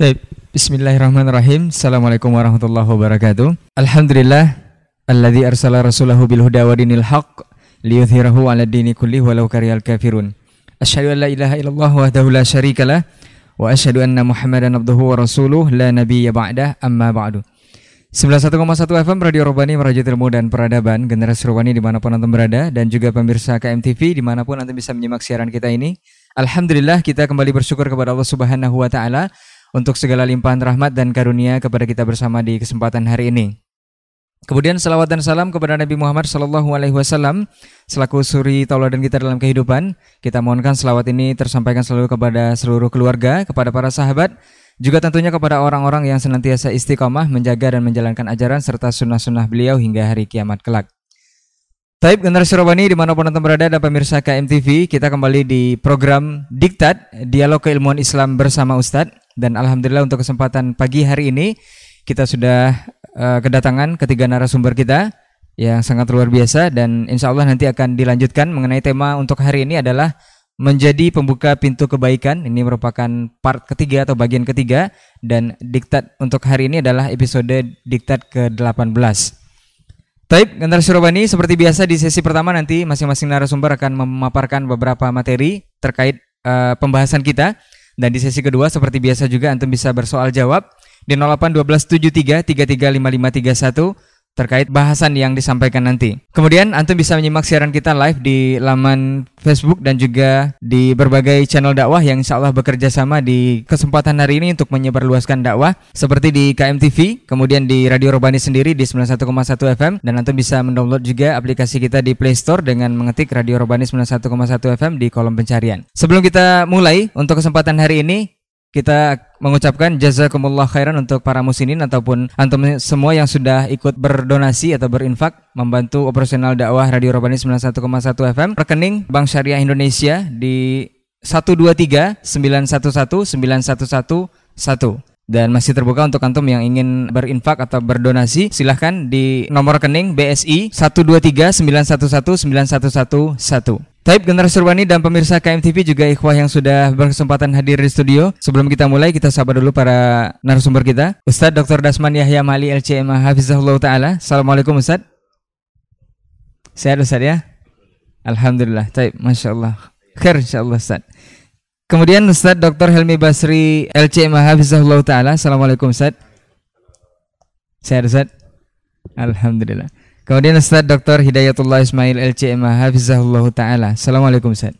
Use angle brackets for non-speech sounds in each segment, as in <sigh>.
Baik, Bismillahirrahmanirrahim. Assalamualaikum warahmatullahi wabarakatuh. Alhamdulillah alladzi arsala rasulahu bil huda wa dinil haqq liyudhhirahu 'ala dini kulli walau karihal kafirun. Asyhadu an la ilaha illallah wahdahu la syarikalah wa asyhadu anna Muhammadan abduhu wa rasuluh la nabiyya ba'dah amma ba'du. 91,1 FM Radio Robani Merajuk Ilmu dan Peradaban Generasi Robani di mana pun Anda berada Dan juga pemirsa KMTV di mana pun Anda bisa menyimak siaran kita ini Alhamdulillah kita kembali bersyukur kepada Allah Subhanahu Wa Taala untuk segala limpahan rahmat dan karunia kepada kita bersama di kesempatan hari ini. Kemudian salawat dan salam kepada Nabi Muhammad Sallallahu Alaihi Wasallam selaku suri tauladan kita dalam kehidupan. Kita mohonkan salawat ini tersampaikan selalu kepada seluruh keluarga, kepada para sahabat, juga tentunya kepada orang-orang yang senantiasa istiqomah menjaga dan menjalankan ajaran serta sunnah-sunnah beliau hingga hari kiamat kelak. Taib generasi Robani di mana pun anda berada dan pemirsa KMTV Kita kembali di program Diktat Dialog Keilmuan Islam bersama Ustadz dan alhamdulillah untuk kesempatan pagi hari ini kita sudah uh, kedatangan ketiga narasumber kita yang sangat luar biasa dan insya Allah nanti akan dilanjutkan mengenai tema untuk hari ini adalah menjadi pembuka pintu kebaikan. Ini merupakan part ketiga atau bagian ketiga dan diktat untuk hari ini adalah episode diktat ke-18. Taib, generasi Robani seperti biasa di sesi pertama nanti masing-masing narasumber akan memaparkan beberapa materi terkait uh, pembahasan kita. Dan di sesi kedua seperti biasa juga antum bisa bersoal jawab di 081273 335531 terkait bahasan yang disampaikan nanti. Kemudian Antum bisa menyimak siaran kita live di laman Facebook dan juga di berbagai channel dakwah yang insya Allah bekerja sama di kesempatan hari ini untuk menyebarluaskan dakwah seperti di KMTV, kemudian di Radio Robani sendiri di 91,1 FM dan Antum bisa mendownload juga aplikasi kita di Play Store dengan mengetik Radio Robani 91,1 FM di kolom pencarian. Sebelum kita mulai untuk kesempatan hari ini kita mengucapkan jazakumullah khairan untuk para muslimin ataupun antum semua yang sudah ikut berdonasi atau berinfak membantu operasional dakwah Radio Robani 91,1 FM rekening Bank Syariah Indonesia di 123 911 911 1 dan masih terbuka untuk antum yang ingin berinfak atau berdonasi silahkan di nomor rekening BSI 123 911 911 1 Taib generasi Urbani dan pemirsa KMTV juga ikhwah yang sudah berkesempatan hadir di studio. Sebelum kita mulai, kita sabar dulu para narasumber kita. Ustadz Dr. Dasman Yahya Mali LCM Hafizahullah Ta'ala. Assalamualaikum Ustadz. Sehat Ustadz ya? Alhamdulillah. Taib, Masya Allah. Khair insyaAllah Ustadz. Kemudian Ustadz Dr. Helmi Basri LCM Hafizahullah Ta'ala. Assalamualaikum Ustadz. Sehat Ustadz? Alhamdulillah. Kemudian Ustaz Dr. Hidayatullah Ismail LCM Hafizahullah Ta'ala. Assalamualaikum Ustaz.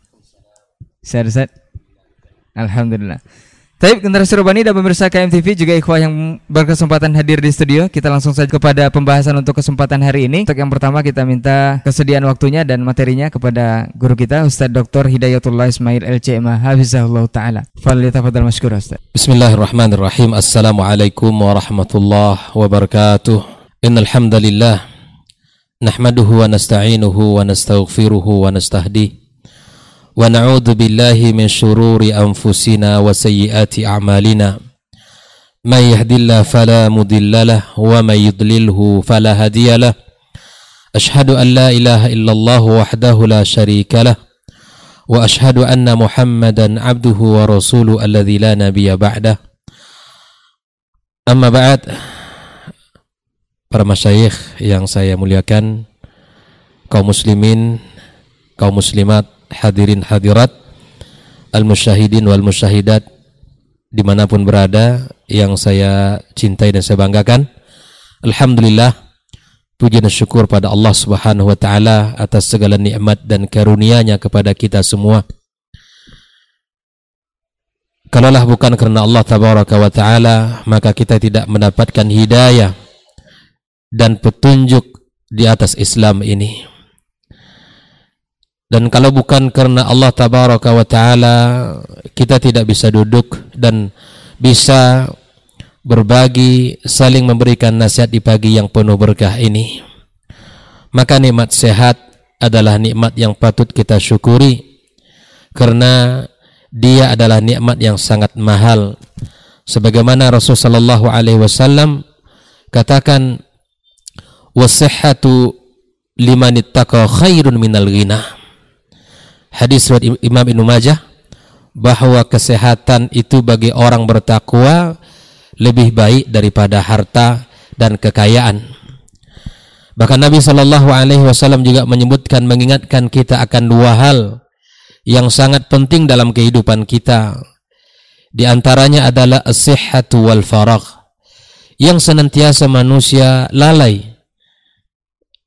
Sehat Ustaz? Alhamdulillah. Taib generasi Robani dan pemirsa KMTV juga ikhwah yang berkesempatan hadir di studio Kita langsung saja kepada pembahasan untuk kesempatan hari ini. Untuk yang pertama kita minta kesediaan waktunya dan materinya kepada guru kita Ustaz Dr. Hidayatullah Ismail LCM Hafizahullah Ta'ala. Fadal masykur Ustaz. Bismillahirrahmanirrahim. Assalamualaikum warahmatullahi wabarakatuh. Innalhamdulillah نحمده ونستعينه ونستغفره ونستهديه ونعوذ بالله من شرور أنفسنا وسيئات أعمالنا. من يهد الله فلا مضل له ومن يضلله فلا هادي له. أشهد أن لا إله إلا الله وحده لا شريك له وأشهد أن محمدا عبده ورسوله الذي لا نبي بعده. أما بعد para masyayikh yang saya muliakan, kaum muslimin, kaum muslimat, hadirin hadirat, al-musyahidin wal musyahidat, di mana pun berada, yang saya cintai dan saya banggakan. Alhamdulillah, puji dan syukur pada Allah subhanahu wa ta'ala atas segala nikmat dan karunia-Nya kepada kita semua. Kalaulah bukan karena Allah tabaraka wa ta'ala, maka kita tidak mendapatkan hidayah dan petunjuk di atas Islam ini. Dan kalau bukan karena Allah tabaraka wa taala kita tidak bisa duduk dan bisa berbagi saling memberikan nasihat di pagi yang penuh berkah ini. Maka nikmat sehat adalah nikmat yang patut kita syukuri karena dia adalah nikmat yang sangat mahal. Sebagaimana Rasulullah sallallahu alaihi wasallam katakan wasihhatu liman ittaqa khairun minal ghina. Hadis riwayat Imam Ibnu Majah bahwa kesehatan itu bagi orang bertakwa lebih baik daripada harta dan kekayaan. Bahkan Nabi Shallallahu Alaihi Wasallam juga menyebutkan mengingatkan kita akan dua hal yang sangat penting dalam kehidupan kita. Di antaranya adalah as-sihhatu wal faragh yang senantiasa manusia lalai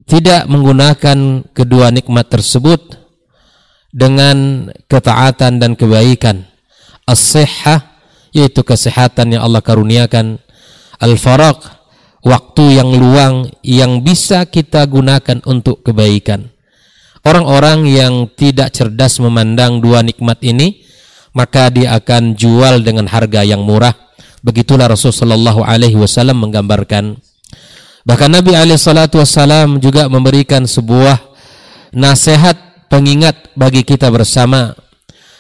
tidak menggunakan kedua nikmat tersebut dengan ketaatan dan kebaikan. As-sihhah yaitu kesehatan yang Allah karuniakan. Al-faraq waktu yang luang yang bisa kita gunakan untuk kebaikan. Orang-orang yang tidak cerdas memandang dua nikmat ini, maka dia akan jual dengan harga yang murah. Begitulah Rasulullah alaihi wasallam menggambarkan. Bahkan Nabi wasallam juga memberikan sebuah nasihat pengingat bagi kita bersama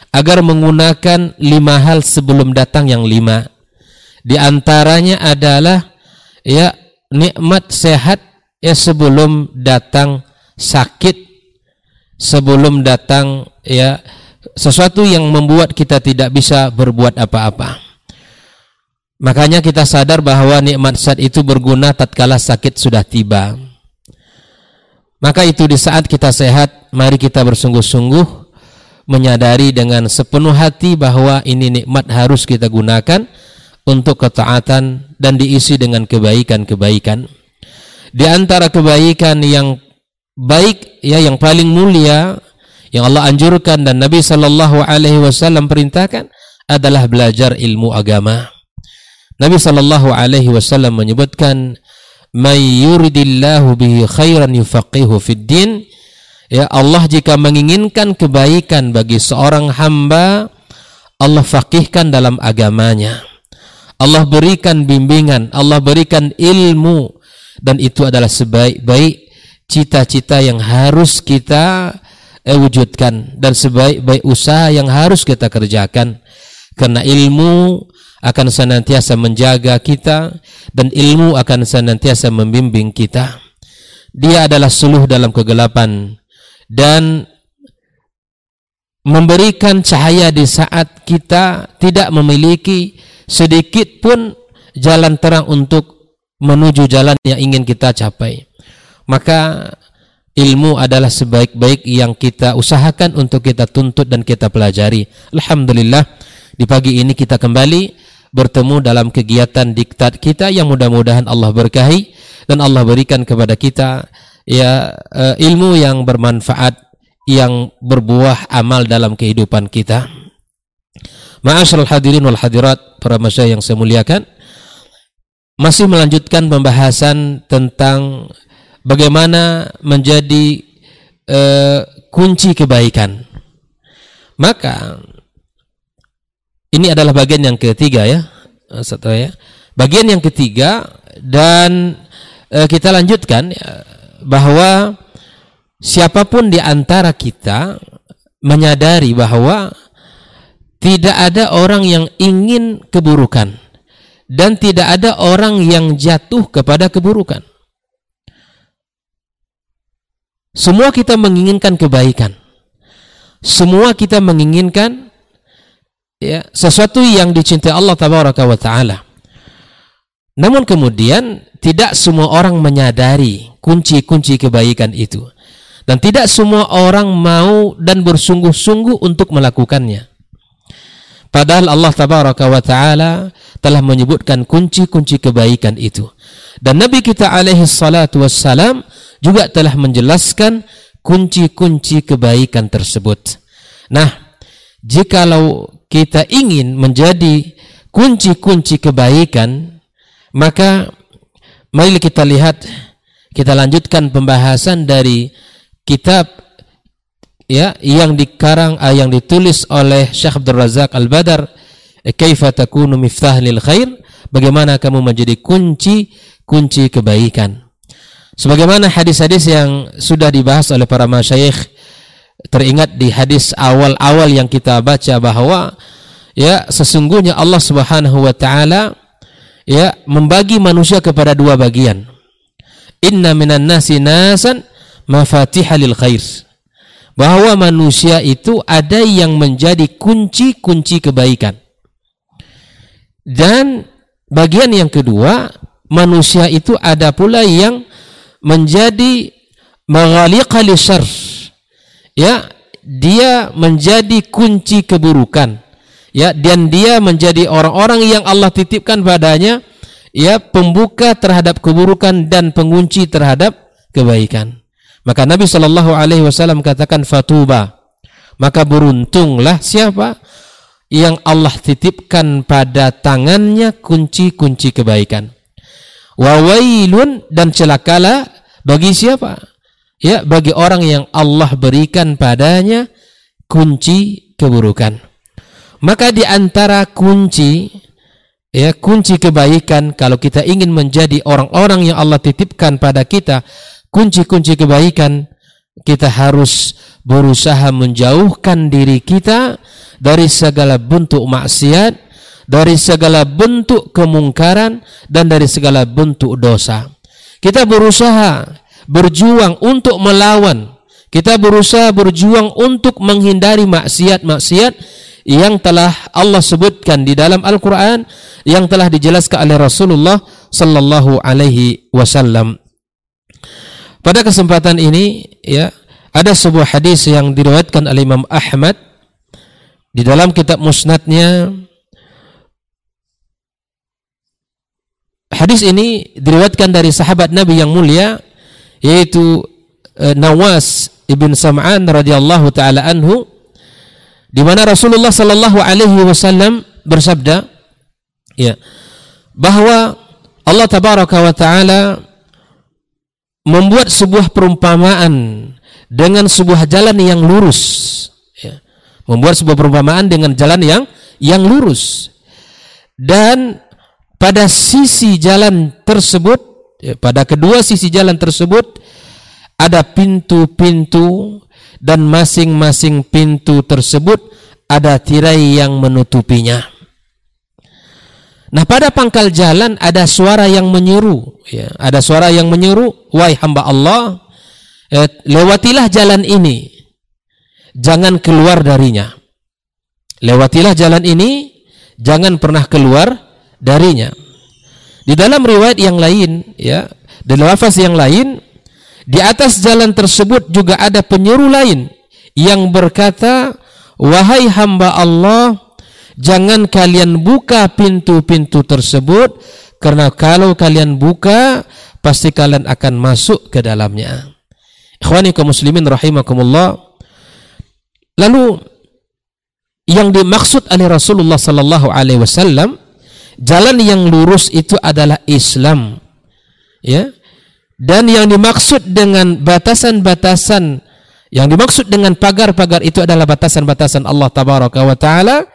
agar menggunakan lima hal sebelum datang yang lima. Di antaranya adalah ya nikmat sehat ya sebelum datang sakit, sebelum datang ya sesuatu yang membuat kita tidak bisa berbuat apa-apa. Makanya kita sadar bahwa nikmat sehat itu berguna tatkala sakit sudah tiba. Maka itu di saat kita sehat, mari kita bersungguh-sungguh menyadari dengan sepenuh hati bahwa ini nikmat harus kita gunakan untuk ketaatan dan diisi dengan kebaikan-kebaikan. Di antara kebaikan yang baik ya yang paling mulia yang Allah anjurkan dan Nabi Shallallahu alaihi wasallam perintahkan adalah belajar ilmu agama. Nabi Shallallahu alaihi wasallam menyebutkan may yuridillahu bihi khairan yufaqihu fid din. Ya Allah jika menginginkan kebaikan bagi seorang hamba Allah faqihkan dalam agamanya. Allah berikan bimbingan Allah berikan ilmu dan itu adalah sebaik-baik cita-cita yang harus kita eh, wujudkan dan sebaik-baik usaha yang harus kita kerjakan. Karena ilmu akan senantiasa menjaga kita dan ilmu akan senantiasa membimbing kita. Dia adalah suluh dalam kegelapan dan memberikan cahaya di saat kita tidak memiliki sedikit pun jalan terang untuk menuju jalan yang ingin kita capai. Maka ilmu adalah sebaik-baik yang kita usahakan untuk kita tuntut dan kita pelajari. Alhamdulillah di pagi ini kita kembali bertemu dalam kegiatan diktat kita yang mudah-mudahan Allah berkahi dan Allah berikan kepada kita ya uh, ilmu yang bermanfaat yang berbuah amal dalam kehidupan kita. Ma'asyiral hadirin wal hadirat para masyayikh yang saya muliakan masih melanjutkan pembahasan tentang bagaimana menjadi uh, kunci kebaikan. Maka ini adalah bagian yang ketiga ya. Eh, satu ya. Bagian yang ketiga dan e, kita lanjutkan ya, bahwa siapa pun di antara kita menyadari bahwa tidak ada orang yang ingin keburukan dan tidak ada orang yang jatuh kepada keburukan. Semua kita menginginkan kebaikan. Semua kita menginginkan ya sesuatu yang dicintai Allah tabaraka wa taala. Namun kemudian tidak semua orang menyadari kunci-kunci kebaikan itu. Dan tidak semua orang mau dan bersungguh-sungguh untuk melakukannya. Padahal Allah tabaraka wa taala telah menyebutkan kunci-kunci kebaikan itu. Dan Nabi kita alaihi salatu wassalam juga telah menjelaskan kunci-kunci kebaikan tersebut. Nah, jikalau kita ingin menjadi kunci-kunci kebaikan, maka mari kita lihat kita lanjutkan pembahasan dari kitab ya yang dikarang uh, yang ditulis oleh Syekh Abdul Razak Al-Badar Kaifa takunu miftah lil khair? Bagaimana kamu menjadi kunci kunci kebaikan? Sebagaimana hadis-hadis yang sudah dibahas oleh para masyayikh teringat di hadis awal-awal yang kita baca bahwa ya sesungguhnya Allah Subhanahu wa taala ya membagi manusia kepada dua bagian. Inna minan nasi nasan mafatihah lil khair. bahwa manusia itu ada yang menjadi kunci-kunci kebaikan. Dan bagian yang kedua, manusia itu ada pula yang menjadi maghaliqa syarr. Ya, dia menjadi kunci keburukan. Ya, dan dia menjadi orang-orang yang Allah titipkan padanya ya pembuka terhadap keburukan dan pengunci terhadap kebaikan. Maka Nabi Shallallahu Alaihi Wasallam katakan fatuba. Maka beruntunglah siapa yang Allah titipkan pada tangannya kunci-kunci kebaikan. Wawailun dan celakalah bagi siapa? Ya, bagi orang yang Allah berikan padanya kunci keburukan. Maka di antara kunci ya kunci kebaikan kalau kita ingin menjadi orang-orang yang Allah titipkan pada kita kunci-kunci kebaikan kita harus berusaha menjauhkan diri kita dari segala bentuk maksiat, dari segala bentuk kemungkaran dan dari segala bentuk dosa. Kita berusaha berjuang untuk melawan. Kita berusaha berjuang untuk menghindari maksiat-maksiat yang telah Allah sebutkan di dalam Al-Qur'an yang telah dijelaskan oleh Rasulullah sallallahu alaihi wasallam. Pada kesempatan ini ya ada sebuah hadis yang diriwayatkan oleh Imam Ahmad di dalam kitab musnadnya Hadis ini diriwayatkan dari sahabat Nabi yang mulia yaitu uh, Nawas ibn Sam'an radhiyallahu taala anhu di mana Rasulullah sallallahu alaihi wasallam bersabda ya bahwa Allah tabaraka wa taala membuat sebuah perumpamaan dengan sebuah jalan yang lurus ya. membuat sebuah perumpamaan dengan jalan yang yang lurus dan pada sisi jalan tersebut ya, pada kedua sisi jalan tersebut ada pintu-pintu dan masing-masing pintu tersebut ada tirai yang menutupinya Nah pada pangkal jalan ada suara yang menyeru, ya, ada suara yang menyeru, wahai hamba Allah, eh, lewatilah jalan ini, jangan keluar darinya. Lewatilah jalan ini, jangan pernah keluar darinya. Di dalam riwayat yang lain, ya, dalam lafaz yang lain, di atas jalan tersebut juga ada penyeru lain yang berkata, wahai hamba Allah, Jangan kalian buka pintu-pintu tersebut karena kalau kalian buka pasti kalian akan masuk ke dalamnya. Ikhwani kaum muslimin rahimakumullah. Lalu yang dimaksud oleh Rasulullah sallallahu alaihi wasallam jalan yang lurus itu adalah Islam. Ya. Dan yang dimaksud dengan batasan-batasan yang dimaksud dengan pagar-pagar itu adalah batasan-batasan Allah tabaraka wa taala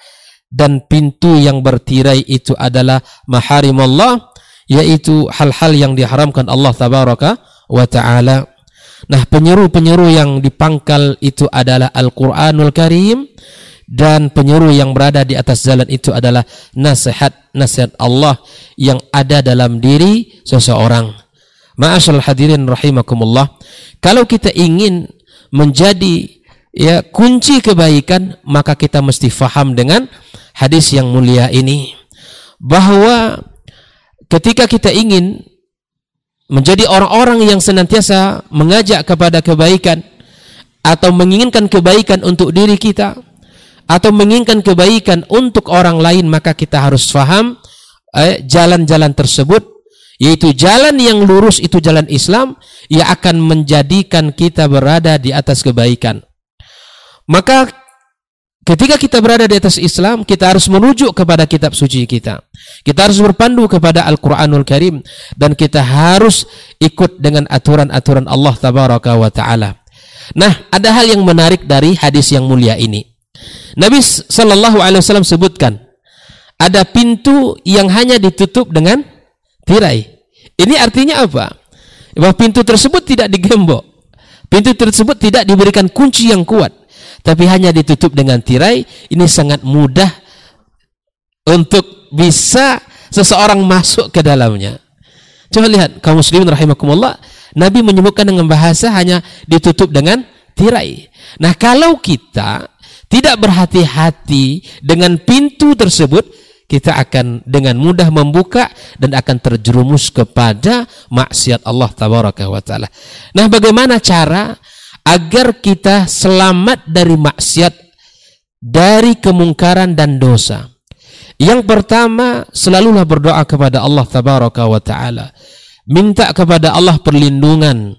dan pintu yang bertirai itu adalah maharim Allah yaitu hal-hal yang diharamkan Allah tabaraka wa taala. Nah, penyeru-penyeru yang dipangkal itu adalah Al-Qur'anul Karim dan penyeru yang berada di atas jalan itu adalah nasihat-nasihat Allah yang ada dalam diri seseorang. Ma'asyal hadirin rahimakumullah. Kalau kita ingin menjadi ya kunci kebaikan maka kita mesti faham dengan hadis yang mulia ini bahwa ketika kita ingin menjadi orang-orang yang senantiasa mengajak kepada kebaikan atau menginginkan kebaikan untuk diri kita atau menginginkan kebaikan untuk orang lain maka kita harus faham eh, jalan-jalan eh, tersebut yaitu jalan yang lurus itu jalan Islam yang akan menjadikan kita berada di atas kebaikan maka ketika kita berada di atas Islam, kita harus merujuk kepada kitab suci kita. Kita harus berpandu kepada Al-Qur'anul Karim dan kita harus ikut dengan aturan-aturan Allah taala. Nah, ada hal yang menarik dari hadis yang mulia ini. Nabi sallallahu alaihi wasallam sebutkan ada pintu yang hanya ditutup dengan tirai. Ini artinya apa? Bahwa pintu tersebut tidak digembok. Pintu tersebut tidak diberikan kunci yang kuat tapi hanya ditutup dengan tirai, ini sangat mudah untuk bisa seseorang masuk ke dalamnya. Coba lihat kaum muslimin rahimakumullah, Nabi menyebutkan dengan bahasa hanya ditutup dengan tirai. Nah, kalau kita tidak berhati-hati dengan pintu tersebut, kita akan dengan mudah membuka dan akan terjerumus kepada maksiat Allah tabaraka taala. Nah, bagaimana cara agar kita selamat dari maksiat dari kemungkaran dan dosa? Yang pertama, selalulah berdoa kepada Allah tabaraka taala. Minta kepada Allah perlindungan.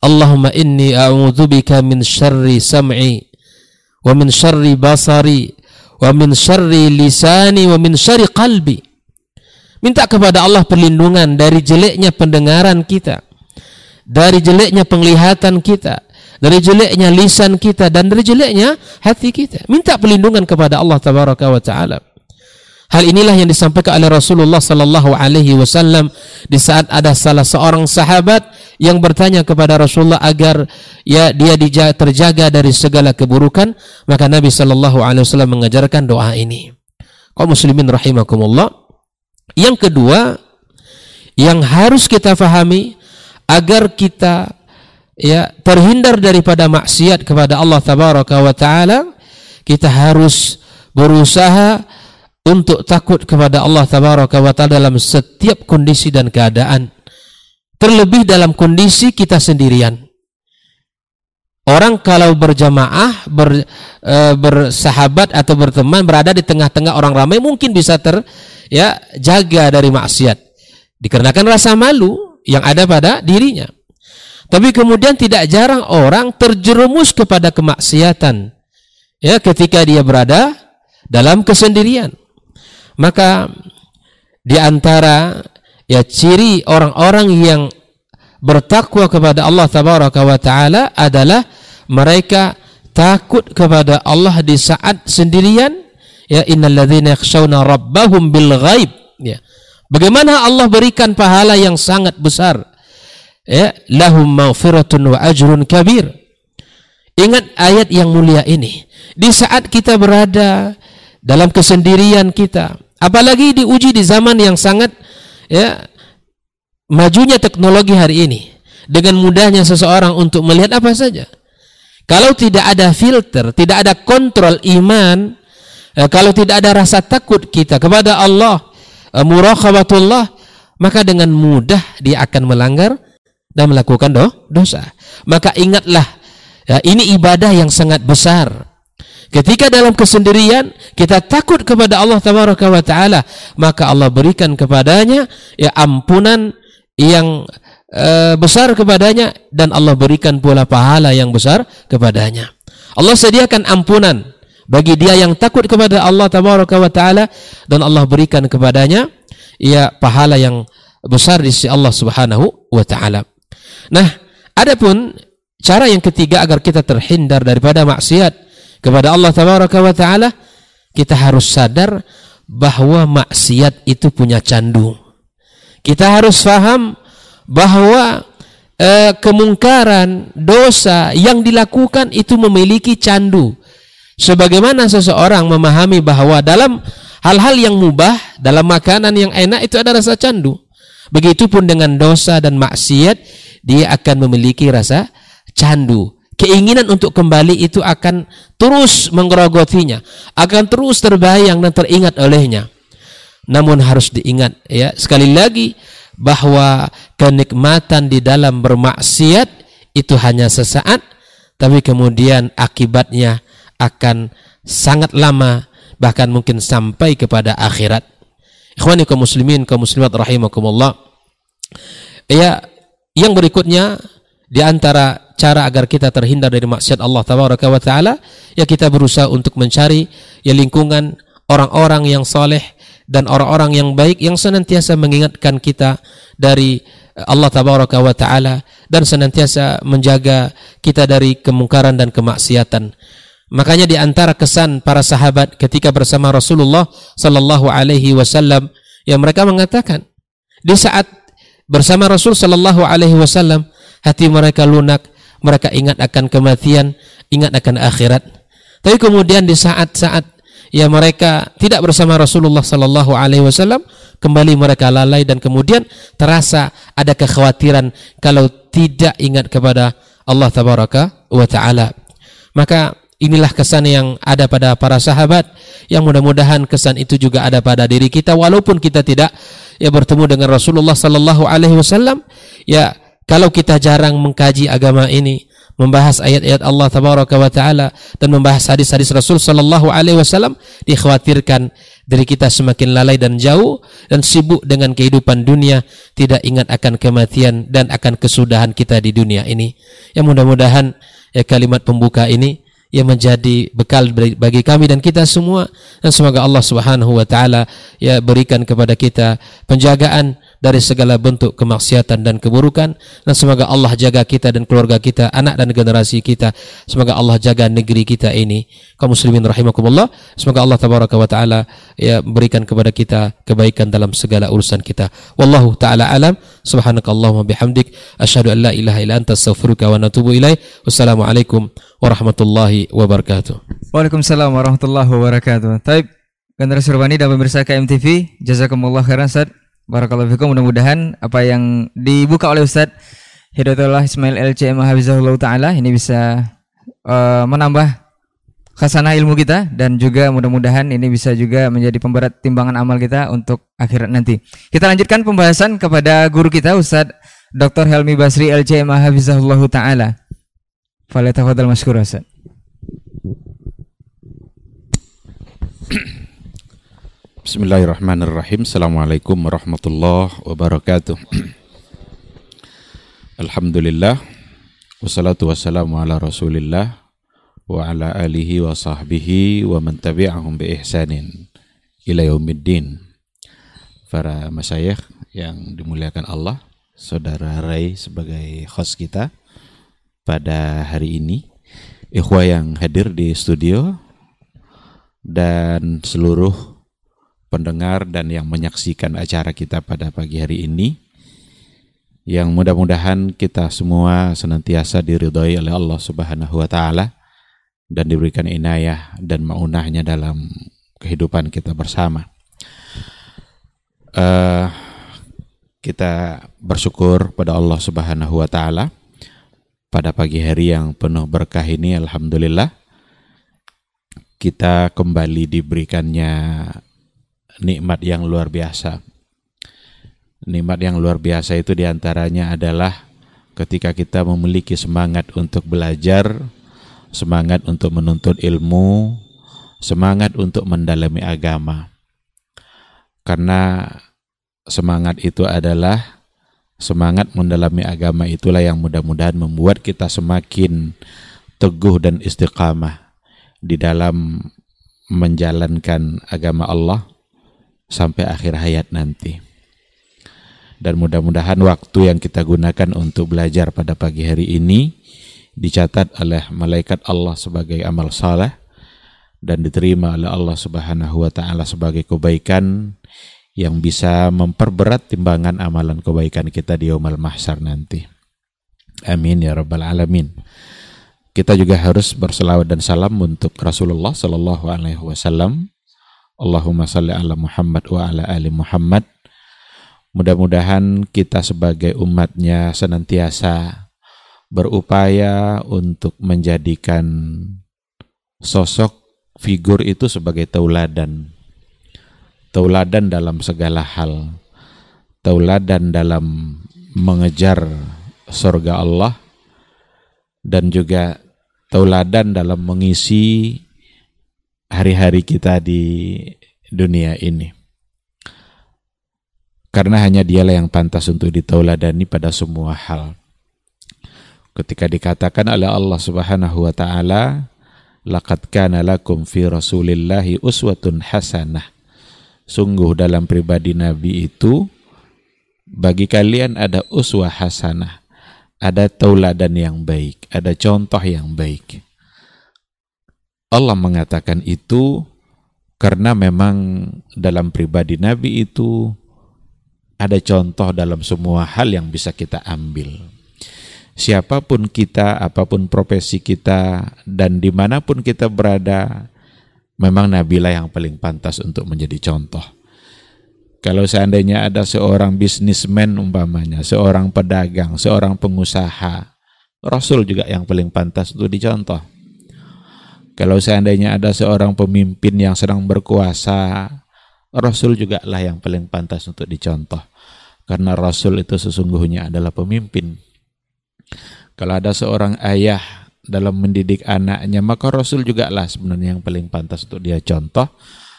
Allahumma inni a'udzubika min syarri sam'i wa min syarri basari wa min syarri lisani wa min syarri qalbi. Minta kepada Allah perlindungan dari jeleknya pendengaran kita, dari jeleknya penglihatan kita, dari jeleknya lisan kita dan dari jeleknya hati kita. Minta perlindungan kepada Allah tabaraka wa taala. Hal inilah yang disampaikan oleh Rasulullah sallallahu alaihi wasallam di saat ada salah seorang sahabat yang bertanya kepada Rasulullah agar ya dia terjaga dari segala keburukan, maka Nabi sallallahu alaihi wasallam mengajarkan doa ini. Kaum muslimin rahimakumullah. Yang kedua yang harus kita fahami agar kita ya terhindar daripada maksiat kepada Allah tabaraka wa taala, kita harus berusaha untuk takut kepada Allah taala dalam setiap kondisi dan keadaan. Terlebih dalam kondisi kita sendirian. Orang kalau berjamaah, ber, e, bersahabat atau berteman berada di tengah-tengah orang ramai mungkin bisa ter ya jaga dari maksiat. Dikarenakan rasa malu yang ada pada dirinya. Tapi kemudian tidak jarang orang terjerumus kepada kemaksiatan ya ketika dia berada dalam kesendirian. Maka di antara ya ciri orang-orang yang bertakwa kepada Allah tabaraka wa taala adalah mereka takut kepada Allah di saat sendirian. Ya innalladzina yakhshawna rabbahum bil ghaib. Ya. Bagaimana Allah berikan pahala yang sangat besar? Ya lahum maghfiratun wa ajrun kabir. Ingat ayat yang mulia ini. Di saat kita berada dalam kesendirian kita Apalagi diuji di zaman yang sangat ya majunya teknologi hari ini dengan mudahnya seseorang untuk melihat apa saja. Kalau tidak ada filter, tidak ada kontrol iman, eh, kalau tidak ada rasa takut kita kepada Allah, eh, muraqabatullah, maka dengan mudah dia akan melanggar dan melakukan dosa. Maka ingatlah, ya, ini ibadah yang sangat besar. Ketika dalam kesendirian kita takut kepada Allah tabaraka wa taala, maka Allah berikan kepadanya ya ampunan yang e, besar kepadanya dan Allah berikan pula pahala yang besar kepadanya. Allah sediakan ampunan bagi dia yang takut kepada Allah tabaraka wa taala dan Allah berikan kepadanya ya pahala yang besar di sisi Allah Subhanahu wa taala. Nah, adapun cara yang ketiga agar kita terhindar daripada maksiat kepada Allah tabaraka wa taala kita harus sadar bahwa maksiat itu punya candu kita harus faham bahwa e, kemungkaran dosa yang dilakukan itu memiliki candu. Sebagaimana seseorang memahami bahwa dalam hal-hal yang mubah dalam makanan yang enak itu ada rasa candu. Begitupun dengan dosa dan maksiat dia akan memiliki rasa candu keinginan untuk kembali itu akan terus menggerogotinya, akan terus terbayang dan teringat olehnya. Namun harus diingat ya, sekali lagi bahwa kenikmatan di dalam bermaksiat itu hanya sesaat, tapi kemudian akibatnya akan sangat lama bahkan mungkin sampai kepada akhirat. Ikhwani kaum muslimin kaum muslimat rahimakumullah. Ya, yang berikutnya di antara cara agar kita terhindar dari maksiat Allah tabaraka wa taala ya kita berusaha untuk mencari ya lingkungan orang-orang yang saleh dan orang-orang yang baik yang senantiasa mengingatkan kita dari eh, Allah tabaraka wa taala dan senantiasa menjaga kita dari kemungkaran dan kemaksiatan. Makanya di antara kesan para sahabat ketika bersama Rasulullah sallallahu alaihi wasallam yang mereka mengatakan di saat bersama Rasul sallallahu alaihi wasallam hati mereka lunak mereka ingat akan kematian, ingat akan akhirat. Tapi kemudian di saat-saat ya mereka tidak bersama Rasulullah sallallahu alaihi wasallam, kembali mereka lalai dan kemudian terasa ada kekhawatiran kalau tidak ingat kepada Allah tabaraka wa taala. Maka inilah kesan yang ada pada para sahabat yang mudah-mudahan kesan itu juga ada pada diri kita walaupun kita tidak ya bertemu dengan Rasulullah sallallahu alaihi wasallam ya kalau kita jarang mengkaji agama ini membahas ayat-ayat Allah tabaraka wa taala dan membahas hadis-hadis Rasul sallallahu alaihi wasallam dikhawatirkan diri kita semakin lalai dan jauh dan sibuk dengan kehidupan dunia tidak ingat akan kematian dan akan kesudahan kita di dunia ini. Ya mudah-mudahan ya kalimat pembuka ini yang menjadi bekal bagi kami dan kita semua. Dan semoga Allah Subhanahu wa taala ya berikan kepada kita penjagaan dari segala bentuk kemaksiatan dan keburukan dan semoga Allah jaga kita dan keluarga kita, anak dan generasi kita. Semoga Allah jaga negeri kita ini. Kaum muslimin rahimakumullah. Semoga Allah tabaraka wa taala ya berikan kepada kita kebaikan dalam segala urusan kita. Wallahu taala alam. Subhanakallahumma bihamdik asyhadu an la ilaha illa anta astaghfiruka wa atubu ilaik. Wassalamualaikum warahmatullahi wabarakatuh. Waalaikumsalam warahmatullahi wabarakatuh. Taib generasi Urbani dan pemirsa KMTV, jazakumullah khairan Ustaz. Barakallahu fikum mudah-mudahan apa yang dibuka oleh Ustaz Hidayatullah Ismail LCM Hafizahullah Ta'ala ini bisa uh, menambah khasanah ilmu kita dan juga mudah-mudahan ini bisa juga menjadi pemberat timbangan amal kita untuk akhirat nanti. Kita lanjutkan pembahasan kepada guru kita Ustaz Dr. Helmi Basri LCM Hafizahullah Ta'ala. Falyatafadhal masykur Ustaz. Bismillahirrahmanirrahim. Assalamualaikum warahmatullahi wabarakatuh. <clears throat> Alhamdulillah. Wassalatu wassalamu ala rasulillah Wa ala alihi wa sahbihi Wa man tabi'ahum bi ihsanin Ila yaumiddin. Para masyayikh yang dimuliakan Allah Saudara Ray sebagai host kita Pada hari ini. Ikhwah yang hadir di studio Dan seluruh pendengar dan yang menyaksikan acara kita pada pagi hari ini yang mudah-mudahan kita semua senantiasa diridhoi oleh Allah Subhanahu wa taala dan diberikan inayah dan maunahnya dalam kehidupan kita bersama. Uh, kita bersyukur pada Allah Subhanahu wa taala pada pagi hari yang penuh berkah ini alhamdulillah kita kembali diberikannya nikmat yang luar biasa. Nikmat yang luar biasa itu di antaranya adalah ketika kita memiliki semangat untuk belajar, semangat untuk menuntut ilmu, semangat untuk mendalami agama. Karena semangat itu adalah semangat mendalami agama itulah yang mudah-mudahan membuat kita semakin teguh dan istiqamah di dalam menjalankan agama Allah sampai akhir hayat nanti. Dan mudah-mudahan waktu yang kita gunakan untuk belajar pada pagi hari ini dicatat oleh malaikat Allah sebagai amal saleh dan diterima oleh Allah Subhanahu wa taala sebagai kebaikan yang bisa memperberat timbangan amalan kebaikan kita di yaumul mahsyar nanti. Amin ya rabbal alamin. Kita juga harus berselawat dan salam untuk Rasulullah sallallahu alaihi wasallam Allahumma salli ala Muhammad wa ala ali Muhammad. Mudah-mudahan kita sebagai umatnya senantiasa berupaya untuk menjadikan sosok figur itu sebagai tauladan. Tauladan dalam segala hal. Tauladan dalam mengejar surga Allah dan juga tauladan dalam mengisi hari-hari kita di dunia ini. Karena hanya dialah yang pantas untuk ditauladani pada semua hal. Ketika dikatakan oleh Allah Subhanahu wa taala, "Laqad kana lakum fi Rasulillahi uswatun hasanah." Sungguh dalam pribadi Nabi itu bagi kalian ada uswah hasanah, ada tauladan yang baik, ada contoh yang baik. Allah mengatakan itu karena memang dalam pribadi Nabi itu ada contoh dalam semua hal yang bisa kita ambil. Siapa pun kita, apa pun profesi kita, dan di mana pun kita berada, memang Nabilah yang paling pantas untuk menjadi contoh. Kalau seandainya ada seorang bisnismen umpamanya, seorang pedagang, seorang pengusaha, Rasul juga yang paling pantas untuk dicontoh. Kalau seandainya ada seorang pemimpin yang sedang berkuasa, Rasul juga lah yang paling pantas untuk dicontoh. Karena Rasul itu sesungguhnya adalah pemimpin. Kalau ada seorang ayah dalam mendidik anaknya, maka Rasul juga lah sebenarnya yang paling pantas untuk dia contoh.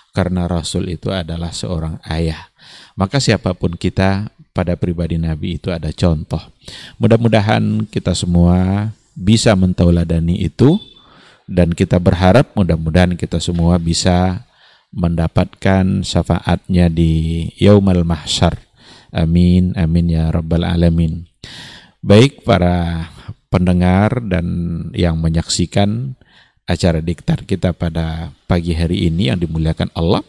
Karena Rasul itu adalah seorang ayah. Maka siapa pun kita pada pribadi Nabi itu ada contoh. Mudah-mudahan kita semua bisa mentauladani itu dan kita berharap mudah-mudahan kita semua bisa mendapatkan syafaatnya di yaumal mahsyar. Amin, amin ya rabbal alamin. Baik para pendengar dan yang menyaksikan acara diktar kita pada pagi hari ini yang dimuliakan Allah.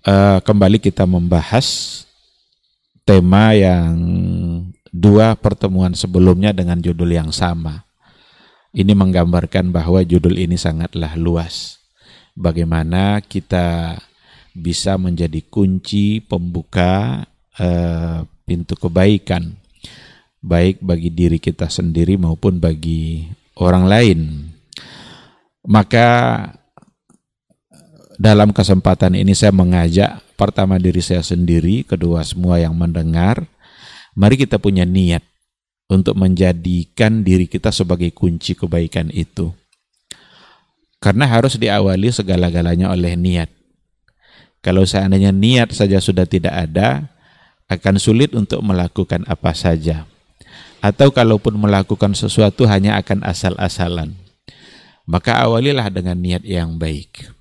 Uh, kembali kita membahas tema yang dua pertemuan sebelumnya dengan judul yang sama ini menggambarkan bahwa judul ini sangatlah luas. Bagaimana kita bisa menjadi kunci pembuka uh, pintu kebaikan, baik bagi diri kita sendiri maupun bagi orang lain. Maka dalam kesempatan ini saya mengajak pertama diri saya sendiri, kedua semua yang mendengar, mari kita punya niat untuk menjadikan diri kita sebagai kunci kebaikan itu. Karena harus diawali segala-galanya oleh niat. Kalau seandainya niat saja sudah tidak ada, akan sulit untuk melakukan apa saja. Atau kalaupun melakukan sesuatu hanya akan asal-asalan. Maka awalilah dengan niat yang baik.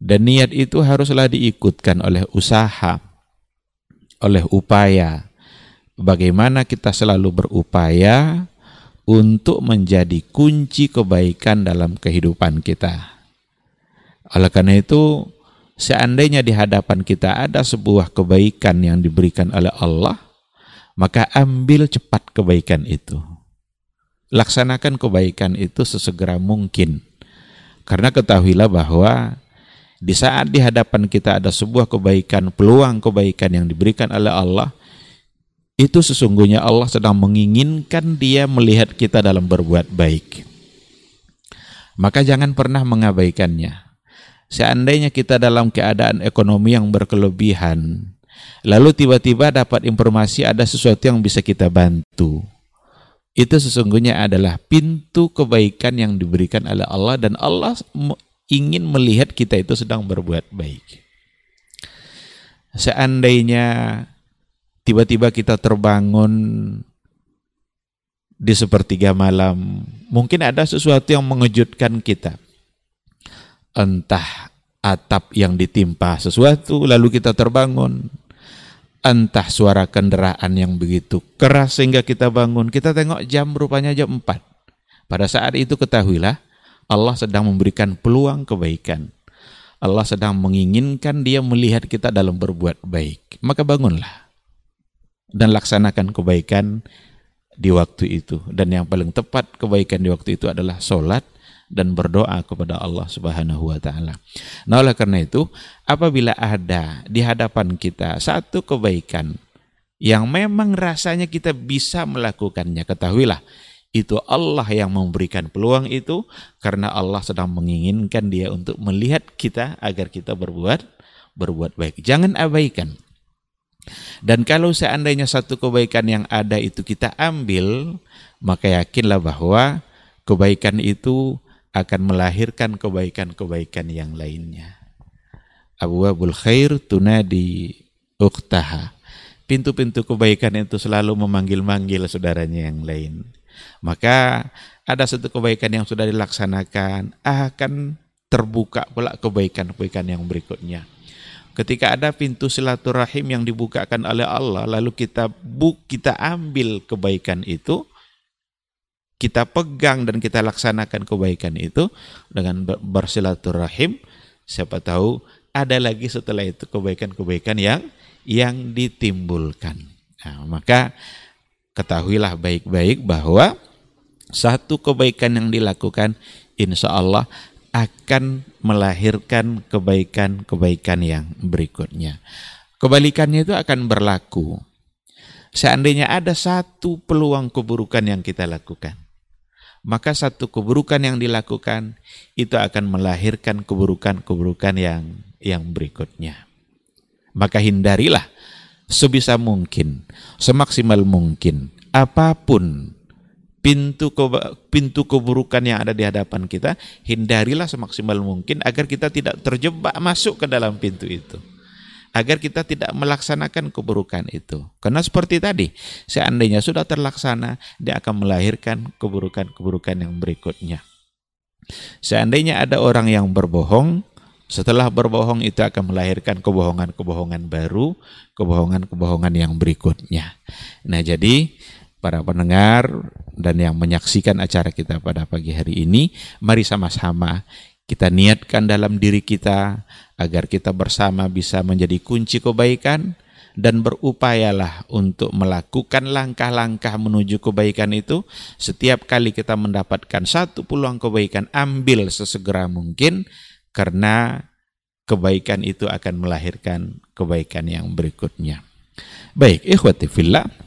Dan niat itu haruslah diikutkan oleh usaha, oleh upaya, bagaimana kita selalu berupaya untuk menjadi kunci kebaikan dalam kehidupan kita. Oleh karena itu, seandainya di hadapan kita ada sebuah kebaikan yang diberikan oleh Allah, maka ambil cepat kebaikan itu. Laksanakan kebaikan itu sesegera mungkin. Karena ketahuilah bahwa di saat di hadapan kita ada sebuah kebaikan, peluang kebaikan yang diberikan oleh Allah, itu sesungguhnya Allah sedang menginginkan dia melihat kita dalam berbuat baik. Maka jangan pernah mengabaikannya. Seandainya kita dalam keadaan ekonomi yang berkelebihan, lalu tiba-tiba dapat informasi ada sesuatu yang bisa kita bantu. Itu sesungguhnya adalah pintu kebaikan yang diberikan oleh Allah dan Allah ingin melihat kita itu sedang berbuat baik. Seandainya tiba-tiba kita terbangun di sepertiga malam, mungkin ada sesuatu yang mengejutkan kita. Entah atap yang ditimpa sesuatu, lalu kita terbangun. Entah suara kendaraan yang begitu keras sehingga kita bangun. Kita tengok jam rupanya jam 4. Pada saat itu ketahuilah, Allah sedang memberikan peluang kebaikan. Allah sedang menginginkan dia melihat kita dalam berbuat baik. Maka bangunlah dan laksanakan kebaikan di waktu itu. Dan yang paling tepat kebaikan di waktu itu adalah sholat dan berdoa kepada Allah Subhanahu wa taala. Nah, oleh karena itu, apabila ada di hadapan kita satu kebaikan yang memang rasanya kita bisa melakukannya, ketahuilah itu Allah yang memberikan peluang itu karena Allah sedang menginginkan dia untuk melihat kita agar kita berbuat berbuat baik. Jangan abaikan. Dan kalau seandainya satu kebaikan yang ada itu kita ambil, maka yakinlah bahwa kebaikan itu akan melahirkan kebaikan-kebaikan yang lainnya. Abu Abul Khair tunadi uktaha. Pintu-pintu kebaikan itu selalu memanggil-manggil saudaranya yang lain. Maka ada satu kebaikan yang sudah dilaksanakan, akan terbuka pula kebaikan-kebaikan yang berikutnya. Ketika ada pintu silaturahim yang dibukakan oleh Allah, lalu kita buk, kita ambil kebaikan itu, kita pegang dan kita laksanakan kebaikan itu dengan bersilaturahim, siapa tahu ada lagi setelah itu kebaikan-kebaikan yang yang ditimbulkan. Nah, maka ketahuilah baik-baik bahwa satu kebaikan yang dilakukan insya Allah akan melahirkan kebaikan-kebaikan yang berikutnya. Kebalikannya itu akan berlaku. seandainya ada satu peluang keburukan yang kita lakukan, maka satu keburukan yang dilakukan itu akan melahirkan keburukan-keburukan yang yang berikutnya. Maka hindarilah sebisa mungkin, semaksimal mungkin apa pun pintu pintu keburukan yang ada di hadapan kita, hindarilah semaksimal mungkin agar kita tidak terjebak masuk ke dalam pintu itu agar kita tidak melaksanakan keburukan itu. Karena seperti tadi, seandainya sudah terlaksana, dia akan melahirkan keburukan-keburukan yang berikutnya. Seandainya ada orang yang berbohong, setelah berbohong itu akan melahirkan kebohongan-kebohongan baru, kebohongan-kebohongan yang berikutnya. Nah, jadi para pendengar dan yang menyaksikan acara kita pada pagi hari ini, mari sama-sama kita niatkan dalam diri kita agar kita bersama bisa menjadi kunci kebaikan dan berupayalah untuk melakukan langkah-langkah menuju kebaikan itu setiap kali kita mendapatkan satu peluang kebaikan ambil sesegera mungkin karena kebaikan itu akan melahirkan kebaikan yang berikutnya. Baik, ikhwati fillah.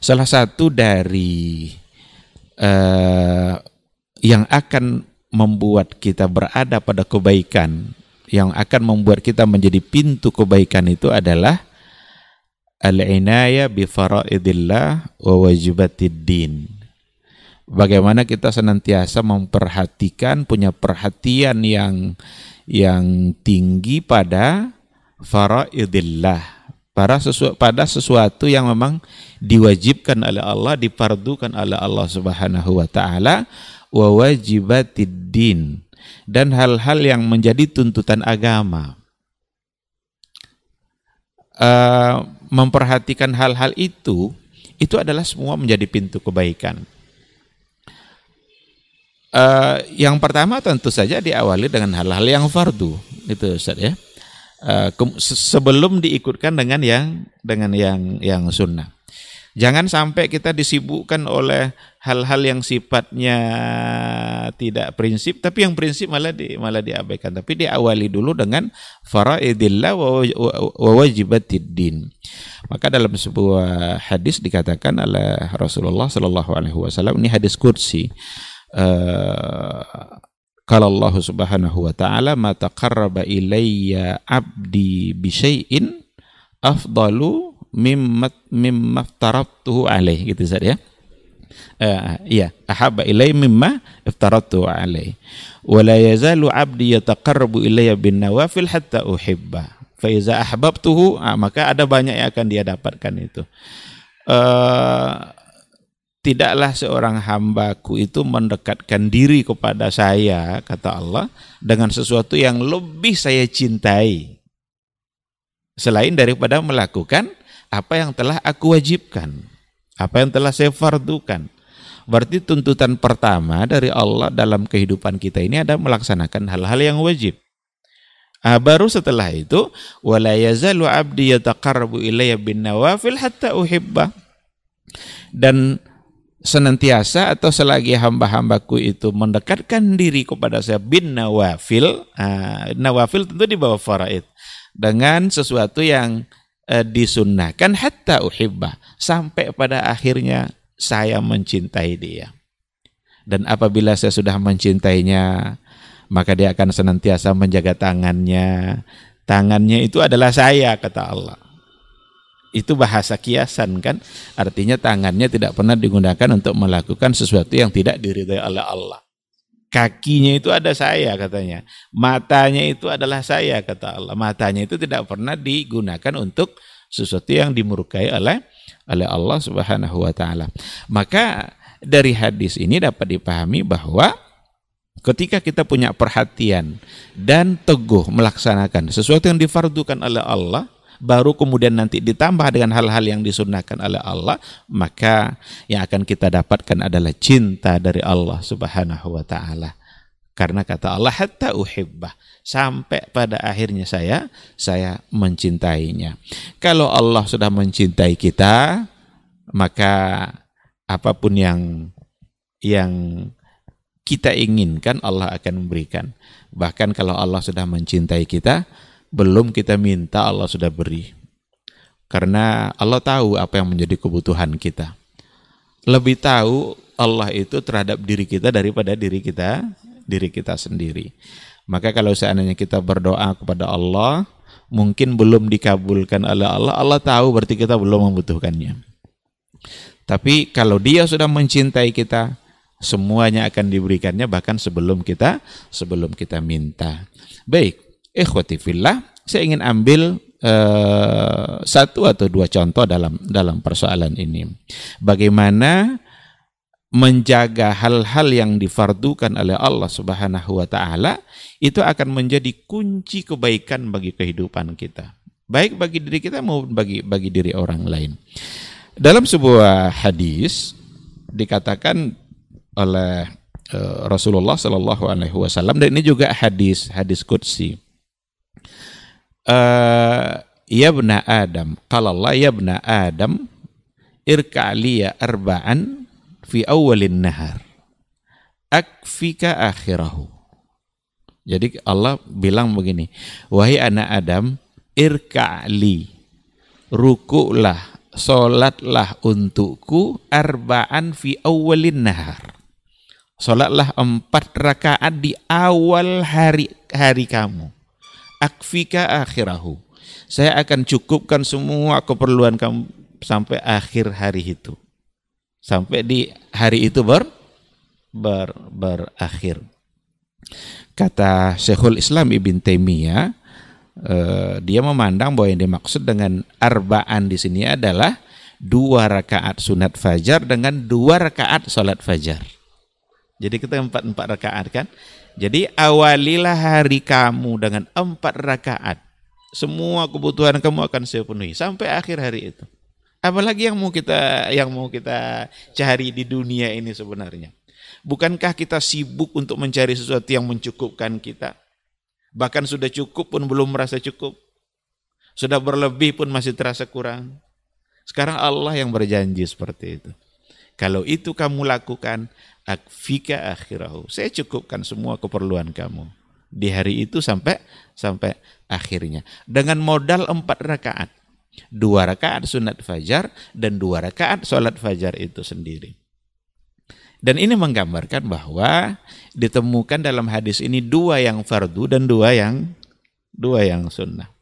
Salah satu dari uh, yang akan membuat kita berada pada kebaikan yang akan membuat kita menjadi pintu kebaikan itu adalah al-inaya bi faraidillah wa wajibatid din. Bagaimana kita senantiasa memperhatikan punya perhatian yang yang tinggi pada faraidillah pada sesuatu, pada sesuatu yang memang diwajibkan oleh Allah, dipardukan oleh Allah Subhanahu wa taala wa wajibatid din dan hal-hal yang menjadi tuntutan agama. Uh, memperhatikan hal-hal itu, itu adalah semua menjadi pintu kebaikan. Uh, yang pertama tentu saja diawali dengan hal-hal yang fardu, itu Ustaz ya. Uh, sebelum diikutkan dengan yang dengan yang yang sunnah. Jangan sampai kita disibukkan oleh hal-hal yang sifatnya tidak prinsip, tapi yang prinsip malah di, malah diabaikan. Tapi diawali dulu dengan faraidillah wa, wa wajibatid din. Maka dalam sebuah hadis dikatakan oleh Rasulullah Shallallahu Alaihi Wasallam ini hadis kursi. Uh, kalau Allah Subhanahu wa taala ma taqarraba ilayya abdi bi syai'in afdalu mimma mimma aftaratuhu alaih gitu Ustaz ya. Uh, iya, ahabba ilai mimma iftaratu alaih. Wa la yazalu 'abdi yataqarrabu ilayya bin nawafil hatta uhibba. Fa iza ahbabtuhu, ah, maka ada banyak yang akan dia dapatkan itu. Uh, tidaklah seorang hambaku itu mendekatkan diri kepada saya, kata Allah, dengan sesuatu yang lebih saya cintai. Selain daripada melakukan apa yang telah aku wajibkan, apa yang telah saya fardukan. Berarti tuntutan pertama dari Allah dalam kehidupan kita ini ada melaksanakan hal-hal yang wajib. Ah, baru setelah itu wala yazalu abdi yataqarrabu ilayya bin nawafil hatta uhibba. Dan senantiasa atau selagi hamba-hambaku itu mendekatkan diri kepada saya bin nawafil, ah, nawafil tentu di bawah faraid dengan sesuatu yang eh, disunnahkan hatta uhibba sampai pada akhirnya saya mencintai dia. Dan apabila saya sudah mencintainya, maka dia akan senantiasa menjaga tangannya. Tangannya itu adalah saya, kata Allah. Itu bahasa kiasan kan? Artinya tangannya tidak pernah digunakan untuk melakukan sesuatu yang tidak diridhai oleh Allah. Kakinya itu ada saya katanya. Matanya itu adalah saya kata Allah. Matanya itu tidak pernah digunakan untuk sesuatu yang dimurkai oleh oleh Allah Subhanahu wa taala. Maka dari hadis ini dapat dipahami bahwa ketika kita punya perhatian dan teguh melaksanakan sesuatu yang difardukan oleh Allah, baru kemudian nanti ditambah dengan hal-hal yang disunnahkan oleh Allah, maka yang akan kita dapatkan adalah cinta dari Allah Subhanahu wa taala. Karena kata Allah hatta uhibbah sampai pada akhirnya saya saya mencintainya. Kalau Allah sudah mencintai kita, maka apa pun yang yang kita inginkan Allah akan memberikan. Bahkan kalau Allah sudah mencintai kita, belum kita minta Allah sudah beri. Karena Allah tahu apa yang menjadi kebutuhan kita. Lebih tahu Allah itu terhadap diri kita daripada diri kita diri kita sendiri. Maka kalau seandainya kita berdoa kepada Allah, mungkin belum dikabulkan oleh Allah, Allah tahu berarti kita belum membutuhkannya. Tapi kalau dia sudah mencintai kita, semuanya akan diberikannya bahkan sebelum kita sebelum kita minta. Baik, ikhwati fillah, saya ingin ambil uh, satu atau dua contoh dalam dalam persoalan ini. Bagaimana menjaga hal-hal yang difardukan oleh Allah Subhanahu wa taala itu akan menjadi kunci kebaikan bagi kehidupan kita. Baik bagi diri kita maupun bagi bagi diri orang lain. Dalam sebuah hadis dikatakan oleh uh, Rasulullah Shallallahu alaihi wasallam dan ini juga hadis hadis qudsi. Uh, ya bna Adam, kalau Allah ya bna Adam irka'liya arba'an fi awalin nahar. Akfika akhirahu. Jadi Allah bilang begini wahai anak Adam irka'li rukulah solatlah untukku arba'an fi awalin nahar. Solatlah empat rakaat di awal hari hari kamu akfika akhirahu saya akan cukupkan semua keperluan kamu sampai akhir hari itu sampai di hari itu ber, ber berakhir. Kata Syekhul Islam Ibn Taimiyah, eh, dia memandang bahwa yang dimaksud dengan arbaan di sini adalah dua rakaat sunat fajar dengan dua rakaat sholat fajar. Jadi kita empat empat rakaat kan. Jadi awalilah hari kamu dengan empat rakaat. Semua kebutuhan kamu akan saya penuhi sampai akhir hari itu. Apalagi yang mau kita yang mau kita cari di dunia ini sebenarnya. Bukankah kita sibuk untuk mencari sesuatu yang mencukupkan kita? Bahkan sudah cukup pun belum merasa cukup. Sudah berlebih pun masih terasa kurang. Sekarang Allah yang berjanji seperti itu. Kalau itu kamu lakukan, akfika akhirahu. Saya cukupkan semua keperluan kamu di hari itu sampai sampai akhirnya dengan modal empat rakaat Dua rakaat sunat fajar dan dua rakaat sholat fajar itu sendiri. Dan ini menggambarkan bahwa ditemukan dalam hadis ini dua yang fardu dan dua yang dua yang sunnah.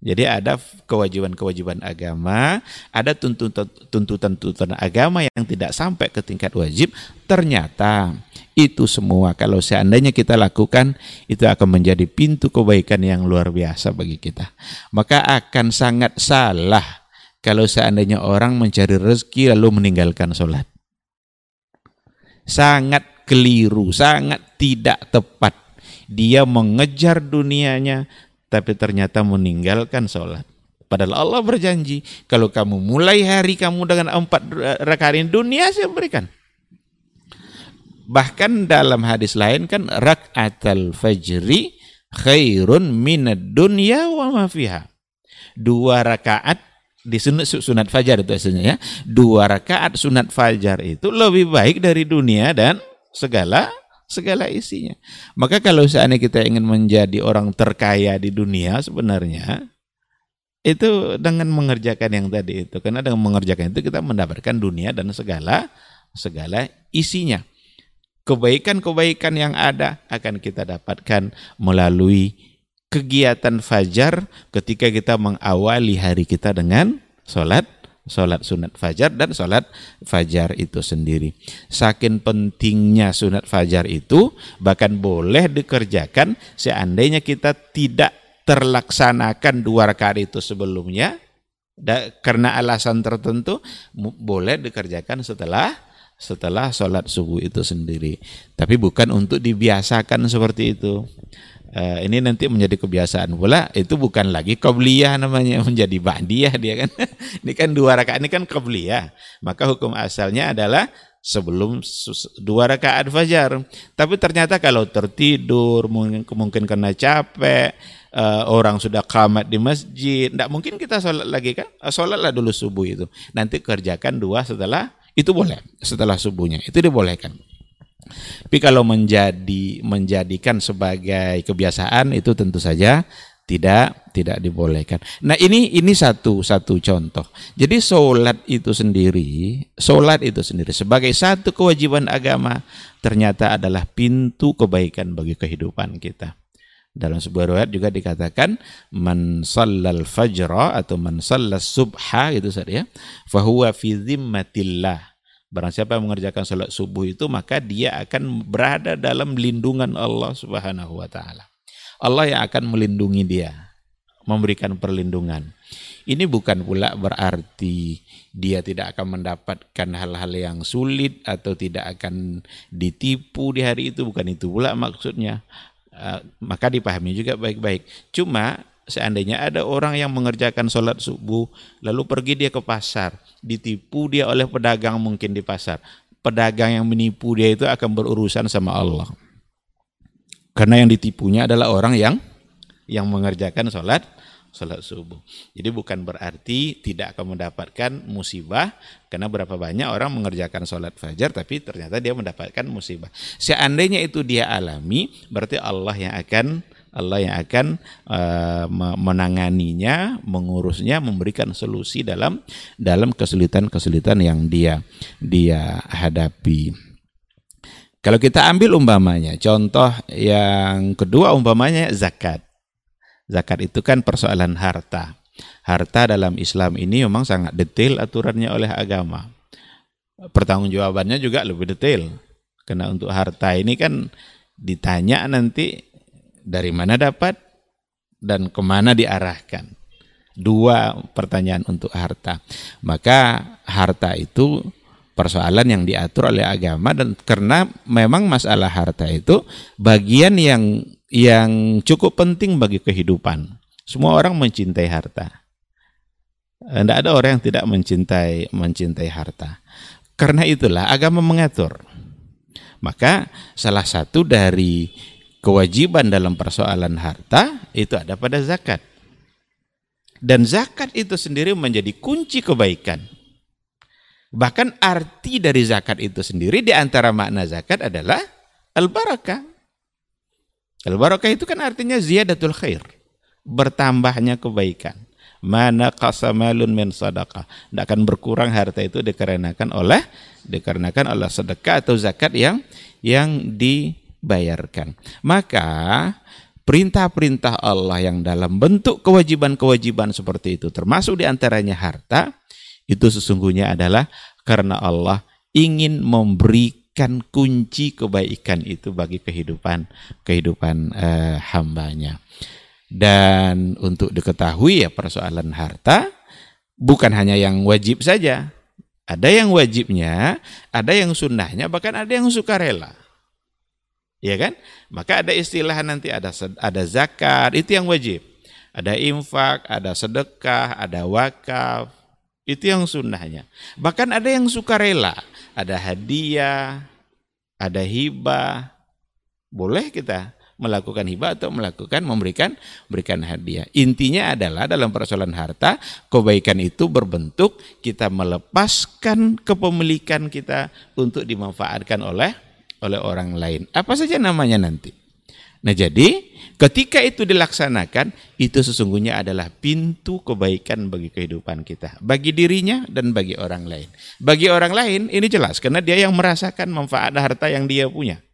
Jadi ada kewajiban-kewajiban agama, ada tuntutan-tuntutan agama yang tidak sampai ke tingkat wajib. Ternyata itu semua kalau seandainya kita lakukan itu akan menjadi pintu kebaikan yang luar biasa bagi kita. Maka akan sangat salah kalau seandainya orang mencari rezeki lalu meninggalkan sholat. Sangat keliru, sangat tidak tepat. Dia mengejar dunianya tapi ternyata meninggalkan sholat. Padahal Allah berjanji, kalau kamu mulai hari kamu dengan empat rakaat dunia saya berikan. Bahkan dalam hadis lain kan al fajri khairun minad dunya wa ma fiha. Dua rakaat di sunat, sunat fajar itu aslinya ya. Dua rakaat sunat fajar itu lebih baik dari dunia dan segala segala isinya. Maka kalau seandainya kita ingin menjadi orang terkaya di dunia sebenarnya itu dengan mengerjakan yang tadi itu karena dengan mengerjakan itu kita mendapatkan dunia dan segala segala isinya. Kebaikan-kebaikan yang ada akan kita dapatkan melalui kegiatan fajar ketika kita mengawali hari kita dengan sholat sholat sunat fajar dan sholat fajar itu sendiri. Saking pentingnya sunat fajar itu bahkan boleh dikerjakan seandainya kita tidak terlaksanakan dua rakaat itu sebelumnya da, karena alasan tertentu boleh dikerjakan setelah setelah sholat subuh itu sendiri. Tapi bukan untuk dibiasakan seperti itu. Uh, ini nanti menjadi kebiasaan pula. Itu bukan lagi qabliyah namanya <laughs> menjadi ba'diyah dia kan. <laughs> Ini kan dua rakaat ini kan qabliyah. Maka hukum asalnya adalah sebelum dua rakaat fajar. Tapi ternyata kalau tertidur mungkin mungkin karena capek uh, orang sudah kamat di masjid tidak mungkin kita sholat lagi kan? Uh, sholatlah dulu subuh itu. Nanti kerjakan dua setelah itu boleh setelah subuhnya. Itu dibolehkan tapi kalau menjadi menjadikan sebagai kebiasaan itu tentu saja tidak tidak dibolehkan. Nah ini ini satu satu contoh. Jadi sholat itu sendiri, sholat itu sendiri sebagai satu kewajiban agama ternyata adalah pintu kebaikan bagi kehidupan kita. Dalam sebuah riwayat juga dikatakan man sallal fajra atau man sallas subha gitu saja ya. Fahuwa fi zimmatillah. Barang siapa yang mengerjakan salat subuh itu maka dia akan berada dalam lindungan Allah Subhanahu wa taala. Allah yang akan melindungi dia, memberikan perlindungan. Ini bukan pula berarti dia tidak akan mendapatkan hal-hal yang sulit atau tidak akan ditipu di hari itu, bukan itu pula maksudnya. Uh, maka dipahami juga baik-baik. Cuma seandainya ada orang yang mengerjakan sholat subuh, lalu pergi dia ke pasar, ditipu dia oleh pedagang mungkin di pasar. Pedagang yang menipu dia itu akan berurusan sama Allah. Karena yang ditipunya adalah orang yang yang mengerjakan sholat sholat subuh. Jadi bukan berarti tidak akan mendapatkan musibah karena berapa banyak orang mengerjakan sholat fajar tapi ternyata dia mendapatkan musibah. Seandainya itu dia alami, berarti Allah yang akan Allah yang akan uh, menanganinya, mengurusnya, memberikan solusi dalam dalam kesulitan-kesulitan yang dia dia hadapi. Kalau kita ambil umpamanya, contoh yang kedua umpamanya zakat. Zakat itu kan persoalan harta. Harta dalam Islam ini memang sangat detail aturannya oleh agama. Pertanggungjawabannya juga lebih detail. Karena untuk harta ini kan ditanya nanti dari mana dapat dan ke mana diarahkan. Dua pertanyaan untuk harta. Maka harta itu persoalan yang diatur oleh agama dan karena memang masalah harta itu bagian yang yang cukup penting bagi kehidupan. Semua orang mencintai harta. Tidak ada orang yang tidak mencintai mencintai harta. Karena itulah agama mengatur. Maka salah satu dari kewajiban dalam persoalan harta itu ada pada zakat. Dan zakat itu sendiri menjadi kunci kebaikan. Bahkan arti dari zakat itu sendiri di antara makna zakat adalah al-barakah. Al-barakah itu kan artinya ziyadatul khair. Bertambahnya kebaikan. Mana qasamalun min sadaqah. Tidak akan berkurang harta itu dikarenakan oleh dikarenakan oleh sedekah atau zakat yang yang dibayarkan. Maka perintah-perintah Allah yang dalam bentuk kewajiban-kewajiban seperti itu termasuk di antaranya harta itu sesungguhnya adalah karena Allah ingin memberikan kunci kebaikan itu bagi kehidupan kehidupan eh, hambanya. Dan untuk diketahui ya persoalan harta bukan hanya yang wajib saja. Ada yang wajibnya, ada yang sunnahnya, bahkan ada yang sukarela. Ya kan? Maka ada istilah nanti ada ada zakat, itu yang wajib. Ada infak, ada sedekah, ada wakaf, itu yang sunnahnya. Bahkan ada yang suka rela. Ada hadiah, ada hibah. Boleh kita melakukan hibah atau melakukan memberikan berikan hadiah. Intinya adalah dalam persoalan harta, kebaikan itu berbentuk kita melepaskan kepemilikan kita untuk dimanfaatkan oleh oleh orang lain. Apa saja namanya nanti. Nah jadi ketika itu dilaksanakan itu sesungguhnya adalah pintu kebaikan bagi kehidupan kita. Bagi dirinya dan bagi orang lain. Bagi orang lain ini jelas karena dia yang merasakan manfaat harta yang dia punya.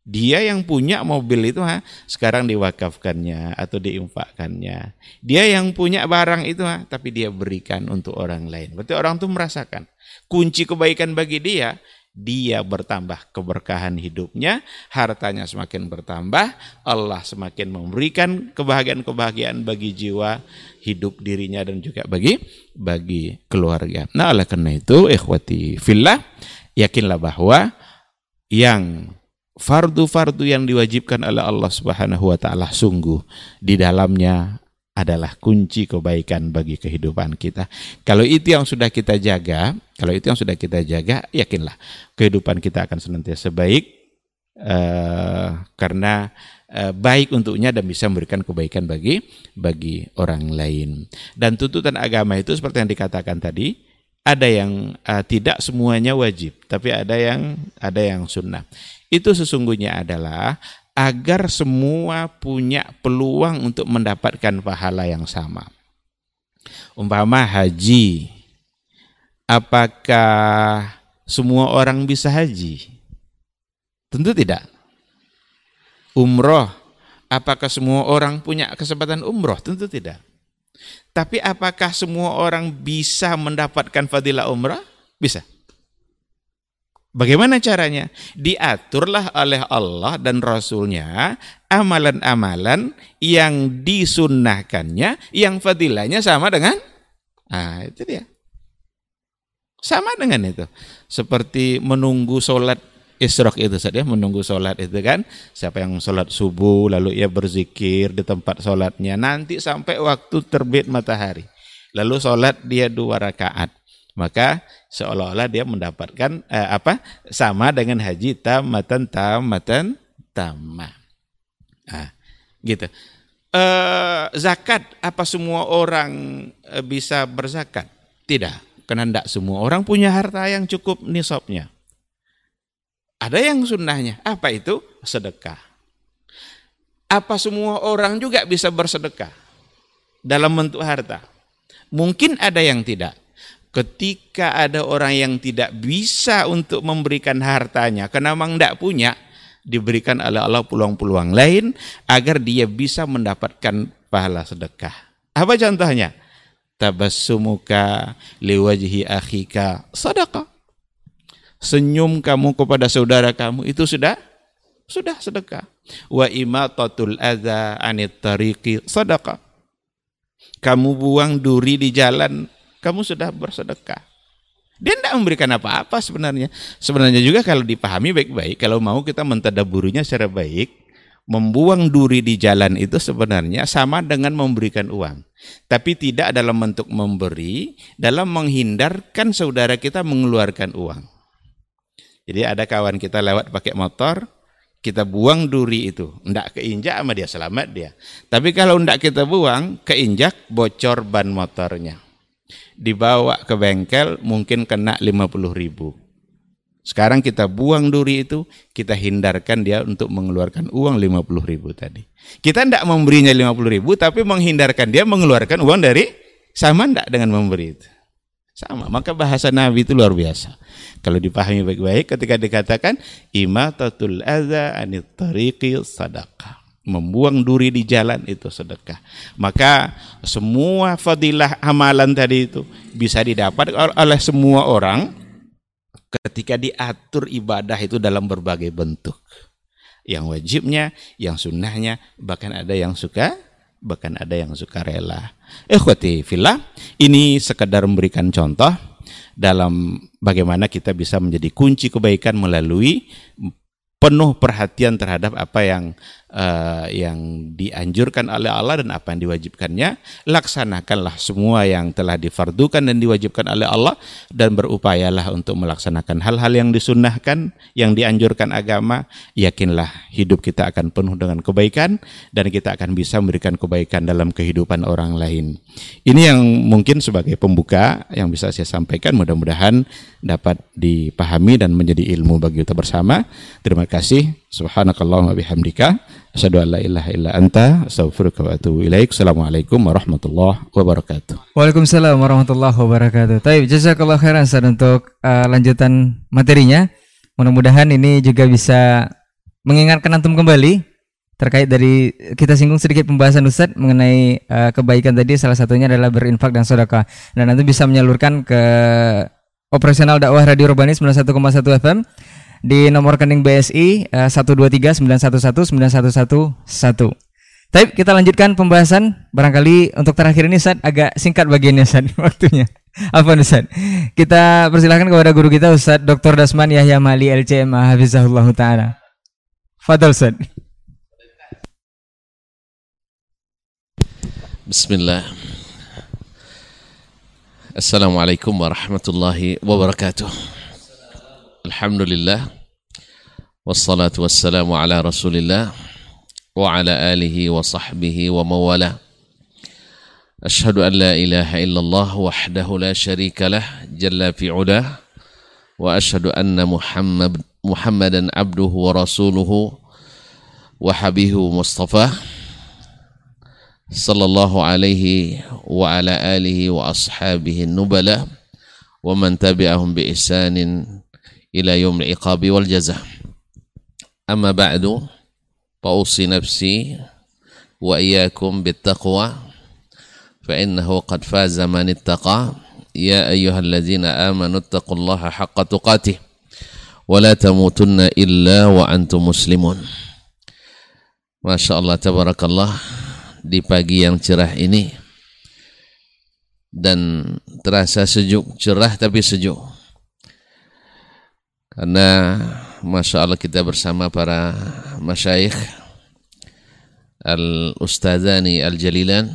Dia yang punya mobil itu ha, sekarang diwakafkannya atau diinfakkannya. Dia yang punya barang itu ha, tapi dia berikan untuk orang lain. Berarti orang itu merasakan kunci kebaikan bagi dia dia bertambah keberkahan hidupnya, hartanya semakin bertambah, Allah semakin memberikan kebahagiaan-kebahagiaan bagi jiwa, hidup dirinya dan juga bagi bagi keluarga. Nah, oleh karena itu, ikhwati fillah, yakinlah bahwa yang fardu-fardu yang diwajibkan oleh Allah Subhanahu wa taala sungguh di dalamnya adalah kunci kebaikan bagi kehidupan kita. Kalau itu yang sudah kita jaga, kalau itu yang sudah kita jaga, yakinlah kehidupan kita akan senantiasa baik uh, karena uh, baik untuknya dan bisa memberikan kebaikan bagi bagi orang lain. Dan tuntutan agama itu seperti yang dikatakan tadi, ada yang uh, tidak semuanya wajib, tapi ada yang ada yang sunnah. Itu sesungguhnya adalah agar semua punya peluang untuk mendapatkan pahala yang sama. Umpama haji, apakah semua orang bisa haji? Tentu tidak. Umroh, apakah semua orang punya kesempatan umroh? Tentu tidak. Tapi apakah semua orang bisa mendapatkan fadilah umrah? Bisa. Bagaimana caranya? Diaturlah oleh Allah dan Rasulnya amalan-amalan yang disunnahkannya, yang fadilahnya sama dengan, ah itu dia. Sama dengan itu. Seperti menunggu sholat isrok itu saja, menunggu sholat itu kan. Siapa yang sholat subuh, lalu ia berzikir di tempat sholatnya. Nanti sampai waktu terbit matahari. Lalu sholat dia dua rakaat maka seolah-olah dia mendapatkan eh, apa sama dengan haji tamatan tamatan tamah. Nah, gitu. Eh, zakat apa semua orang eh, bisa berzakat? Tidak, karena tidak semua orang punya harta yang cukup nisabnya. Ada yang sunnahnya. Apa itu? Sedekah. Apa semua orang juga bisa bersedekah dalam bentuk harta? Mungkin ada yang tidak ketika ada orang yang tidak bisa untuk memberikan hartanya karena memang tidak punya diberikan oleh Allah peluang-peluang lain agar dia bisa mendapatkan pahala sedekah. Apa contohnya? Tabassumuka liwajhi akhika sedekah. Senyum kamu kepada saudara kamu itu sudah sudah sedekah. Wa imatatul adza anit tariqi sedekah. Kamu buang duri di jalan kamu sudah bersedekah. Dia tidak memberikan apa-apa sebenarnya. Sebenarnya juga kalau dipahami baik-baik, kalau mau kita mentadaburinya secara baik, membuang duri di jalan itu sebenarnya sama dengan memberikan uang. Tapi tidak dalam bentuk memberi, dalam menghindarkan saudara kita mengeluarkan uang. Jadi ada kawan kita lewat pakai motor, kita buang duri itu, ndak keinjak sama dia selamat dia. Tapi kalau ndak kita buang, keinjak bocor ban motornya dibawa ke bengkel mungkin kena 50 ribu. Sekarang kita buang duri itu, kita hindarkan dia untuk mengeluarkan uang 50 ribu tadi. Kita tidak memberinya 50 ribu, tapi menghindarkan dia mengeluarkan uang dari sama tidak dengan memberi itu. Sama, maka bahasa Nabi itu luar biasa. Kalau dipahami baik-baik ketika dikatakan imatatul adza anit tariqi sadaqah membuang duri di jalan itu sedekah. Maka semua fadilah amalan tadi itu bisa didapat oleh semua orang ketika diatur ibadah itu dalam berbagai bentuk. Yang wajibnya, yang sunnahnya, bahkan ada yang suka, bahkan ada yang suka rela. Ikhwati fillah, ini sekedar memberikan contoh dalam bagaimana kita bisa menjadi kunci kebaikan melalui penuh perhatian terhadap apa yang uh, yang dianjurkan oleh Allah dan apa yang diwajibkannya laksanakanlah semua yang telah difardukan dan diwajibkan oleh Allah dan berupayalah untuk melaksanakan hal-hal yang disunnahkan yang dianjurkan agama. Yakinlah hidup kita akan penuh dengan kebaikan dan kita akan bisa memberikan kebaikan dalam kehidupan orang lain. Ini yang mungkin sebagai pembuka yang bisa saya sampaikan mudah-mudahan dapat dipahami dan menjadi ilmu bagi kita bersama. Terima kasih. Subhanakallahumma bihamdika asyhadu an la ilaha illa anta astaghfiruka wa atubu ilaik. Assalamualaikum warahmatullahi wabarakatuh. Waalaikumsalam warahmatullahi wabarakatuh. Taib, jazakallah khairan Ustaz untuk uh, lanjutan materinya. Mudah-mudahan ini juga bisa mengingatkan antum kembali terkait dari kita singgung sedikit pembahasan Ustaz mengenai uh, kebaikan tadi salah satunya adalah berinfak dan sedekah dan nanti bisa menyalurkan ke operasional dakwah Radio Urbani 91,1 FM di nomor rekening BSI uh, 123 911 9111. Tapi kita lanjutkan pembahasan barangkali untuk terakhir ini Ustaz agak singkat bagiannya Ustaz <laughs> waktunya. Apa Ustaz? Kita persilahkan kepada guru kita Ustaz Dr. Dasman Yahya Mali LCM Hafizahullah Ta'ala. Fadal Ustaz. Bismillah. Assalamualaikum warahmatullahi wabarakatuh. الحمد لله والصلاة والسلام على رسول الله وعلى آله وصحبه ومولاه أشهد أن لا إله إلا الله وحده لا شريك له جل في علاه وأشهد أن محمد محمدا عبده ورسوله وحبيه مصطفاه صلى الله عليه وعلى آله وأصحابه النبلاء ومن تبعهم بإحسان ila yaumil iqabi wal jazah. Amma ba'du fausi nafsi wa iyyakum bittaqwa fa innahu qad faza man ittaqa. Ya ayyuhalladzina amanu ittaqullaha haqqa tuqatih wa la tamutunna illa wa antum muslimun. Masya Allah tabarakallah di pagi yang cerah ini dan terasa sejuk cerah tapi sejuk. Karena Masya Allah kita bersama para masyayikh Al-Ustadzani Al-Jalilan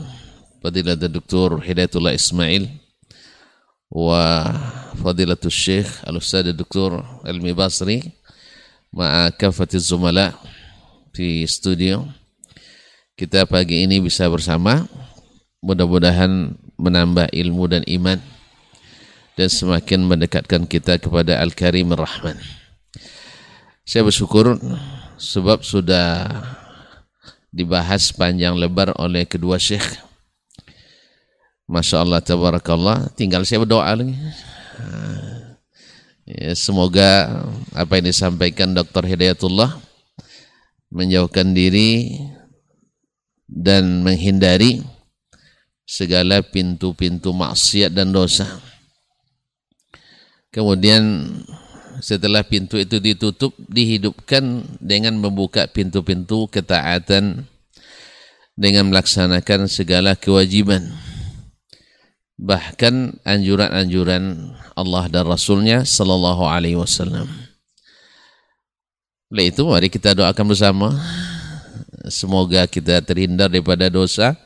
Fadilat Dr. Hidayatullah Ismail wa Fadilatul Syekh Al-Ustadz Dr. Ilmi Basri ma'a kafatiz zumala di studio. Kita pagi ini bisa bersama. Mudah-mudahan menambah ilmu dan iman dan semakin mendekatkan kita kepada Al-Karim Ar-Rahman. Saya bersyukur sebab sudah dibahas panjang lebar oleh kedua syekh. Masya Allah, tabarakallah. Tinggal saya berdoa lagi. Ya, semoga apa yang disampaikan Dr. Hidayatullah menjauhkan diri dan menghindari segala pintu-pintu maksiat dan dosa. Kemudian setelah pintu itu ditutup, dihidupkan dengan membuka pintu-pintu ketaatan dengan melaksanakan segala kewajiban. Bahkan anjuran-anjuran Allah dan Rasulnya Sallallahu Alaihi Wasallam. Oleh itu mari kita doakan bersama semoga kita terhindar daripada dosa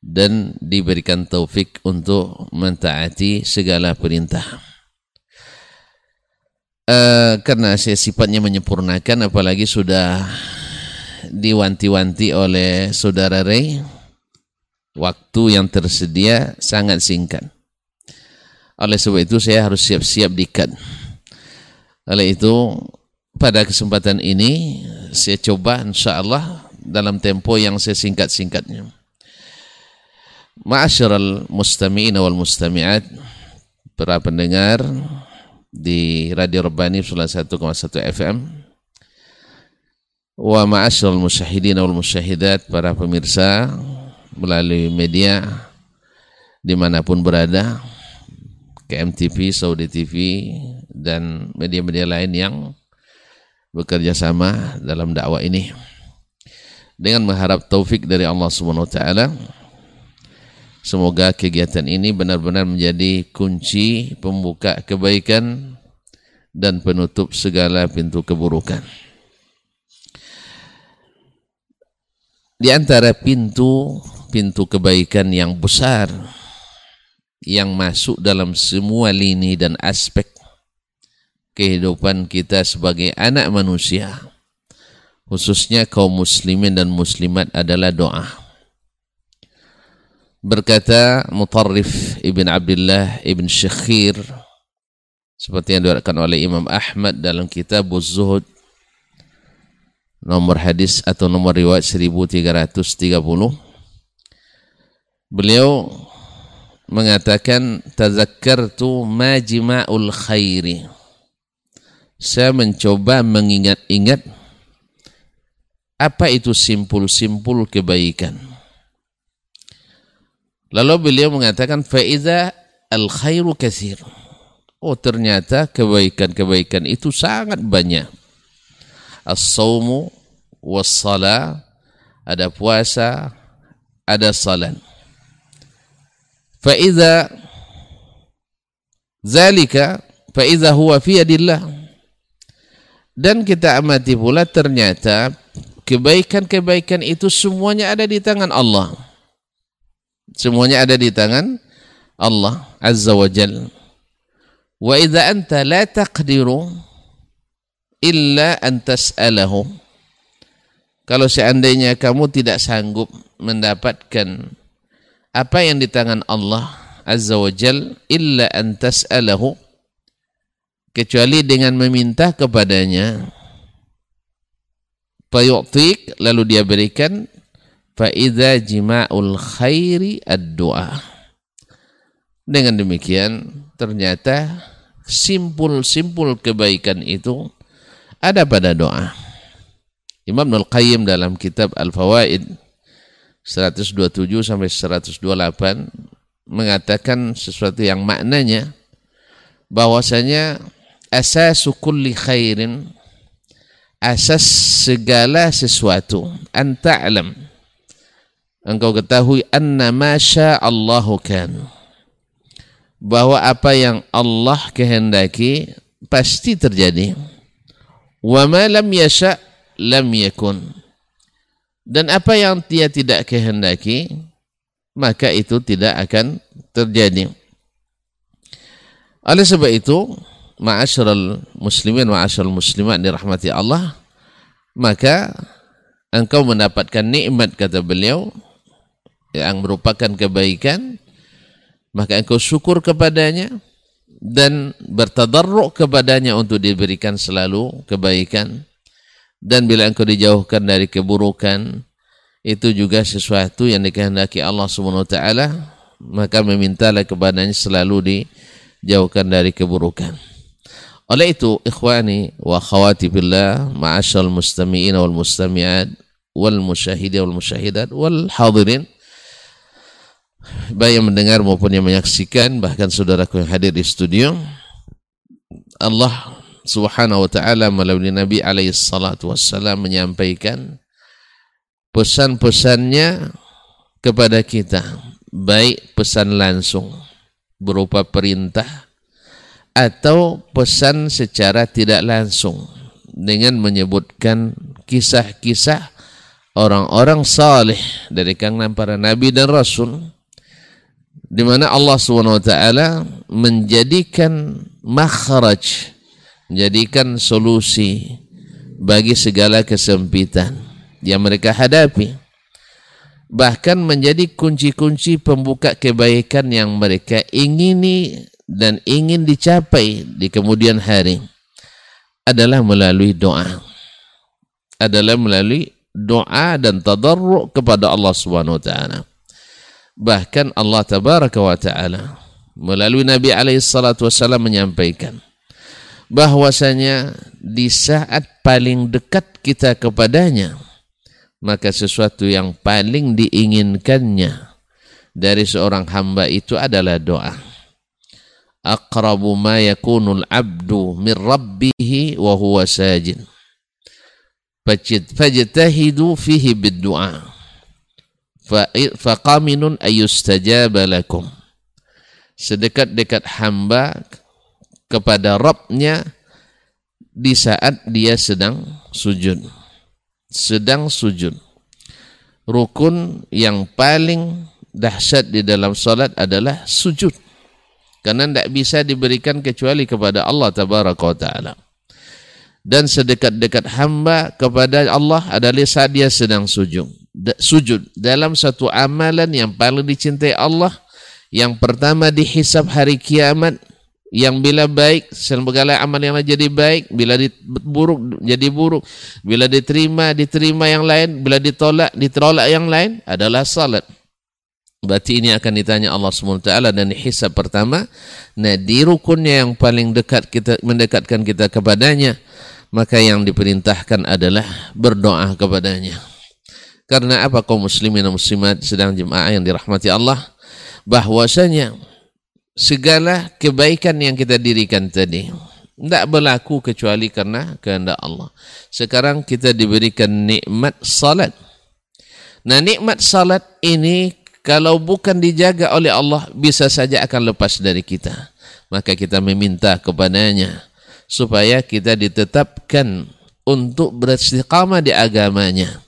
dan diberikan taufik untuk mentaati segala perintah. Uh, karena saya sifatnya menyempurnakan apalagi sudah diwanti-wanti oleh saudara Ray waktu yang tersedia sangat singkat. Oleh sebab itu saya harus siap-siap dikat. Oleh itu pada kesempatan ini saya coba insya Allah dalam tempo yang saya singkat-singkatnya. Ma'asyiral mustami'ina wal mustami'at para pendengar di Radio Rabbani 101,1 FM wa ma'asyiral musyahidina wal musyahidat para pemirsa melalui media di mana pun berada KMTV, Saudi TV dan media-media lain yang bekerja sama dalam dakwah ini. Dengan mengharap taufik dari Allah Subhanahu wa taala semoga kegiatan ini benar-benar menjadi kunci pembuka kebaikan dan penutup segala pintu keburukan. Di antara pintu pintu kebaikan yang besar yang masuk dalam semua lini dan aspek kehidupan kita sebagai anak manusia khususnya kaum muslimin dan muslimat adalah doa berkata Mutarrif Ibn Abdullah Ibn Syekhir seperti yang diriwayatkan oleh Imam Ahmad dalam kitab Zuhud nomor hadis atau nomor riwayat 1330 beliau mengatakan tazakkartu majma'ul khairi saya mencoba mengingat-ingat apa itu simpul-simpul kebaikan. Lalu beliau mengatakan faiza al khairu kathir. Oh ternyata kebaikan-kebaikan itu sangat banyak. As-sawmu was-salah, ada puasa, ada salat. Faiza zalika faiza huwa fi yadillah dan kita amati pula ternyata kebaikan-kebaikan itu semuanya ada di tangan Allah. Semuanya ada di tangan Allah Azza wa Jal. Wa anta la taqdiru illa an tas'alahu. Kalau seandainya kamu tidak sanggup mendapatkan apa yang di tangan Allah Azza wa Jal illa an tas'alahu kecuali dengan meminta kepadanya fayu'tik lalu dia berikan fa idza jima'ul khairi ad-du'a. Dengan demikian ternyata simpul-simpul kebaikan itu ada pada doa. Imam Nul Qayyim dalam kitab Al-Fawaid 127 sampai 128 mengatakan sesuatu yang maknanya bahwasanya asasu kulli khairin asas segala sesuatu an ta'lam engkau ketahui anna ma Allahu kan. Bahwa apa yang Allah kehendaki pasti terjadi. Wa ma lam yasha lam yakun. Dan apa yang dia tidak kehendaki maka itu tidak akan terjadi. Oleh sebab itu ma'asyiral muslimin ma'asyiral muslimat dirahmati Allah maka engkau mendapatkan nikmat kata beliau yang merupakan kebaikan maka engkau syukur kepadanya dan bertadarruk kepadanya untuk diberikan selalu kebaikan. Dan bila engkau dijauhkan dari keburukan itu juga sesuatu yang dikehendaki Allah Subhanahu wa taala maka memintalah kepadanya selalu dijauhkan dari keburukan. Oleh itu, ikhwani wa khawati billah, ma'asyal mustami'in wal mustami'at wal musyahidin wal musyahidat wal hadirin baik yang mendengar maupun yang menyaksikan bahkan saudaraku yang hadir di studio. Allah subhanahu wa ta'ala melalui Nabi alaihi salatu wassalam menyampaikan pesan-pesannya kepada kita. Baik pesan langsung berupa perintah atau pesan secara tidak langsung dengan menyebutkan kisah-kisah orang-orang saleh dari kalangan para nabi dan rasul di mana Allah SWT menjadikan makhraj menjadikan solusi bagi segala kesempitan yang mereka hadapi bahkan menjadi kunci-kunci pembuka kebaikan yang mereka ingini dan ingin dicapai di kemudian hari adalah melalui doa. Adalah melalui doa dan tadarruk kepada Allah taala. Bahkan Allah tabaraka wa taala melalui Nabi alaihi salatu wasallam menyampaikan bahwasanya di saat paling dekat kita kepadanya maka sesuatu yang paling diinginkannya dari seorang hamba itu adalah doa. Aqrabu ma yakunul abdu min rabbih wa huwa sajid. Fajtahidu fihi bid-du'a faqaminun ayustajaba lakum. Sedekat-dekat hamba kepada Rabbnya di saat dia sedang sujud. Sedang sujud. Rukun yang paling dahsyat di dalam salat adalah sujud. Karena tidak bisa diberikan kecuali kepada Allah tabaraka taala. Dan sedekat-dekat hamba kepada Allah adalah saat dia sedang sujud sujud dalam satu amalan yang paling dicintai Allah yang pertama dihisap hari kiamat yang bila baik segala amal yang jadi baik bila buruk jadi buruk bila diterima diterima yang lain bila ditolak ditolak yang lain adalah salat Berarti ini akan ditanya Allah SWT dan hisab pertama. Nah di rukunnya yang paling dekat kita mendekatkan kita kepadanya. Maka yang diperintahkan adalah berdoa kepadanya. Karena apa kaum muslimin dan muslimat sedang jemaah yang dirahmati Allah. Bahwasanya segala kebaikan yang kita dirikan tadi. Tidak berlaku kecuali karena kehendak Allah. Sekarang kita diberikan nikmat salat. Nah nikmat salat ini kalau bukan dijaga oleh Allah bisa saja akan lepas dari kita maka kita meminta kepadanya supaya kita ditetapkan untuk beristiqamah di agamanya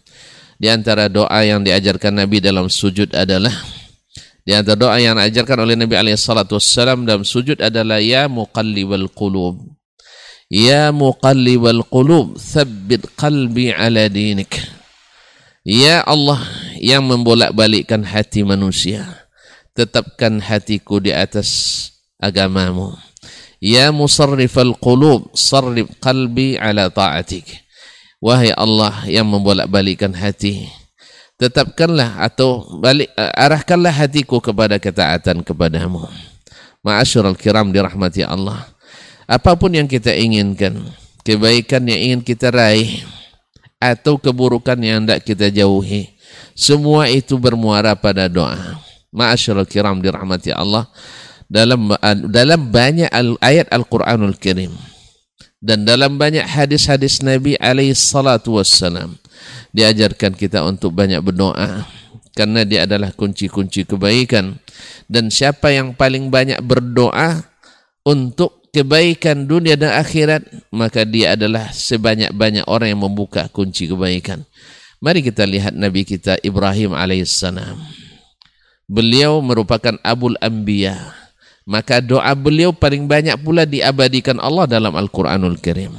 di antara doa yang diajarkan Nabi dalam sujud adalah di antara doa yang diajarkan oleh Nabi alaihi salatu wassalam dalam sujud adalah ya muqallibal qulub ya muqallibal qulub tsabbit qalbi ala dinik ya Allah yang membolak-balikkan hati manusia. Tetapkan hatiku di atas agamamu. Ya musarrifal qulub, sarrif qalbi ala ta'atik. Wahai Allah yang membolak-balikkan hati, tetapkanlah atau balik arahkanlah hatiku kepada ketaatan kepadamu. Ma'asyiral kiram dirahmati Allah. Apa pun yang kita inginkan, kebaikan yang ingin kita raih atau keburukan yang hendak kita jauhi, semua itu bermuara pada doa. Ma'asyiral kiram dirahmati Allah dalam dalam banyak ayat Al-Qur'anul Karim dan dalam banyak hadis-hadis Nabi alaihi salatu wassalam diajarkan kita untuk banyak berdoa. Karena dia adalah kunci-kunci kebaikan. Dan siapa yang paling banyak berdoa untuk kebaikan dunia dan akhirat maka dia adalah sebanyak-banyak orang yang membuka kunci kebaikan. Mari kita lihat Nabi kita Ibrahim alaihissalam beliau merupakan abul anbiya maka doa beliau paling banyak pula diabadikan Allah dalam Al-Quranul Karim.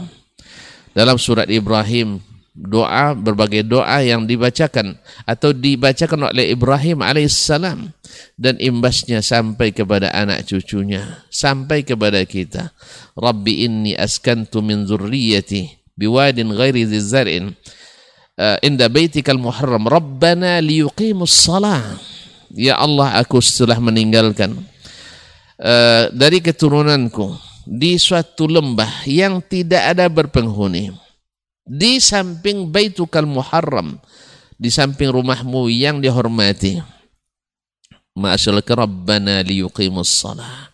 Dalam surat Ibrahim, doa berbagai doa yang dibacakan atau dibacakan oleh Ibrahim alaihissalam dan imbasnya sampai kepada anak cucunya, sampai kepada kita. Rabbi inni askantu min zurriyati biwadin ghairi dzar'in uh, inda baitikal muharram rabbana liyuqimus. Ya Allah, aku setelah meninggalkan uh, dari keturunanku di suatu lembah yang tidak ada berpenghuni. Di samping Baitukal Muharram di samping rumahmu yang dihormati. Rabbana liyuqimus salah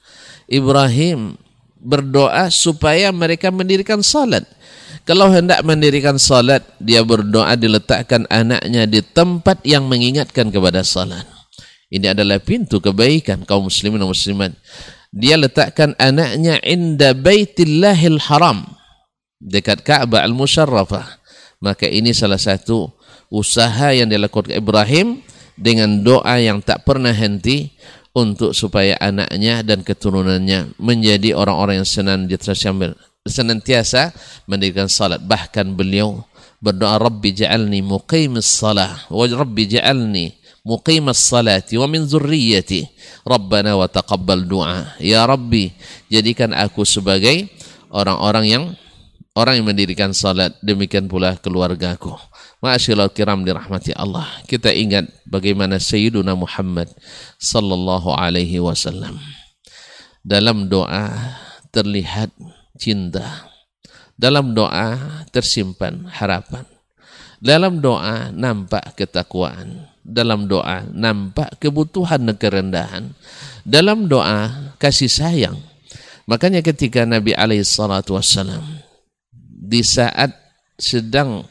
Ibrahim berdoa supaya mereka mendirikan salat. Kalau hendak mendirikan salat dia berdoa diletakkan anaknya di tempat yang mengingatkan kepada salat ini adalah pintu kebaikan kaum muslimin dan muslimat. Dia letakkan anaknya inda baitillahil haram. Dekat Ka'bah al-Musharrafah. Maka ini salah satu usaha yang dilakukan Ibrahim dengan doa yang tak pernah henti untuk supaya anaknya dan keturunannya menjadi orang-orang yang senantiasa mendirikan salat bahkan beliau berdoa Rabbi ja'alni muqimis salah wa Rabbi ja'alni wa min zurriyyati Rabbana wa taqabbal du'a ya Rabbi jadikan aku sebagai orang-orang yang orang yang mendirikan salat. Demikian pula keluargaku. Ma'asyiral kiram dirahmati Allah. Kita ingat bagaimana Sayyiduna Muhammad sallallahu alaihi wasallam. Dalam doa terlihat cinta. Dalam doa tersimpan harapan. Dalam doa nampak ketakwaan dalam doa nampak kebutuhan dan kerendahan. Dalam doa kasih sayang. Makanya ketika Nabi alaihissalatu wassalam di saat sedang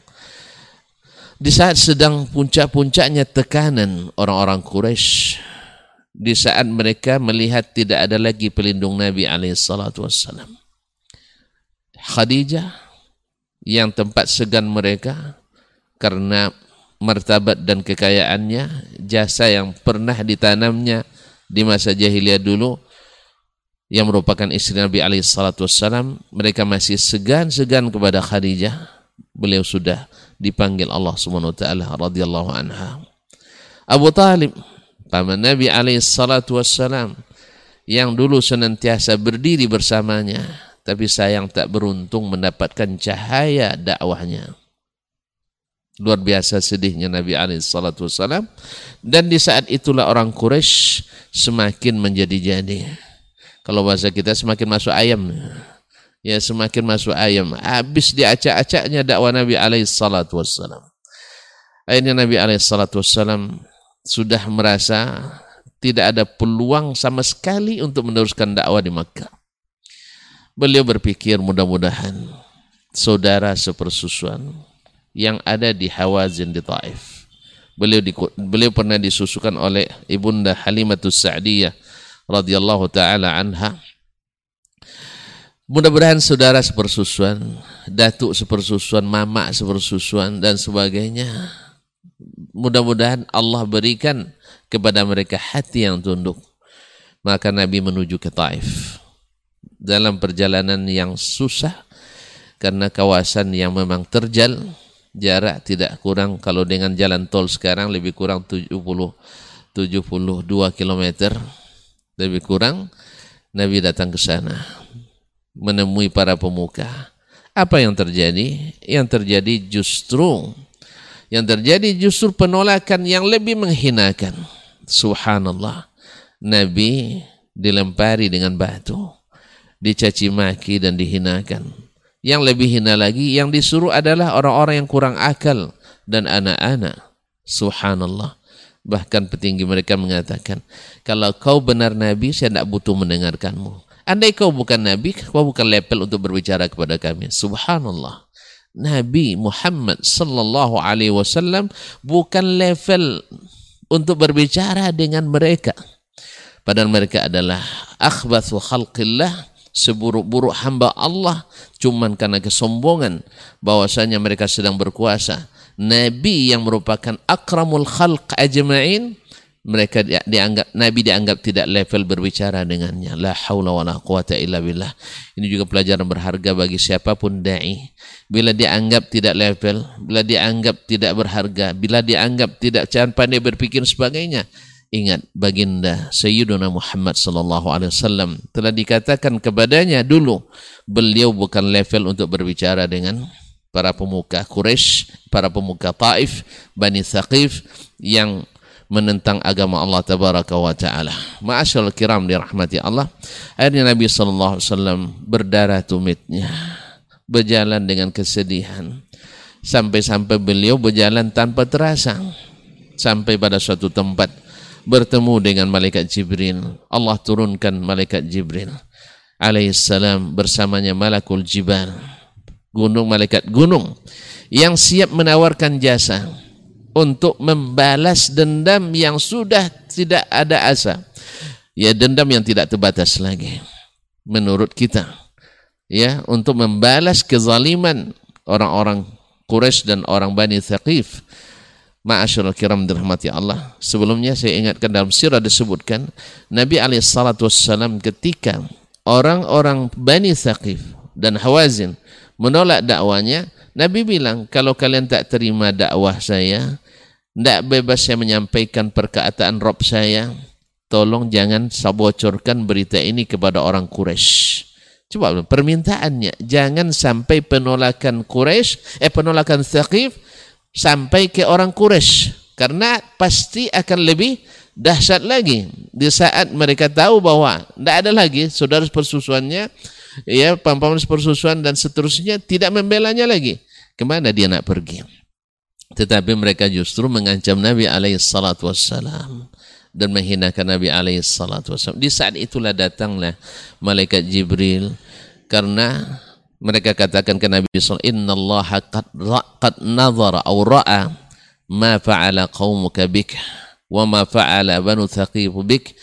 di saat sedang puncak-puncaknya tekanan orang-orang Quraisy di saat mereka melihat tidak ada lagi pelindung Nabi alaihissalatu wassalam Khadijah yang tempat segan mereka karena martabat dan kekayaannya, jasa yang pernah ditanamnya di masa jahiliyah dulu yang merupakan istri Nabi alaihi salatu wassalam, mereka masih segan-segan kepada Khadijah. Beliau sudah dipanggil Allah Subhanahu wa taala radhiyallahu anha. Abu Talib, paman Nabi alaihi salatu wassalam yang dulu senantiasa berdiri bersamanya, tapi sayang tak beruntung mendapatkan cahaya dakwahnya Luar biasa sedihnya Nabi alaihissalatu wassalam. Dan di saat itulah orang Quraisy semakin menjadi-jadi. Kalau bahasa kita semakin masuk ayam. Ya semakin masuk ayam. Habis diacak-acaknya dakwah Nabi alaihissalatu wassalam. Akhirnya Nabi alaihissalatu wassalam sudah merasa tidak ada peluang sama sekali untuk meneruskan dakwah di Makkah. Beliau berpikir mudah-mudahan saudara sepersusuan yang ada di Hawazin di Taif. Beliau di, beliau pernah disusukan oleh Ibunda Halimatus Sa'diyah radhiyallahu taala anha. Mudah-mudahan saudara sepersusuan, datuk sepersusuan, mama sepersusuan dan sebagainya. Mudah-mudahan Allah berikan kepada mereka hati yang tunduk. Maka Nabi menuju ke Taif. Dalam perjalanan yang susah karena kawasan yang memang terjal, jarak tidak kurang kalau dengan jalan tol sekarang lebih kurang 70 72 km lebih kurang Nabi datang ke sana menemui para pemuka Apa yang terjadi? Yang terjadi justru yang terjadi justru penolakan yang lebih menghinakan. Subhanallah. Nabi dilempari dengan batu, dicaci maki dan dihinakan. Yang lebih hina lagi, yang disuruh adalah orang-orang yang kurang akal dan anak-anak. Subhanallah. Bahkan petinggi mereka mengatakan, kalau kau benar Nabi, saya tidak butuh mendengarkanmu. Andai kau bukan Nabi, kau bukan level untuk berbicara kepada kami. Subhanallah. Nabi Muhammad sallallahu alaihi wasallam bukan level untuk berbicara dengan mereka. Padahal mereka adalah akhbathu khalqillah, seburuk-buruk hamba Allah cuman karena kesombongan bahwasanya mereka sedang berkuasa. Nabi yang merupakan akramul khalq ajma'in mereka dianggap Nabi dianggap tidak level berbicara dengannya. La haula wala quwata illa billah. Ini juga pelajaran berharga bagi siapa pun dai. Bila dianggap tidak level bila dianggap tidak berharga bila dianggap tidak pandai berpikir sebagainya ingat baginda Sayyiduna Muhammad sallallahu alaihi wasallam telah dikatakan kepadanya dulu beliau bukan level untuk berbicara dengan para pemuka Quraisy, para pemuka Taif, Bani Thaqif yang menentang agama Allah tabaraka wa taala. Ma'asyal kiram dirahmati Allah. Akhirnya Nabi sallallahu alaihi wasallam berdarah tumitnya, berjalan dengan kesedihan sampai-sampai beliau berjalan tanpa terasa sampai pada suatu tempat bertemu dengan malaikat Jibril. Allah turunkan malaikat Jibril alaihissalam bersamanya malakul jibal gunung malaikat gunung yang siap menawarkan jasa untuk membalas dendam yang sudah tidak ada asa. Ya dendam yang tidak terbatas lagi. Menurut kita. Ya untuk membalas kezaliman orang-orang Quraisy dan orang Bani Thaqif. Ma'asyarul kiram dirahmati Allah. Sebelumnya saya ingatkan dalam sirah disebutkan Nabi SAW ketika orang-orang Bani Thaqif dan Hawazin menolak dakwanya, Nabi bilang, kalau kalian tak terima dakwah saya, tidak bebas saya menyampaikan perkataan Rob saya, tolong jangan sabocorkan berita ini kepada orang Quraisy. Coba permintaannya, jangan sampai penolakan Quraisy, eh penolakan Thaqif sampai ke orang Quraisy. Karena pasti akan lebih dahsyat lagi di saat mereka tahu bahwa tidak ada lagi saudara persusuannya ya pampaman persusuan dan seterusnya tidak membelanya lagi. Ke mana dia nak pergi? Tetapi mereka justru mengancam Nabi alaihi salatu wassalam dan menghinakan Nabi alaihi salatu wassalam. Di saat itulah datanglah malaikat Jibril karena mereka katakan ke Nabi SAW, Inna Allah qad, qad nazara aw ra'a ma fa'ala qaumuka bik wa ma fa'ala banu thaqib bik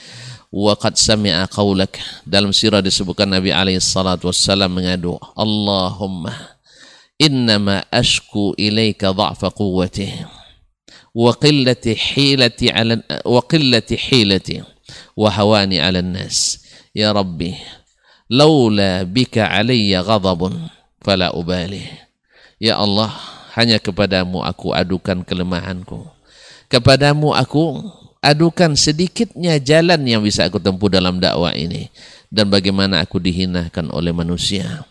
wa qad sami'a qaulak dalam sirah disebutkan Nabi wassalam mengadu Allahumma innama ashku ilaika dha'fa quwwati wa qillati hilati ala wa qillati hilati wa hawani ala nas ya rabbi laula bika alayya ghadabun fala ubali. Ya Allah hanya kepadamu aku adukan kelemahanku. Kepadamu aku adukan sedikitnya jalan yang bisa aku tempuh dalam dakwah ini. Dan bagaimana aku dihinakan oleh manusia.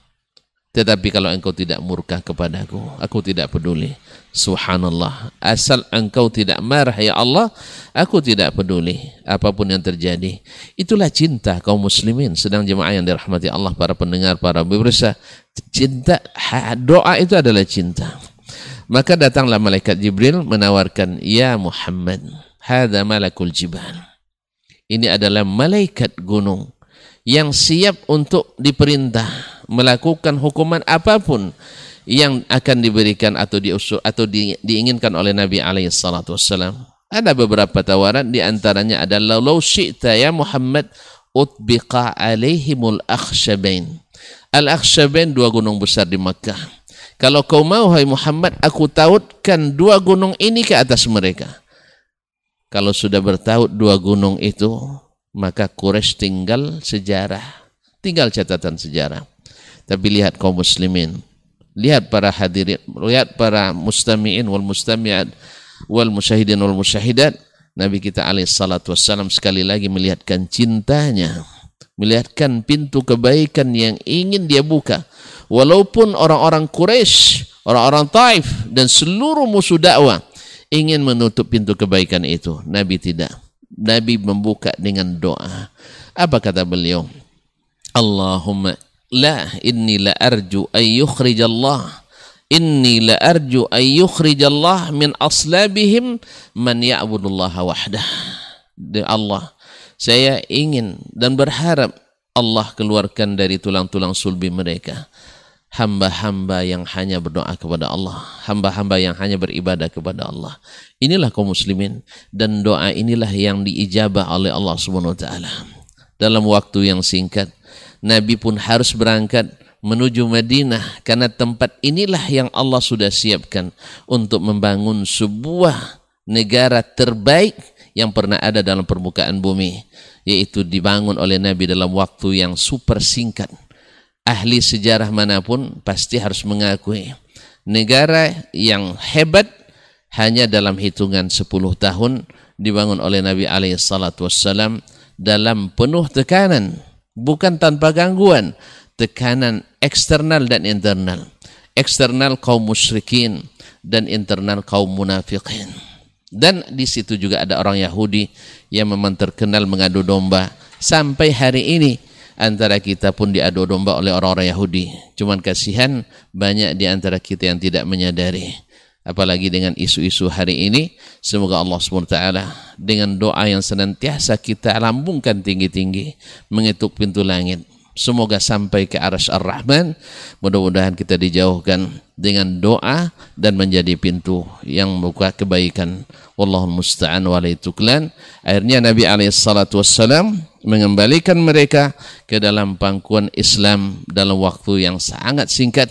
Tetapi kalau engkau tidak murka kepadaku, aku tidak peduli. Subhanallah. Asal engkau tidak marah ya Allah, aku tidak peduli. Apa pun yang terjadi. Itulah cinta kaum muslimin. Sedang jemaah yang dirahmati Allah, para pendengar, para pemirsa. Cinta, doa itu adalah cinta. Maka datanglah malaikat Jibril menawarkan, Ya Muhammad, Hada malakul jibal. Ini adalah malaikat gunung yang siap untuk diperintah melakukan hukuman apa pun yang akan diberikan atau diusul atau di, diinginkan oleh Nabi alaihi salatu. Ada beberapa tawaran di antaranya adalah law syi'ta ya Muhammad utbiqa alaihimul akhshabain. Al-akhshabain dua gunung besar di Makkah. Kalau kau mau hai Muhammad aku tautkan dua gunung ini ke atas mereka. Kalau sudah bertaut dua gunung itu, maka Quraisy tinggal sejarah, tinggal catatan sejarah. Tapi lihat kaum muslimin, lihat para hadirin, lihat para mustami'in wal mustami'at wal musyahidin wal musyahidat. Nabi kita alaih salatu wassalam sekali lagi melihatkan cintanya. Melihatkan pintu kebaikan yang ingin dia buka. Walaupun orang-orang Quraisy orang-orang Taif dan seluruh musuh dakwah ingin menutup pintu kebaikan itu. Nabi tidak. Nabi membuka dengan doa. Apa kata beliau? Allahumma la inni la arju ay yukhrijallah inni la arju ay yukhrijallah min aslabihim man ya'budullaha wahdah de Allah. Saya ingin dan berharap Allah keluarkan dari tulang-tulang sulbi mereka. Hamba-hamba yang hanya berdoa kepada Allah. Hamba-hamba yang hanya beribadah kepada Allah. Inilah kaum muslimin. Dan doa inilah yang diijabah oleh Allah Subhanahu wa taala. Dalam waktu yang singkat Nabi pun harus berangkat menuju Madinah karena tempat inilah yang Allah sudah siapkan untuk membangun sebuah negara terbaik yang pernah ada dalam permukaan bumi yaitu dibangun oleh Nabi dalam waktu yang super singkat. Ahli sejarah mana pun pasti harus mengakui negara yang hebat hanya dalam hitungan 10 tahun dibangun oleh Nabi alaihi salatu wassalam dalam penuh tekanan bukan tanpa gangguan. Tekanan eksternal dan internal. Eksternal kaum musyrikin dan internal kaum munafikin. Dan di situ juga ada orang Yahudi yang memang terkenal mengadu domba. Sampai hari ini antara kita pun diadu domba oleh orang-orang Yahudi. Cuman kasihan banyak di antara kita yang tidak menyadari apalagi dengan isu-isu hari ini semoga Allah SWT dengan doa yang senantiasa kita lambungkan tinggi-tinggi mengetuk pintu langit. Semoga sampai ke aras ar-Rahman. Mudah-mudahan kita dijauhkan dengan doa dan menjadi pintu yang membuka kebaikan. Wallahu musta'an wa tuklan akhirnya Nabi alaihi mengembalikan mereka ke dalam pangkuan Islam dalam waktu yang sangat singkat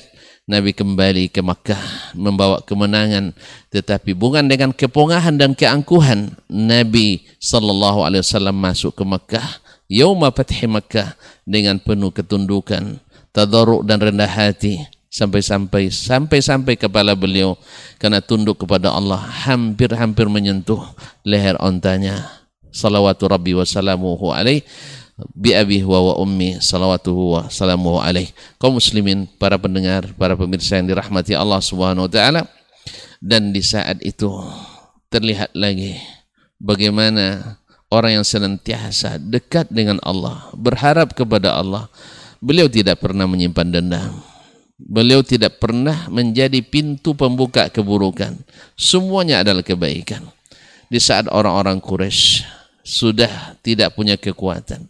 Nabi kembali ke Makkah membawa kemenangan. Tetapi bukan dengan kepongahan dan keangkuhan Nabi sallallahu alaihi wasallam masuk ke Makkah yauma fathi Makkah dengan penuh ketundukan tadarruk dan rendah hati sampai-sampai sampai-sampai kepala beliau karena tunduk kepada Allah hampir-hampir menyentuh leher ontanya. Salawatu rabbi wa salamuhu alaihi bi abi wa wa ummi salawatuhu wa salamuhu alaih. Kaum muslimin para pendengar para pemirsa yang dirahmati Allah Subhanahu wa taala. Dan di saat itu terlihat lagi bagaimana orang yang senantiasa dekat dengan Allah berharap kepada Allah. Beliau tidak pernah menyimpan dendam. Beliau tidak pernah menjadi pintu pembuka keburukan. Semuanya adalah kebaikan. Di saat orang-orang Quraisy sudah tidak punya kekuatan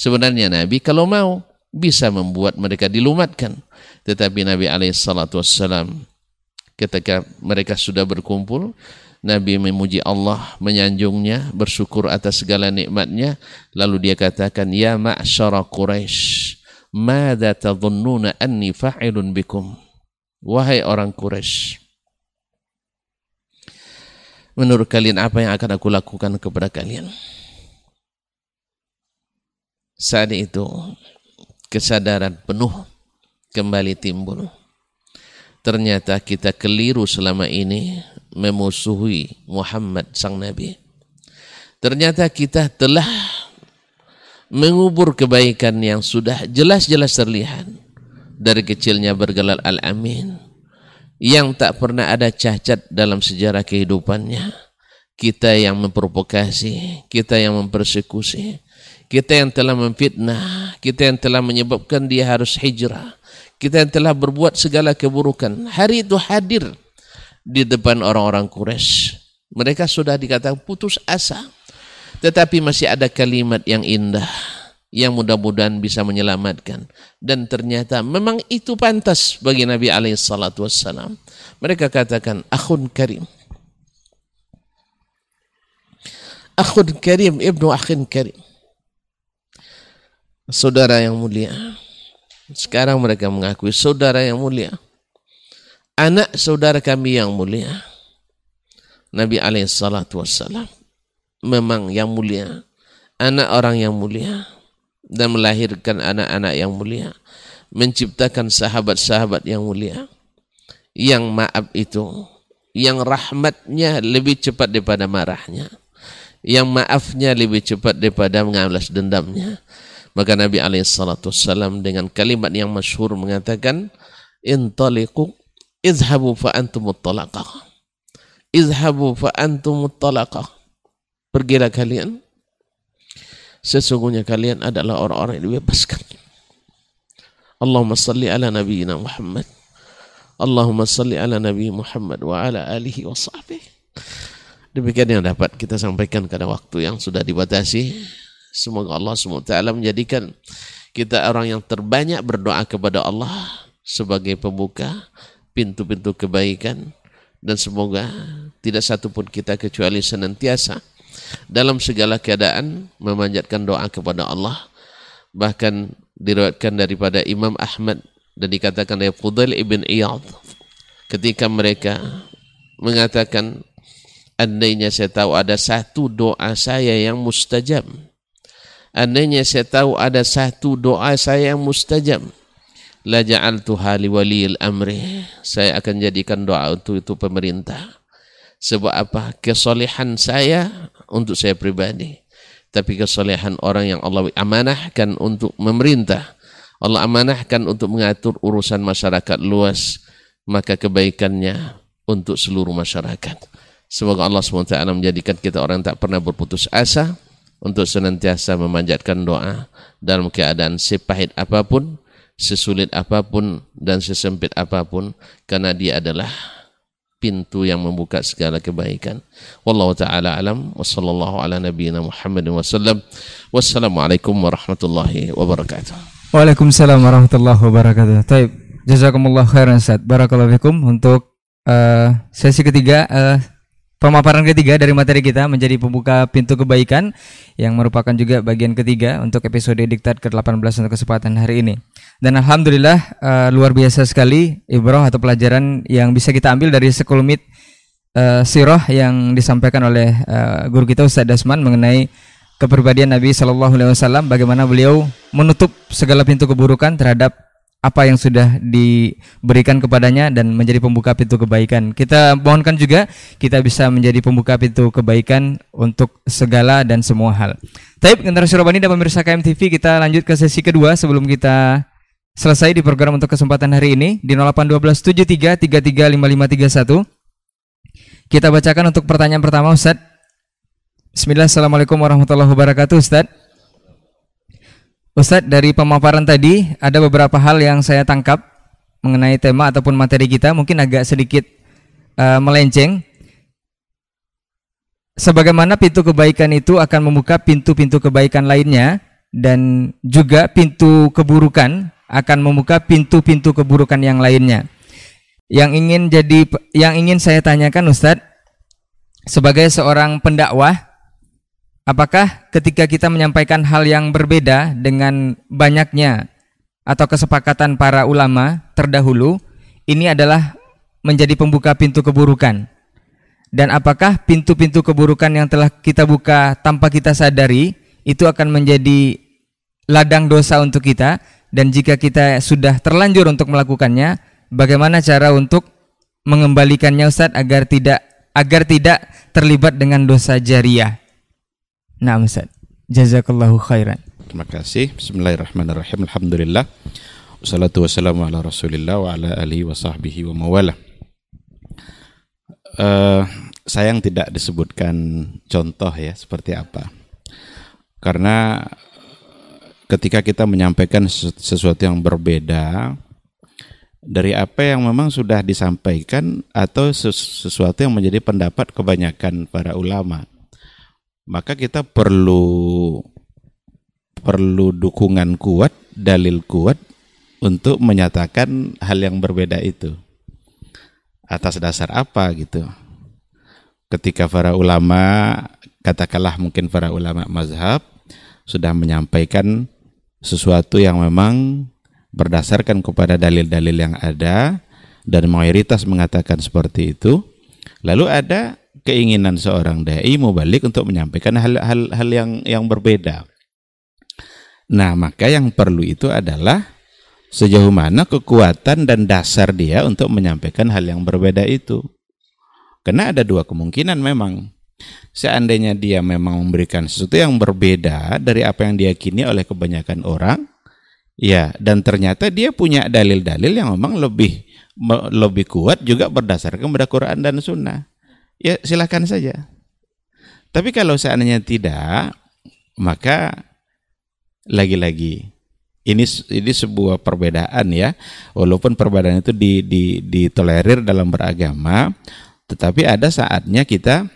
Sebenarnya Nabi kalau mau bisa membuat mereka dilumatkan. Tetapi Nabi Alaihissalam ketika mereka sudah berkumpul, Nabi memuji Allah, menyanjungnya, bersyukur atas segala nikmatnya. Lalu dia katakan, Ya ma'asyara Quraisy, Mada tadhunnuna anni fa'ilun bikum. Wahai orang Quraisy, menurut kalian apa yang akan aku lakukan kepada kalian? Saat itu kesadaran penuh kembali timbul. Ternyata kita keliru selama ini memusuhi Muhammad sang Nabi. Ternyata kita telah mengubur kebaikan yang sudah jelas-jelas terlihat dari kecilnya bergelar Al-Amin yang tak pernah ada cacat dalam sejarah kehidupannya. Kita yang memprovokasi, kita yang mempersekusi, kita yang telah memfitnah, kita yang telah menyebabkan dia harus hijrah, kita yang telah berbuat segala keburukan. Hari itu hadir di depan orang-orang Quraisy. Mereka sudah dikatakan putus asa. Tetapi masih ada kalimat yang indah yang mudah-mudahan bisa menyelamatkan dan ternyata memang itu pantas bagi Nabi alaihi salatu. Mereka katakan akhun karim. Akhun karim ibnu akhin karim saudara yang mulia. Sekarang mereka mengakui saudara yang mulia. Anak saudara kami yang mulia. Nabi alaihissalatu wassalam. Memang yang mulia. Anak orang yang mulia. Dan melahirkan anak-anak yang mulia. Menciptakan sahabat-sahabat yang mulia. Yang maaf itu. Yang rahmatnya lebih cepat daripada marahnya. Yang maafnya lebih cepat daripada mengalas dendamnya Maka Nabi SAW dengan kalimat yang masyhur mengatakan, Intaliku izhabu fa antumut talaqah. Izhabu fa antumut talaqah. Pergilah kalian. Sesungguhnya kalian adalah orang-orang yang dibebaskan. Allahumma salli ala nabiyyina Muhammad. Allahumma salli ala Nabi Muhammad wa ala alihi wa sahbihi. Demikian yang dapat kita sampaikan pada waktu yang sudah dibatasi. Semoga Allah SWT menjadikan kita orang yang terbanyak berdoa kepada Allah sebagai pembuka pintu-pintu kebaikan dan semoga tidak satu pun kita kecuali senantiasa dalam segala keadaan memanjatkan doa kepada Allah. Bahkan diriwayatkan daripada Imam Ahmad dan dikatakan dari Fudail ibn Iyad ketika mereka mengatakan andainya saya tahu ada satu doa saya yang mustajab Andainya saya tahu ada satu doa saya yang mustajab. La ja'altuha li waliyil amri. Saya akan jadikan doa untuk itu pemerintah. Sebab apa? Kesolehan saya untuk saya pribadi. Tapi kesolehan orang yang Allah amanahkan untuk memerintah. Allah amanahkan untuk mengatur urusan masyarakat luas. Maka kebaikannya untuk seluruh masyarakat. Semoga Allah SWT menjadikan kita orang tak pernah berputus asa untuk senantiasa memanjatkan doa dalam keadaan sepahit apa pun, sesulit apa pun dan sesempit apa pun karena dia adalah pintu yang membuka segala kebaikan. Wallahu taala alam wa sallallahu ala nabiyyina Muhammad wasallam. Wassalamualaikum warahmatullahi wabarakatuh. Waalaikumsalam warahmatullahi wabarakatuh. Taib. Jazakumullah khairan Ustaz. Barakallahu untuk uh, sesi ketiga uh, Pemaparan ketiga dari materi kita menjadi pembuka pintu kebaikan yang merupakan juga bagian ketiga untuk episode diktat ke-18 untuk kesempatan hari ini. Dan alhamdulillah uh, luar biasa sekali ibrah atau pelajaran yang bisa kita ambil dari sekelumit uh, sirah yang disampaikan oleh uh, guru kita Ustaz Dasman mengenai kepribadian Nabi Shallallahu alaihi wasallam bagaimana beliau menutup segala pintu keburukan terhadap apa yang sudah diberikan kepadanya dan menjadi pembuka pintu kebaikan. Kita mohonkan juga kita bisa menjadi pembuka pintu kebaikan untuk segala dan semua hal. Tapi generasi Robani dan pemirsa KMTV kita lanjut ke sesi kedua sebelum kita selesai di program untuk kesempatan hari ini di 081273335531. Kita bacakan untuk pertanyaan pertama Ustaz. Bismillah, Assalamualaikum warahmatullahi wabarakatuh Ustaz. Ustadz dari pemaparan tadi ada beberapa hal yang saya tangkap mengenai tema ataupun materi kita mungkin agak sedikit uh, melenceng. Sebagaimana pintu kebaikan itu akan membuka pintu-pintu kebaikan lainnya dan juga pintu keburukan akan membuka pintu-pintu keburukan yang lainnya. Yang ingin jadi yang ingin saya tanyakan Ustadz sebagai seorang pendakwah Apakah ketika kita menyampaikan hal yang berbeda dengan banyaknya atau kesepakatan para ulama terdahulu, ini adalah menjadi pembuka pintu keburukan? Dan apakah pintu-pintu keburukan yang telah kita buka tanpa kita sadari itu akan menjadi ladang dosa untuk kita dan jika kita sudah terlanjur untuk melakukannya, bagaimana cara untuk mengembalikannya Ustaz agar tidak agar tidak terlibat dengan dosa jariah? Nah, Ustaz. Jazakallahu khairan. Terima kasih. Bismillahirrahmanirrahim. Alhamdulillah. Wassalatu wassalamu ala Rasulillah wa ala alihi wa sahbihi wa mawala. Uh, sayang tidak disebutkan contoh ya seperti apa. Karena ketika kita menyampaikan sesuatu yang berbeda dari apa yang memang sudah disampaikan atau sesuatu yang menjadi pendapat kebanyakan para ulama maka kita perlu perlu dukungan kuat, dalil kuat untuk menyatakan hal yang berbeda itu. Atas dasar apa gitu? Ketika para ulama, katakanlah mungkin para ulama mazhab sudah menyampaikan sesuatu yang memang berdasarkan kepada dalil-dalil yang ada dan mayoritas mengatakan seperti itu. Lalu ada keinginan seorang dai mau balik untuk menyampaikan hal-hal hal yang yang berbeda. Nah, maka yang perlu itu adalah sejauh mana kekuatan dan dasar dia untuk menyampaikan hal yang berbeda itu. Karena ada dua kemungkinan memang. Seandainya dia memang memberikan sesuatu yang berbeda dari apa yang diyakini oleh kebanyakan orang, ya dan ternyata dia punya dalil-dalil yang memang lebih lebih kuat juga berdasarkan pada Quran dan Sunnah. Ya silakan saja. Tapi kalau seandainya tidak, maka lagi-lagi ini ini sebuah perbedaan ya. Walaupun perbedaan itu di, di, ditolerir dalam beragama, tetapi ada saatnya kita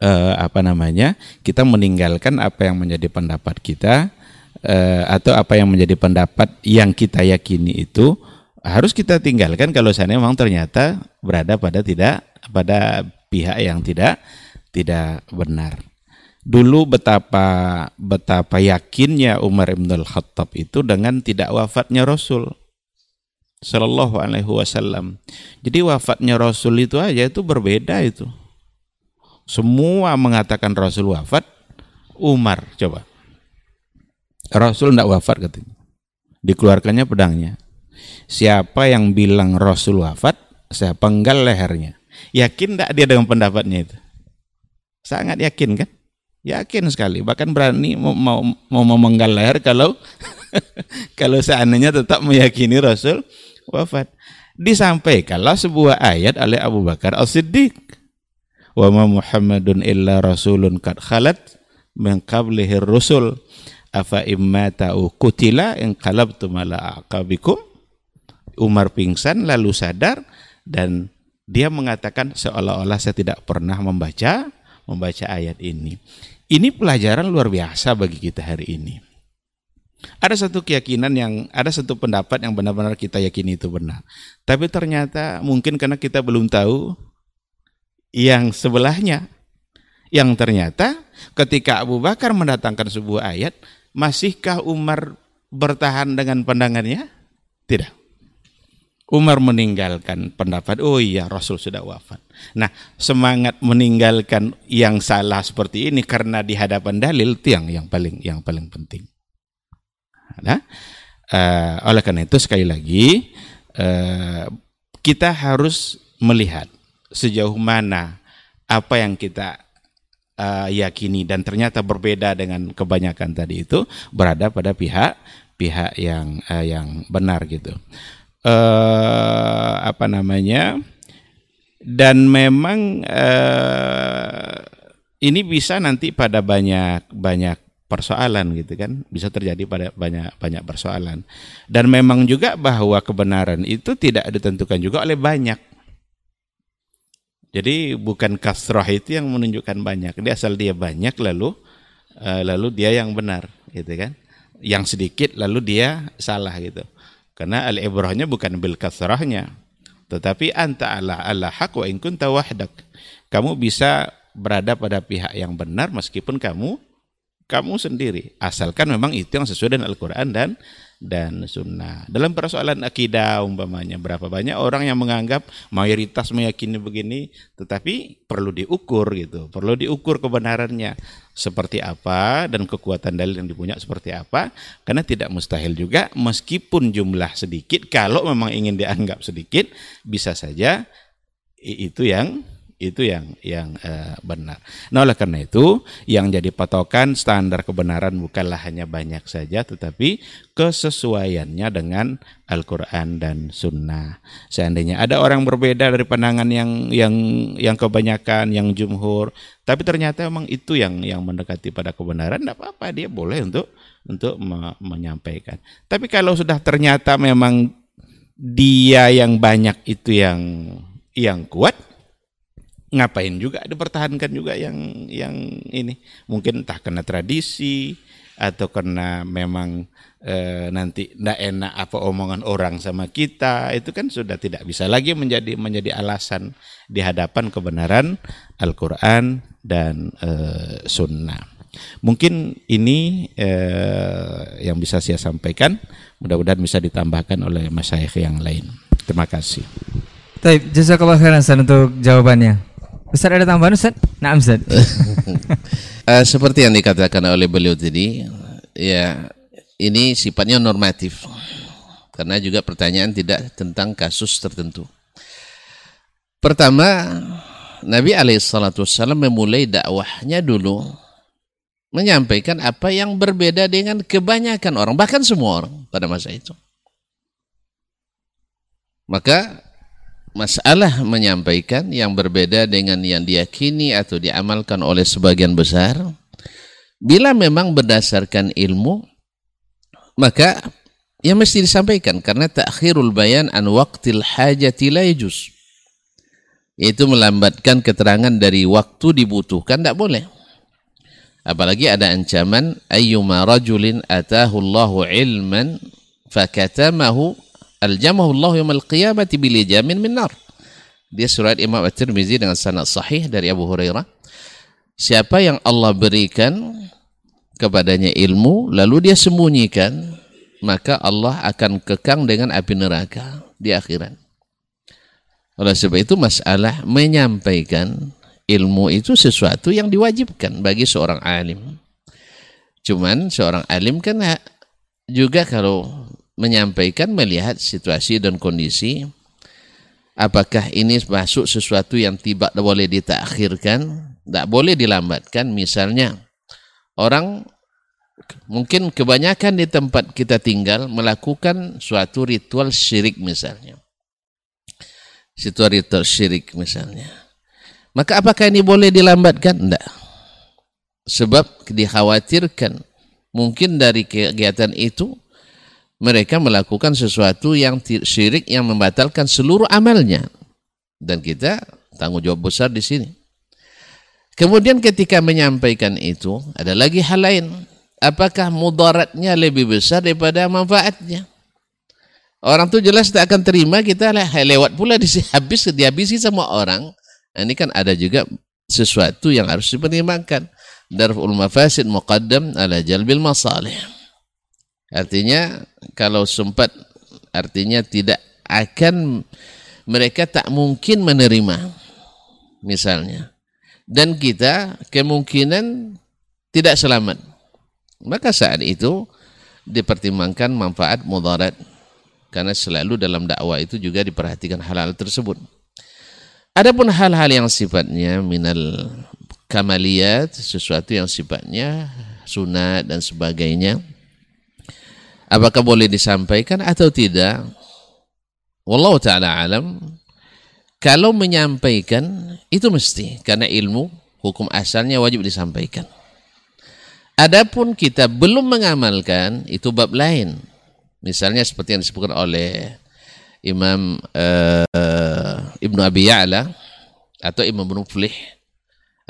eh, apa namanya? kita meninggalkan apa yang menjadi pendapat kita eh, atau apa yang menjadi pendapat yang kita yakini itu harus kita tinggalkan kalau seandainya memang ternyata berada pada tidak pada pihak yang tidak tidak benar. Dulu betapa betapa yakinnya Umar bin Al-Khattab itu dengan tidak wafatnya Rasul Sallallahu alaihi wasallam. Jadi wafatnya Rasul itu aja itu berbeda itu. Semua mengatakan Rasul wafat, Umar coba. Rasul tidak wafat katanya. Dikeluarkannya pedangnya. Siapa yang bilang Rasul wafat, saya penggal lehernya. Yakin tidak dia dengan pendapatnya itu? Sangat yakin kan? Yakin sekali, bahkan berani mau mau, mau memenggal leher kalau <laughs> kalau seandainya tetap meyakini Rasul wafat. Disampaikanlah sebuah ayat oleh Abu Bakar As-Siddiq. Wa ma Muhammadun illa rasulun kad khalat min qablihi rusul afa immata kutila qalabtum ala aqabikum. Umar pingsan lalu sadar dan dia mengatakan seolah-olah saya tidak pernah membaca membaca ayat ini. Ini pelajaran luar biasa bagi kita hari ini. Ada satu keyakinan yang ada satu pendapat yang benar-benar kita yakini itu benar. Tapi ternyata mungkin karena kita belum tahu yang sebelahnya. Yang ternyata ketika Abu Bakar mendatangkan sebuah ayat, masihkah Umar bertahan dengan pandangannya? Tidak. Umar meninggalkan pendapat, oh iya Rasul sudah wafat. Nah, semangat meninggalkan yang salah seperti ini karena di hadapan dalil itu yang yang paling yang paling penting. Nah, uh, oleh karena itu sekali lagi uh, kita harus melihat sejauh mana apa yang kita uh, yakini dan ternyata berbeda dengan kebanyakan tadi itu berada pada pihak pihak yang uh, yang benar gitu uh, apa namanya dan memang uh, ini bisa nanti pada banyak banyak persoalan gitu kan. Bisa terjadi pada banyak banyak persoalan. Dan memang juga bahwa kebenaran itu tidak ditentukan juga oleh banyak. Jadi bukan kasroh itu yang menunjukkan banyak. Dia asal dia banyak lalu uh, lalu dia yang benar gitu kan. Yang sedikit lalu dia salah gitu karena al-ibrahnya bukan bil kasrahnya. Tetapi anta ala ala haq wa in wahdak. Kamu bisa berada pada pihak yang benar meskipun kamu kamu sendiri asalkan memang itu yang sesuai dengan Al-Qur'an dan dan sunnah. Dalam persoalan akidah umpamanya berapa banyak orang yang menganggap mayoritas meyakini begini, tetapi perlu diukur gitu, perlu diukur kebenarannya seperti apa dan kekuatan dalil yang dipunya seperti apa, karena tidak mustahil juga meskipun jumlah sedikit, kalau memang ingin dianggap sedikit, bisa saja itu yang itu yang yang uh, benar. Nah oleh karena itu yang jadi patokan standar kebenaran bukanlah hanya banyak saja, tetapi kesesuaiannya dengan Al-Quran dan Sunnah. Seandainya ada orang berbeda dari pandangan yang yang yang kebanyakan, yang jumhur, tapi ternyata memang itu yang yang mendekati pada kebenaran, tidak apa-apa dia boleh untuk untuk me menyampaikan. Tapi kalau sudah ternyata memang dia yang banyak itu yang yang kuat, ngapain juga dipertahankan juga yang yang ini mungkin entah karena tradisi atau karena memang e, nanti tidak enak apa omongan orang sama kita itu kan sudah tidak bisa lagi menjadi menjadi alasan di hadapan kebenaran Al-Qur'an dan e, sunnah. Mungkin ini e, yang bisa saya sampaikan, mudah-mudahan bisa ditambahkan oleh masyayikh yang lain. Terima kasih. Baik, jazakallah khairan untuk jawabannya. Ustaz ada tambahan Ustaz? Nah Ustaz. uh, <laughs> seperti yang dikatakan oleh beliau tadi, ya ini sifatnya normatif. Karena juga pertanyaan tidak tentang kasus tertentu. Pertama, Nabi Alaihissalam memulai dakwahnya dulu menyampaikan apa yang berbeda dengan kebanyakan orang, bahkan semua orang pada masa itu. Maka masalah menyampaikan yang berbeda dengan yang diyakini atau diamalkan oleh sebagian besar, bila memang berdasarkan ilmu, maka yang mesti disampaikan karena takhirul bayan an waqtil hajati la yajuz. Itu melambatkan keterangan dari waktu dibutuhkan tidak boleh. Apalagi ada ancaman ayyuma rajulin atahu Allahu ilman fakatamahu aljamahu Allah yaumil qiyamati bil jamin min nar. Dia surat Imam At-Tirmizi dengan sanad sahih dari Abu Hurairah. Siapa yang Allah berikan kepadanya ilmu lalu dia sembunyikan maka Allah akan kekang dengan api neraka di akhirat. Oleh sebab itu masalah menyampaikan ilmu itu sesuatu yang diwajibkan bagi seorang alim. Cuman seorang alim kan juga kalau menyampaikan melihat situasi dan kondisi apakah ini masuk sesuatu yang tidak boleh ditakhirkan, tidak boleh dilambatkan misalnya orang mungkin kebanyakan di tempat kita tinggal melakukan suatu ritual syirik misalnya. Ritual syirik misalnya maka apakah ini boleh dilambatkan? Tidak. Sebab dikhawatirkan mungkin dari kegiatan itu mereka melakukan sesuatu yang syirik yang membatalkan seluruh amalnya. Dan kita tanggung jawab besar di sini. Kemudian ketika menyampaikan itu, ada lagi hal lain. Apakah mudaratnya lebih besar daripada manfaatnya? Orang tu jelas tak akan terima kita lewat pula <laughs> habis dihabisi sama orang Nah, ini kan ada juga sesuatu yang harus dipertimbangkan. Darful mafasid muqaddam ala jalbil masalih. Artinya kalau sempat artinya tidak akan mereka tak mungkin menerima misalnya. Dan kita kemungkinan tidak selamat. Maka saat itu dipertimbangkan manfaat mudarat. Karena selalu dalam dakwah itu juga diperhatikan hal-hal tersebut. Adapun hal-hal yang sifatnya minal kamaliyat, sesuatu yang sifatnya sunat dan sebagainya, apakah boleh disampaikan atau tidak? Wallahu taala alam. Kalau menyampaikan itu mesti karena ilmu hukum asalnya wajib disampaikan. Adapun kita belum mengamalkan itu bab lain. Misalnya seperti yang disebutkan oleh Imam uh, Ibnu Abi Ya'la atau Imam Ibnu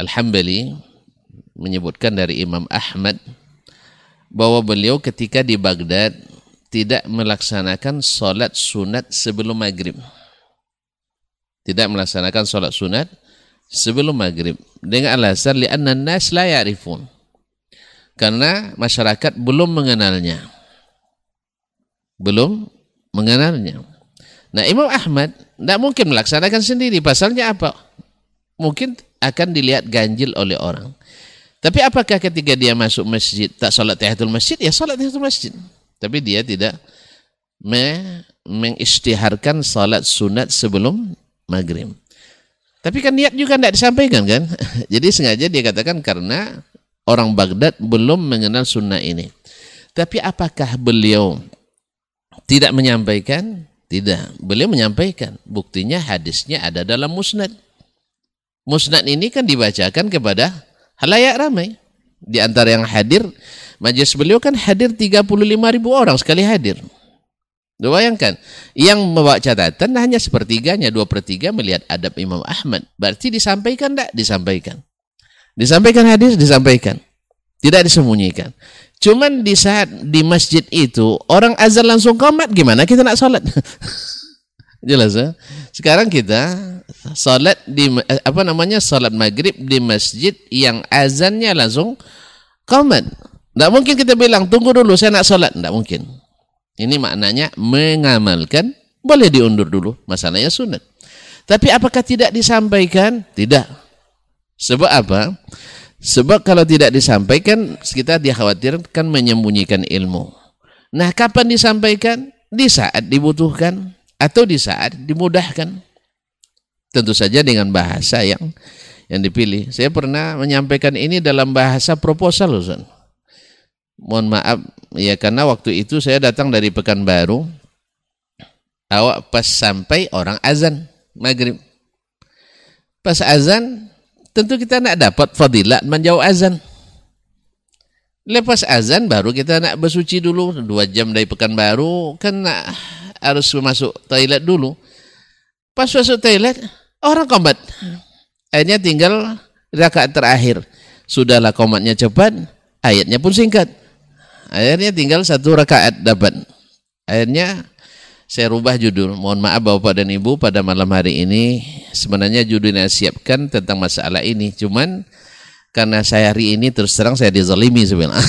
Al-Hambali menyebutkan dari Imam Ahmad bahwa beliau ketika di Baghdad tidak melaksanakan solat sunat sebelum maghrib. Tidak melaksanakan solat sunat sebelum maghrib. Dengan alasan li'anna nas la ya'rifun. Karena masyarakat belum mengenalnya. Belum mengenalnya. Nah Imam Ahmad tidak mungkin melaksanakan sendiri. Pasalnya apa? Mungkin akan dilihat ganjil oleh orang. Tapi apakah ketika dia masuk masjid tak salat tahiyatul masjid? Ya salat tahiyatul masjid. Tapi dia tidak me mengisytiharkan salat sunat sebelum maghrib. Tapi kan niat juga tidak disampaikan kan? <laughs> Jadi sengaja dia katakan karena orang Baghdad belum mengenal sunnah ini. Tapi apakah beliau tidak menyampaikan? Tidak. Beliau menyampaikan. Buktinya hadisnya ada dalam musnad. Musnad ini kan dibacakan kepada halayak ramai. Di antara yang hadir, majelis beliau kan hadir 35 ribu orang sekali hadir. Bayangkan, yang membawa catatan hanya sepertiganya, dua per tiga melihat adab Imam Ahmad. Berarti disampaikan tidak? Disampaikan. Disampaikan hadis, disampaikan. Tidak disembunyikan. Cuman di saat di masjid itu orang azan langsung komat gimana kita nak sholat? <laughs> Jelas ya? Sekarang kita sholat di eh, apa namanya sholat maghrib di masjid yang azannya langsung komat. Tidak mungkin kita bilang tunggu dulu saya nak sholat. Tidak mungkin. Ini maknanya mengamalkan boleh diundur dulu. Masalahnya sunat. Tapi apakah tidak disampaikan? Tidak. Sebab apa? Sebab kalau tidak disampaikan, kita dikhawatirkan menyembunyikan ilmu. Nah, kapan disampaikan? Di saat dibutuhkan atau di saat dimudahkan. Tentu saja dengan bahasa yang yang dipilih. Saya pernah menyampaikan ini dalam bahasa proposal, Ustaz. Mohon maaf ya karena waktu itu saya datang dari Pekanbaru. Awak pas sampai orang azan maghrib. Pas azan tentu kita nak dapat fadilat menjauh azan. Lepas azan baru kita nak bersuci dulu dua jam dari Pekanbaru kan nak harus masuk toilet dulu. Pas masuk toilet Orang komat. Akhirnya tinggal rakaat terakhir. Sudahlah komatnya cepat, ayatnya pun singkat. Akhirnya tinggal satu rakaat dapat. Akhirnya saya rubah judul. Mohon maaf Bapak dan Ibu pada malam hari ini sebenarnya judulnya siapkan tentang masalah ini. Cuman karena saya hari ini terus terang saya dizalimi sebenarnya.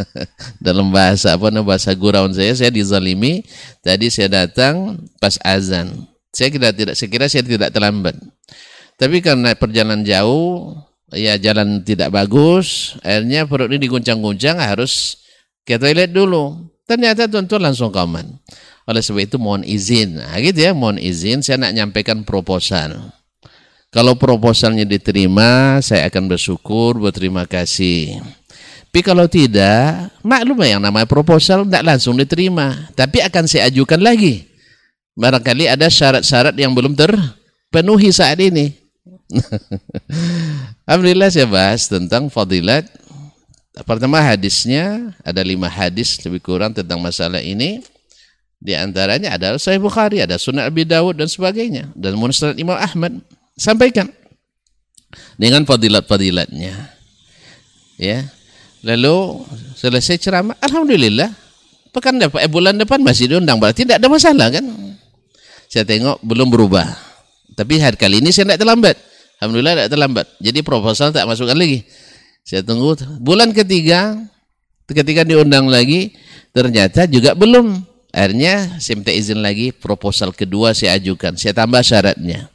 <laughs> Dalam bahasa apa namanya bahasa gurauan saya saya dizalimi. Tadi saya datang pas azan. Saya kira tidak, saya kira saya tidak terlambat. Tapi karena perjalanan jauh, ya jalan tidak bagus, akhirnya perut ini diguncang-guncang harus ke toilet dulu. Ternyata tuan-tuan langsung kaman. Oleh sebab itu mohon izin. Nah, gitu ya, mohon izin saya nak nyampaikan proposal. Kalau proposalnya diterima, saya akan bersyukur, berterima kasih. Tapi kalau tidak, maklum yang namanya proposal tidak langsung diterima. Tapi akan saya ajukan lagi barangkali ada syarat-syarat yang belum terpenuhi saat ini. <laughs> Alhamdulillah saya bahas tentang fadilat. Pertama hadisnya ada lima hadis lebih kurang tentang masalah ini. Di antaranya adalah Sahih Bukhari, ada Sunan Abi Dawud dan sebagainya dan Musnad Imam Ahmad. Sampaikan dengan fadilat-fadilatnya. Ya. Lalu selesai ceramah, alhamdulillah pekan depan, eh, bulan depan masih diundang berarti tidak ada masalah kan? Saya tengok belum berubah. Tapi hari kali ini saya tidak terlambat. Alhamdulillah tidak terlambat. Jadi proposal tak masukkan lagi. Saya tunggu bulan ketiga ketika diundang lagi ternyata juga belum. Akhirnya saya minta izin lagi proposal kedua saya ajukan. Saya tambah syaratnya.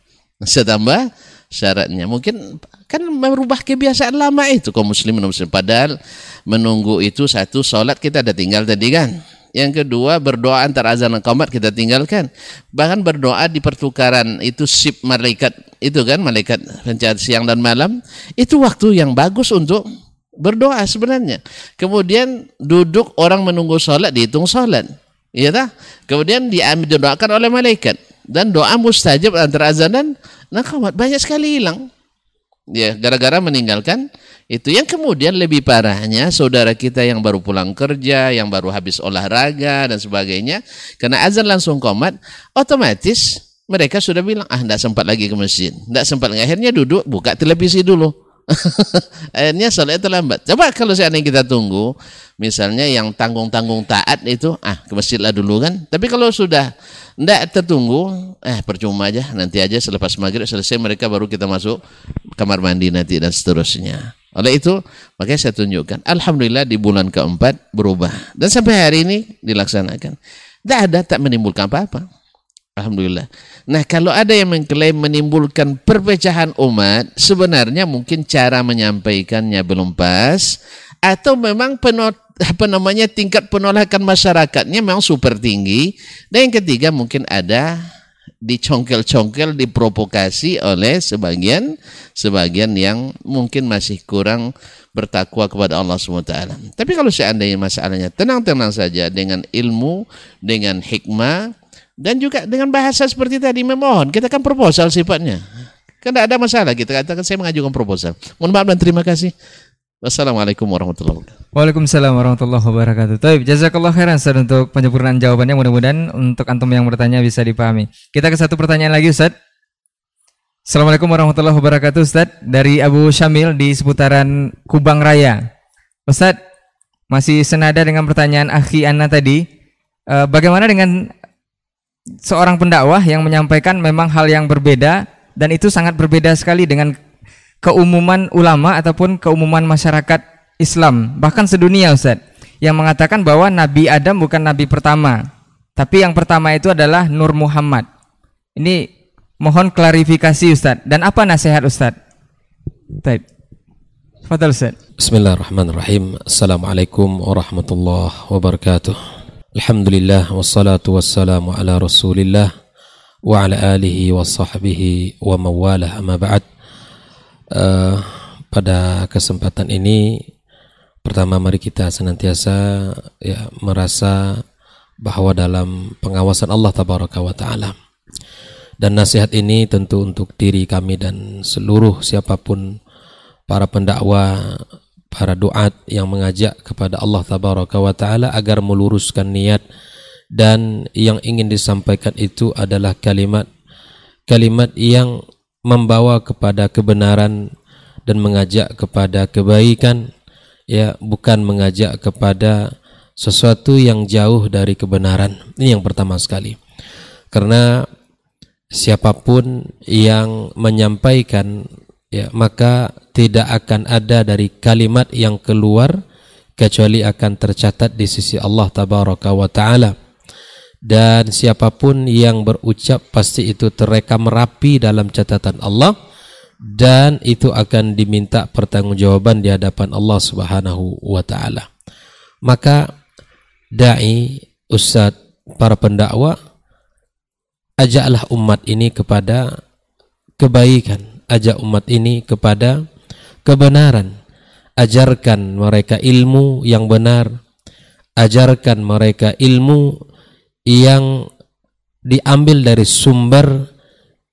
Saya tambah syaratnya. Mungkin kan merubah kebiasaan lama itu kaum muslimin muslim. Padahal menunggu itu satu sholat kita ada tinggal tadi kan. Yang kedua berdoa antara azan dan qomat kita tinggalkan. Bahkan berdoa di pertukaran itu sip malaikat itu kan malaikat pencari siang dan malam itu waktu yang bagus untuk berdoa sebenarnya. Kemudian duduk orang menunggu sholat dihitung sholat. Iya tak? Kemudian diambil didoakan oleh malaikat dan doa mustajab antara azan dan qomat banyak sekali hilang. Ya, gara-gara meninggalkan itu yang kemudian lebih parahnya saudara kita yang baru pulang kerja, yang baru habis olahraga dan sebagainya, karena azan langsung komat, otomatis mereka sudah bilang, ah tidak sempat lagi ke masjid, tidak sempat. Akhirnya duduk buka televisi dulu. <laughs> Akhirnya sholat terlambat. Coba kalau seandainya kita tunggu, misalnya yang tanggung-tanggung taat itu, ah ke masjid lah dulu kan. Tapi kalau sudah tidak tertunggu, eh percuma aja, nanti aja selepas maghrib selesai mereka baru kita masuk kamar mandi nanti dan seterusnya. Oleh itu, makanya saya tunjukkan. Alhamdulillah di bulan keempat berubah. Dan sampai hari ini dilaksanakan. Tidak ada, tak menimbulkan apa-apa. Alhamdulillah. Nah kalau ada yang mengklaim menimbulkan perpecahan umat, sebenarnya mungkin cara menyampaikannya belum pas, atau memang penot apa namanya tingkat penolakan masyarakatnya memang super tinggi dan yang ketiga mungkin ada dicongkel-congkel diprovokasi oleh sebagian sebagian yang mungkin masih kurang bertakwa kepada Allah SWT. Tapi kalau seandainya masalahnya tenang-tenang saja dengan ilmu, dengan hikmah, dan juga dengan bahasa seperti tadi memohon, kita kan proposal sifatnya. Kan tidak ada masalah, kita katakan saya mengajukan proposal. Mohon maaf dan terima kasih. Wassalamualaikum warahmatullahi wabarakatuh. Waalaikumsalam warahmatullahi wabarakatuh. Taib, jazakallah khairan Ustaz untuk penyempurnaan jawabannya. Mudah-mudahan untuk antum yang bertanya bisa dipahami. Kita ke satu pertanyaan lagi Ustaz. Assalamualaikum warahmatullahi wabarakatuh Ustaz. Dari Abu Syamil di seputaran Kubang Raya. Ustaz, masih senada dengan pertanyaan Akhi Anna tadi. Eh, bagaimana dengan seorang pendakwah yang menyampaikan memang hal yang berbeda dan itu sangat berbeda sekali dengan keumuman ulama ataupun keumuman masyarakat Islam bahkan sedunia Ustaz yang mengatakan bahwa Nabi Adam bukan Nabi pertama tapi yang pertama itu adalah Nur Muhammad. Ini mohon klarifikasi Ustaz. Dan apa nasihat Ustaz? Taib. Fadal Ustaz. Bismillahirrahmanirrahim. Assalamualaikum warahmatullahi wabarakatuh. Alhamdulillah wassalatu wassalamu ala rasulillah wa ala alihi wa sahbihi wa mawalah amma ba'd uh, pada kesempatan ini pertama mari kita senantiasa ya merasa bahwa dalam pengawasan Allah tabaraka wa taala. Dan nasihat ini tentu untuk diri kami dan seluruh siapa pun para pendakwa para doat yang mengajak kepada Allah tabaraka wa taala agar meluruskan niat dan yang ingin disampaikan itu adalah kalimat kalimat yang membawa kepada kebenaran dan mengajak kepada kebaikan. Ya bukan mengajak kepada sesuatu yang jauh dari kebenaran. Ini yang pertama sekali. Karena siapa pun yang menyampaikan ya maka tidak akan ada dari kalimat yang keluar kecuali akan tercatat di sisi Allah tabaraka wa taala dan siapa pun yang berucap pasti itu terekam rapi dalam catatan Allah dan itu akan diminta pertanggungjawaban di hadapan Allah Subhanahu wa taala. Maka dai, ustaz, para pendakwa ajaklah umat ini kepada kebaikan ajak umat ini kepada kebenaran. Ajarkan mereka ilmu yang benar. Ajarkan mereka ilmu yang diambil dari sumber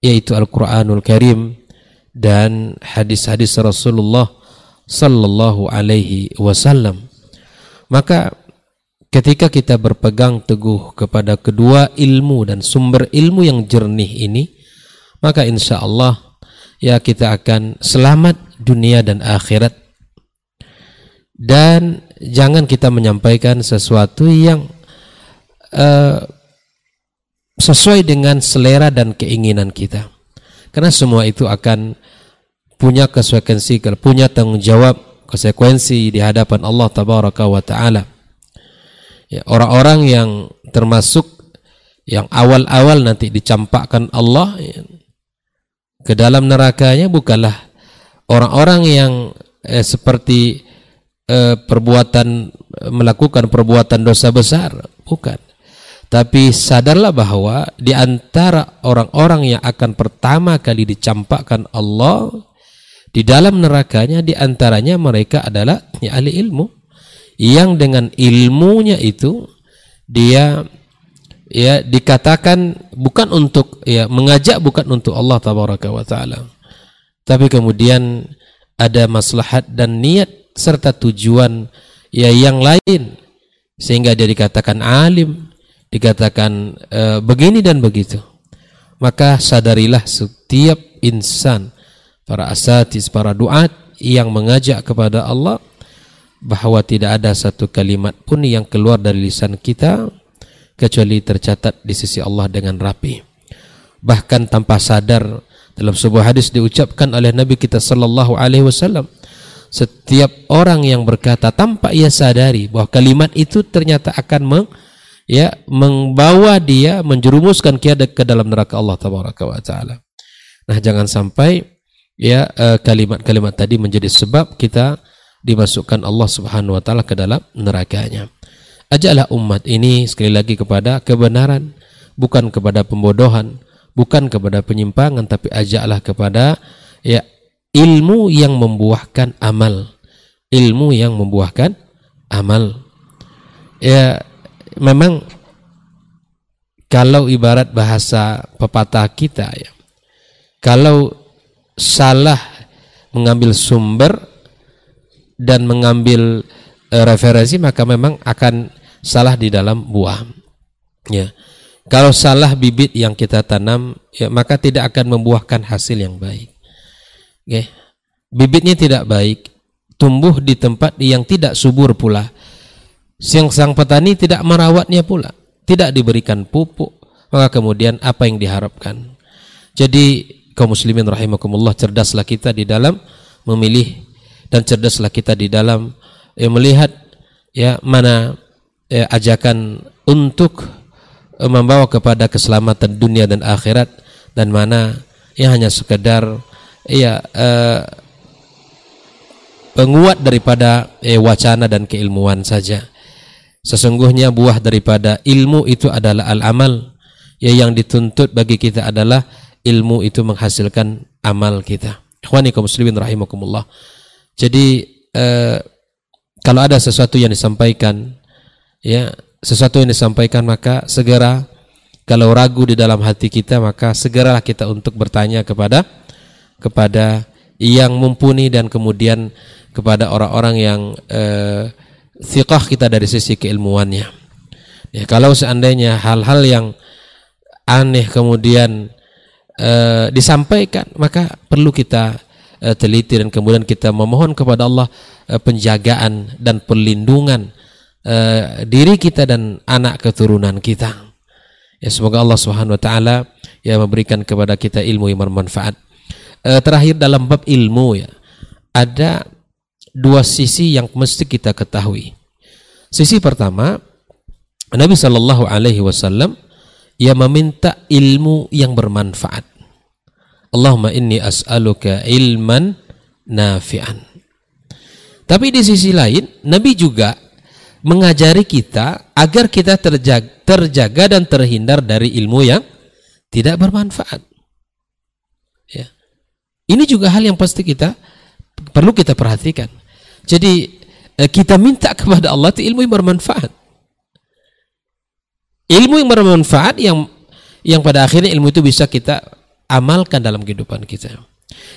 yaitu Al-Qur'anul Karim dan hadis-hadis Rasulullah sallallahu alaihi wasallam. Maka ketika kita berpegang teguh kepada kedua ilmu dan sumber ilmu yang jernih ini, maka insya Allah ya kita akan selamat dunia dan akhirat dan jangan kita menyampaikan sesuatu yang uh, sesuai dengan selera dan keinginan kita. Karena semua itu akan punya konsekuensi punya tanggung jawab konsekuensi di hadapan Allah tabaraka wa taala. Ya orang-orang yang termasuk yang awal-awal nanti dicampakkan Allah ya, ke dalam nerakanya bukanlah orang-orang yang eh, seperti eh, perbuatan melakukan perbuatan dosa besar, bukan. Tapi sadarlah bahwa di antara orang-orang yang akan pertama kali dicampakkan Allah di dalam nerakanya di antaranya mereka adalah ya, ahli ilmu yang dengan ilmunya itu dia ya dikatakan bukan untuk ya mengajak bukan untuk Allah tabaraka wa taala. Tapi kemudian ada maslahat dan niat serta tujuan ya yang lain. Sehingga dia dikatakan alim dikatakan e, begini dan begitu maka sadarilah setiap insan para asatis para duat yang mengajak kepada Allah bahwa tidak ada satu kalimat pun yang keluar dari lisan kita kecuali tercatat di sisi Allah dengan rapi. Bahkan tanpa sadar dalam sebuah hadis diucapkan oleh Nabi kita sallallahu alaihi wasallam setiap orang yang berkata tanpa ia sadari bahwa kalimat itu ternyata akan meng, ya membawa dia menjerumuskan dia ke dalam neraka Allah taala. Nah, jangan sampai ya eh, kalimat-kalimat tadi menjadi sebab kita dimasukkan Allah Subhanahu wa taala ke dalam nerakanya. Ajaklah umat ini sekali lagi kepada kebenaran, bukan kepada pembodohan, bukan kepada penyimpangan, tapi ajaklah kepada ya ilmu yang membuahkan amal. Ilmu yang membuahkan amal. Ya memang kalau ibarat bahasa pepatah kita ya. Kalau salah mengambil sumber dan mengambil uh, referensi maka memang akan salah di dalam buah. Ya. Kalau salah bibit yang kita tanam, ya, maka tidak akan membuahkan hasil yang baik. Okay. Bibitnya tidak baik, tumbuh di tempat yang tidak subur pula. Siang sang petani tidak merawatnya pula, tidak diberikan pupuk, maka kemudian apa yang diharapkan? Jadi kaum muslimin rahimakumullah cerdaslah kita di dalam memilih dan cerdaslah kita di dalam ya, melihat ya mana ya, ajakan untuk uh, membawa kepada keselamatan dunia dan akhirat dan mana ya hanya sekedar ya uh, penguat daripada eh, wacana dan keilmuan saja. Sesungguhnya buah daripada ilmu itu adalah al-amal ya yang dituntut bagi kita adalah ilmu itu menghasilkan amal kita. Ikhwani kaum muslimin rahimakumullah. Jadi eh, kalau ada sesuatu yang disampaikan ya, sesuatu yang disampaikan maka segera kalau ragu di dalam hati kita maka segeralah kita untuk bertanya kepada kepada yang mumpuni dan kemudian kepada orang-orang yang eh, thiqah kita dari sisi keilmuannya. Ya, kalau seandainya hal-hal yang aneh kemudian e, disampaikan maka perlu kita e, teliti dan kemudian kita memohon kepada Allah e, penjagaan dan perlindungan e, diri kita dan anak keturunan kita. Ya semoga Allah Subhanahu wa taala ya memberikan kepada kita ilmu yang bermanfaat. E, terakhir dalam bab ilmu ya ada dua sisi yang mesti kita ketahui. Sisi pertama Nabi Shallallahu Alaihi Wasallam ia meminta ilmu yang bermanfaat. Allahumma inni as'aluka ilman nafi'an. Tapi di sisi lain, Nabi juga mengajari kita agar kita terjaga, dan terhindar dari ilmu yang tidak bermanfaat. Ya. Ini juga hal yang pasti kita perlu kita perhatikan. Jadi eh, kita minta kepada Allah itu ilmu yang bermanfaat ilmu yang bermanfaat yang yang pada akhirnya ilmu itu bisa kita amalkan dalam kehidupan kita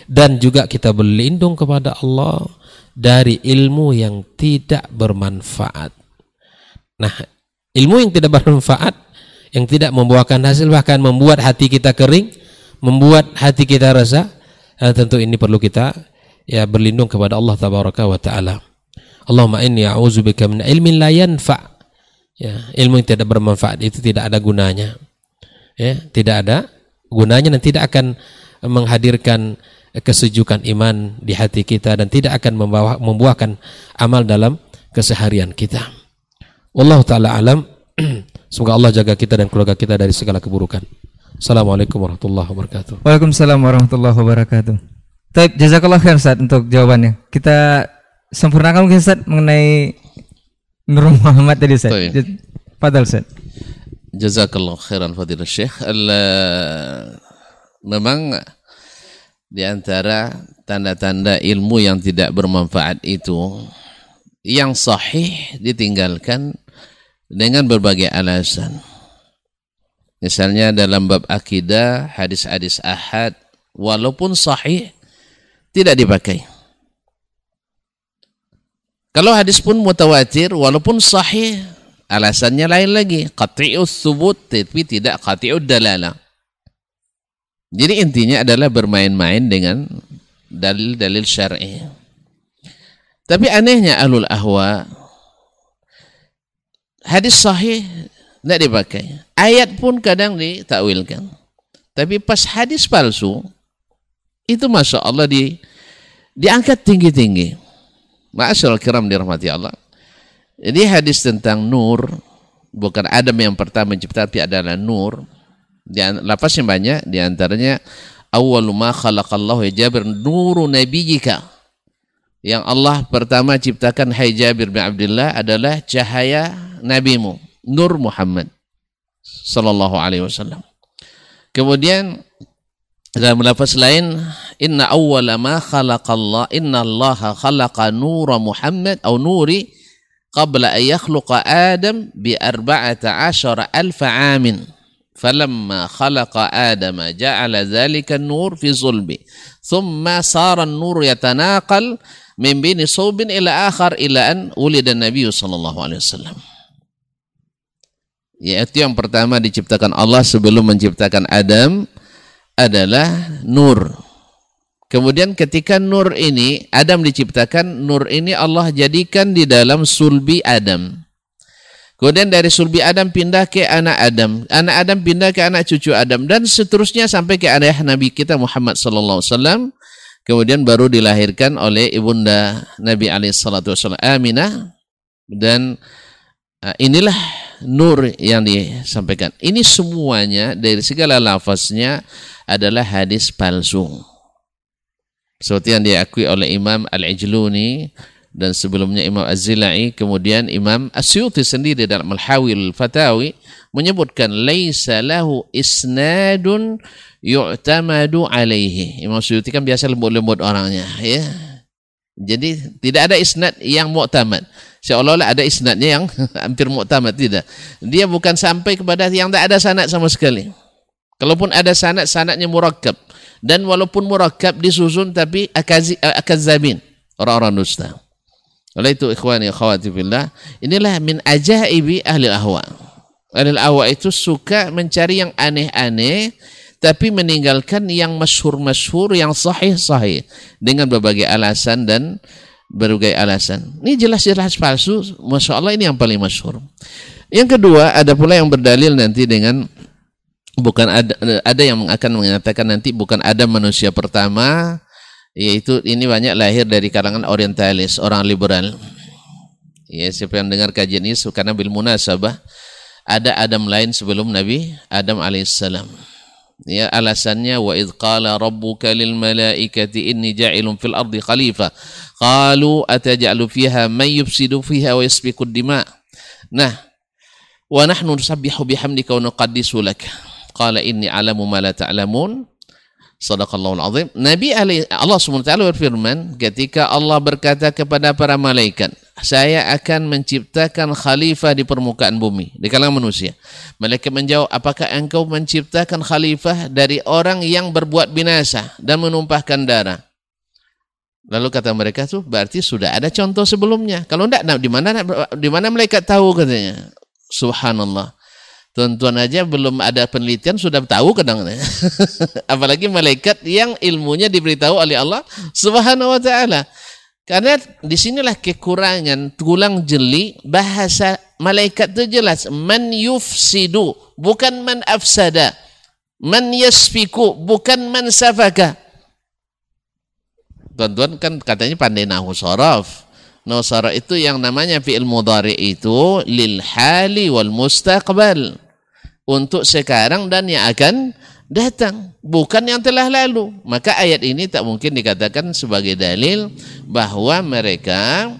dan juga kita berlindung kepada Allah dari ilmu yang tidak bermanfaat. Nah, ilmu yang tidak bermanfaat, yang tidak membuahkan hasil bahkan membuat hati kita kering, membuat hati kita rasa, eh, tentu ini perlu kita ya berlindung kepada Allah tabaraka wa taala. Allahumma inni a'udzubika min ilmin la yanfa' ya ilmu yang tidak bermanfaat itu tidak ada gunanya ya tidak ada gunanya dan tidak akan menghadirkan kesejukan iman di hati kita dan tidak akan membawa, membuahkan amal dalam keseharian kita. Allah taala alam. <clears throat> Semoga Allah jaga kita dan keluarga kita dari segala keburukan. Assalamualaikum warahmatullahi wabarakatuh. Waalaikumsalam warahmatullahi wabarakatuh. Taib, jazakallah khair Ustaz untuk jawabannya. Kita sempurnakan mungkin Ustaz mengenai Nur Muhammad tadi Ustaz. Padahal Ustaz. Jazakallah khairan fadilah Syekh. Memang di antara tanda-tanda ilmu yang tidak bermanfaat itu yang sahih ditinggalkan dengan berbagai alasan. Misalnya dalam bab akidah, hadis-hadis ahad, walaupun sahih, tidak dipakai. Kalau hadis pun mutawatir walaupun sahih alasannya lain lagi qati'us subut tapi tidak qati'ud dalalah. Jadi intinya adalah bermain-main dengan dalil-dalil syar'i. Tapi anehnya alul ahwa hadis sahih tidak dipakai. Ayat pun kadang ditakwilkan. Tapi pas hadis palsu itu masya Allah di diangkat tinggi-tinggi. Ma'asyal kiram dirahmati Allah. Jadi hadis tentang nur, bukan Adam yang pertama mencipta, tapi adalah nur. Di lafaznya banyak, di antaranya awwalu ma khalaqallahu ya Jabir nuru nabiyika. Yang Allah pertama ciptakan hai Jabir bin Abdullah adalah cahaya nabimu, nur Muhammad sallallahu alaihi wasallam. Kemudian dalam lafaz lain inna awwala ma khalaqallah inna allaha khalaqa nura muhammad atau nuri qabla an yakhluqa adam bi arba'ata ashara alfa amin فلما خلق آدم جعل ذلك النور في صلبه ثم صار النور يتناقل من بين صوب إلى آخر إلى أن ولد النبي صلى الله عليه وسلم yaitu yang pertama diciptakan Allah sebelum menciptakan Adam adalah nur. Kemudian ketika nur ini, Adam diciptakan, nur ini Allah jadikan di dalam sulbi Adam. Kemudian dari sulbi Adam pindah ke anak Adam, anak Adam pindah ke anak cucu Adam dan seterusnya sampai ke ayah Nabi kita Muhammad sallallahu alaihi. Kemudian baru dilahirkan oleh ibunda Nabi alaihi salatu wasallam Aminah dan uh, inilah nur yang disampaikan. Ini semuanya dari segala lafaznya adalah hadis palsu. Seperti yang diakui oleh Imam Al-Ijluni dan sebelumnya Imam Az-Zilai, kemudian Imam Asyuti sendiri dalam Al-Hawil Fatawi menyebutkan laisa lahu isnadun yu'tamadu alaihi. Imam Suyuti kan biasa lembut-lembut orangnya, ya. Jadi tidak ada isnad yang mu'tamad. Seolah-olah ada isnadnya yang <laughs> hampir mu'tamad tidak. Dia bukan sampai kepada yang tidak ada sanad sama sekali. Kalaupun ada sanad, sanadnya murakkab. Dan walaupun murakkab disusun tapi akazabin, orang-orang dusta. Oleh itu ikhwani akhwati fillah, inilah min ajaibi ahli ahwa. Ahli ahwa itu suka mencari yang aneh-aneh tapi meninggalkan yang masyhur-masyhur yang sahih-sahih dengan berbagai alasan dan berbagai alasan. Ini jelas-jelas palsu, Masya Allah ini yang paling masyhur. Yang kedua, ada pula yang berdalil nanti dengan bukan ada ada yang akan mengatakan nanti bukan ada manusia pertama yaitu ini banyak lahir dari kalangan orientalis, orang liberal. Ya, siapa yang dengar kajian ini karena bil munasabah ada Adam lain sebelum Nabi Adam alaihissalam. Ya, alasannya wa id qala rabbuka lil malaikati inni ja'ilun fil ardi khalifah. Qalu ataj'alu fiha man yufsidu fiha wa yasfiku dima. Nah, wa nahnu nusabbihu bihamdika wa nuqaddisu lak. Qala inni alamu ma la ta'lamun. Sadaqallahul azim. Nabi Allah SWT berfirman ketika Allah berkata kepada para malaikat, saya akan menciptakan khalifah di permukaan bumi, di kalangan manusia. Malaikat menjawab, apakah engkau menciptakan khalifah dari orang yang berbuat binasa dan menumpahkan darah? Lalu kata mereka tuh berarti sudah ada contoh sebelumnya. Kalau enggak, nah, di mana di mana malaikat tahu katanya? Subhanallah. Tuan-tuan aja belum ada penelitian sudah tahu kadang <laughs> Apalagi malaikat yang ilmunya diberitahu oleh Allah Subhanahu wa taala. Karena di sinilah kekurangan tulang jeli bahasa malaikat itu jelas man yufsidu bukan man afsada. Man yasfiku bukan man safaka. Tuan-tuan kan katanya pandai nahu sorof. Nahu sorof itu yang namanya fi'il mudhari itu lil hali wal mustaqbal untuk sekarang dan yang akan datang. Bukan yang telah lalu. Maka ayat ini tak mungkin dikatakan sebagai dalil bahwa mereka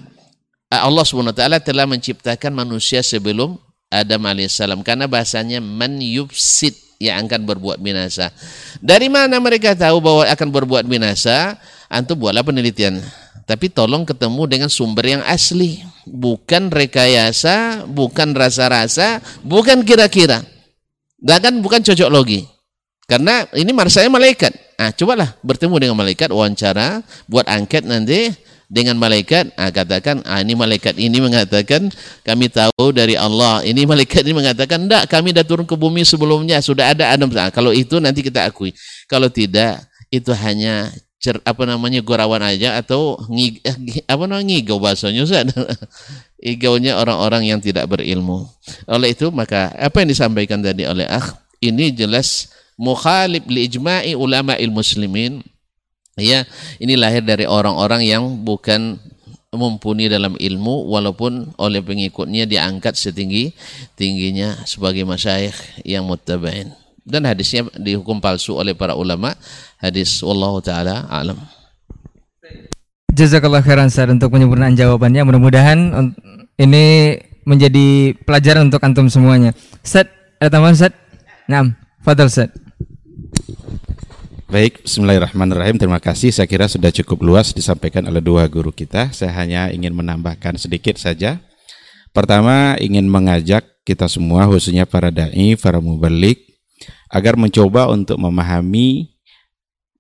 Allah SWT telah menciptakan manusia sebelum Adam alaihissalam. Karena bahasanya man yufsid yang akan berbuat binasa. Dari mana mereka tahu bahwa akan berbuat binasa? Antum buatlah penelitian. Tapi tolong ketemu dengan sumber yang asli. Bukan rekayasa bukan rasa-rasa bukan kira-kira dan kan bukan cocok logi. Karena ini saya malaikat. Ah, cobalah bertemu dengan malaikat, wawancara, buat angket nanti dengan malaikat. Ah, katakan, ah, ini malaikat ini mengatakan kami tahu dari Allah. Ini malaikat ini mengatakan, enggak, kami dah turun ke bumi sebelumnya, sudah ada Adam. Ah, kalau itu nanti kita akui. Kalau tidak, itu hanya cer, apa namanya gorawan aja atau ngig, eh, apa namanya ngigau bahasanya Ustaz. <laughs> Igaunya orang-orang yang tidak berilmu. Oleh itu maka apa yang disampaikan tadi oleh akh ini jelas mukhalif li ijma'i ulama muslimin. Ya, ini lahir dari orang-orang yang bukan mumpuni dalam ilmu walaupun oleh pengikutnya diangkat setinggi tingginya sebagai masyayikh yang muttabain dan hadisnya dihukum palsu oleh para ulama hadis wallahu taala alam Jazakallah khairan Ustaz untuk penyempurnaan jawabannya mudah-mudahan ini menjadi pelajaran untuk antum semuanya Ustaz ada tambahan Ustaz? Naam Fadal Ustaz Baik, Bismillahirrahmanirrahim. Terima kasih. Saya kira sudah cukup luas disampaikan oleh dua guru kita. Saya hanya ingin menambahkan sedikit saja. Pertama, ingin mengajak kita semua, khususnya para dai, para mubalik, agar mencoba untuk memahami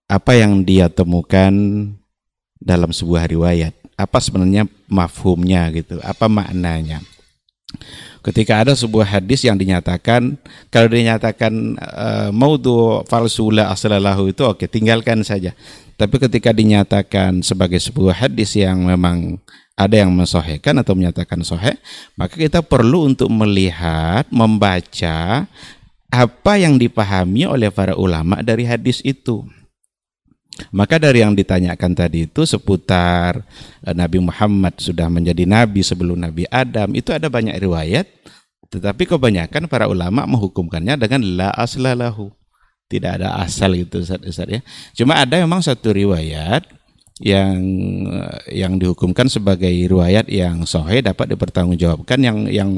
apa yang dia temukan dalam sebuah riwayat. Apa sebenarnya mafhumnya gitu, apa maknanya. Ketika ada sebuah hadis yang dinyatakan kalau dinyatakan uh, maudhu falsula aslalahu itu oke tinggalkan saja. Tapi ketika dinyatakan sebagai sebuah hadis yang memang ada yang mensohekan atau menyatakan sohe, maka kita perlu untuk melihat, membaca apa yang dipahami oleh para ulama dari hadis itu. Maka dari yang ditanyakan tadi itu seputar eh, Nabi Muhammad sudah menjadi nabi sebelum Nabi Adam, itu ada banyak riwayat, tetapi kebanyakan para ulama menghukumkannya dengan la aslalahu. Tidak ada asal itu Ustaz, Ustaz ya. Cuma ada memang satu riwayat yang yang dihukumkan sebagai riwayat yang sahih dapat dipertanggungjawabkan. Yang yang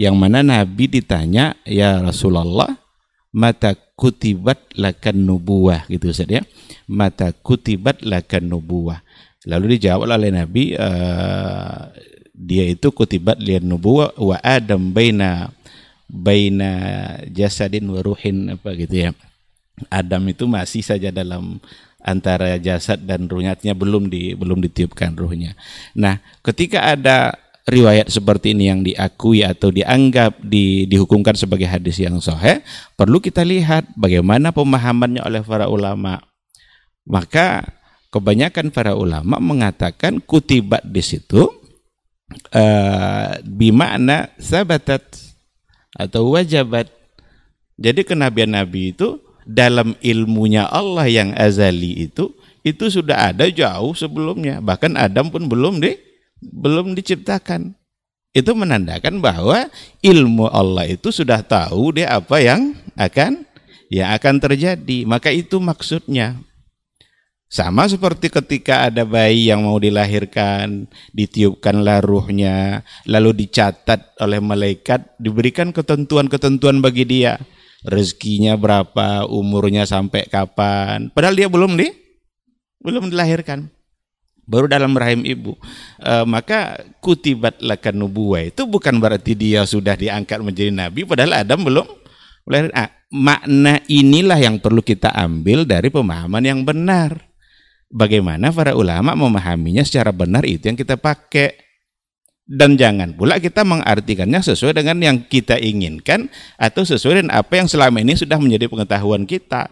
yang mana Nabi ditanya ya Rasulullah mata kutibat lakan nubuah gitu Ustaz ya. Mata kutibat lakan nubuah lalu dijawab oleh Nabi uh, dia itu kutibat lian nubuah wa adam baina baina jasadin wa ruhin apa gitu ya. Adam itu masih saja dalam antara jasad dan ruhnya belum di belum ditiupkan ruhnya. Nah, ketika ada riwayat seperti ini yang diakui atau dianggap di, dihukumkan sebagai hadis yang sahih, perlu kita lihat bagaimana pemahamannya oleh para ulama. Maka kebanyakan para ulama mengatakan kutibat di situ uh, bimana sabatat atau wajabat. Jadi kenabian Nabi itu dalam ilmunya Allah yang azali itu itu sudah ada jauh sebelumnya. Bahkan Adam pun belum di belum diciptakan. Itu menandakan bahwa ilmu Allah itu sudah tahu dia apa yang akan yang akan terjadi. Maka itu maksudnya. Sama seperti ketika ada bayi yang mau dilahirkan, ditiupkanlah ruhnya, lalu dicatat oleh malaikat, diberikan ketentuan-ketentuan bagi dia rezekinya berapa, umurnya sampai kapan. Padahal dia belum di belum dilahirkan. Baru dalam rahim ibu. E, maka kutibat lakan nubuah itu bukan berarti dia sudah diangkat menjadi nabi padahal Adam belum lahir. Ah, makna inilah yang perlu kita ambil dari pemahaman yang benar. Bagaimana para ulama memahaminya secara benar itu yang kita pakai dan jangan pula kita mengartikannya sesuai dengan yang kita inginkan atau sesuai dengan apa yang selama ini sudah menjadi pengetahuan kita.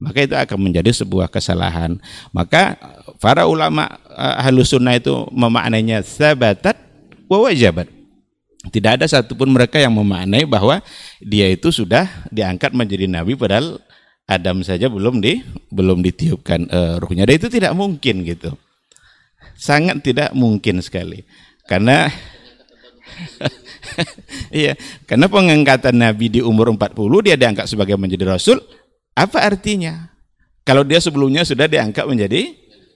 Maka itu akan menjadi sebuah kesalahan. Maka para ulama uh, halus sunnah itu memaknainya sabatat wa wajabat. Tidak ada satupun mereka yang memaknai bahwa dia itu sudah diangkat menjadi nabi padahal Adam saja belum di belum ditiupkan uh, ruhnya. Dan itu tidak mungkin gitu. Sangat tidak mungkin sekali karena <laughs> Iya, karena pengangkatan Nabi di umur 40 dia diangkat sebagai menjadi rasul, apa artinya? Kalau dia sebelumnya sudah diangkat menjadi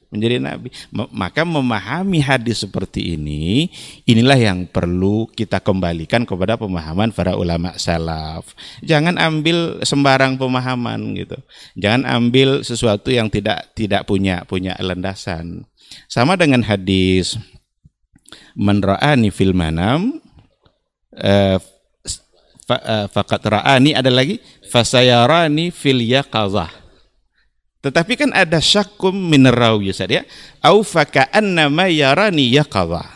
menjadi nabi. Maka memahami hadis seperti ini, inilah yang perlu kita kembalikan kepada pemahaman para ulama salaf. Jangan ambil sembarang pemahaman gitu. Jangan ambil sesuatu yang tidak tidak punya punya landasan. Sama dengan hadis man ra'ani fil manam uh, fakat ra'ani ada lagi fasayarani fil yaqazah. Tetapi kan ada syakum min rawi ya. Au faka'anna yarani yaqazah.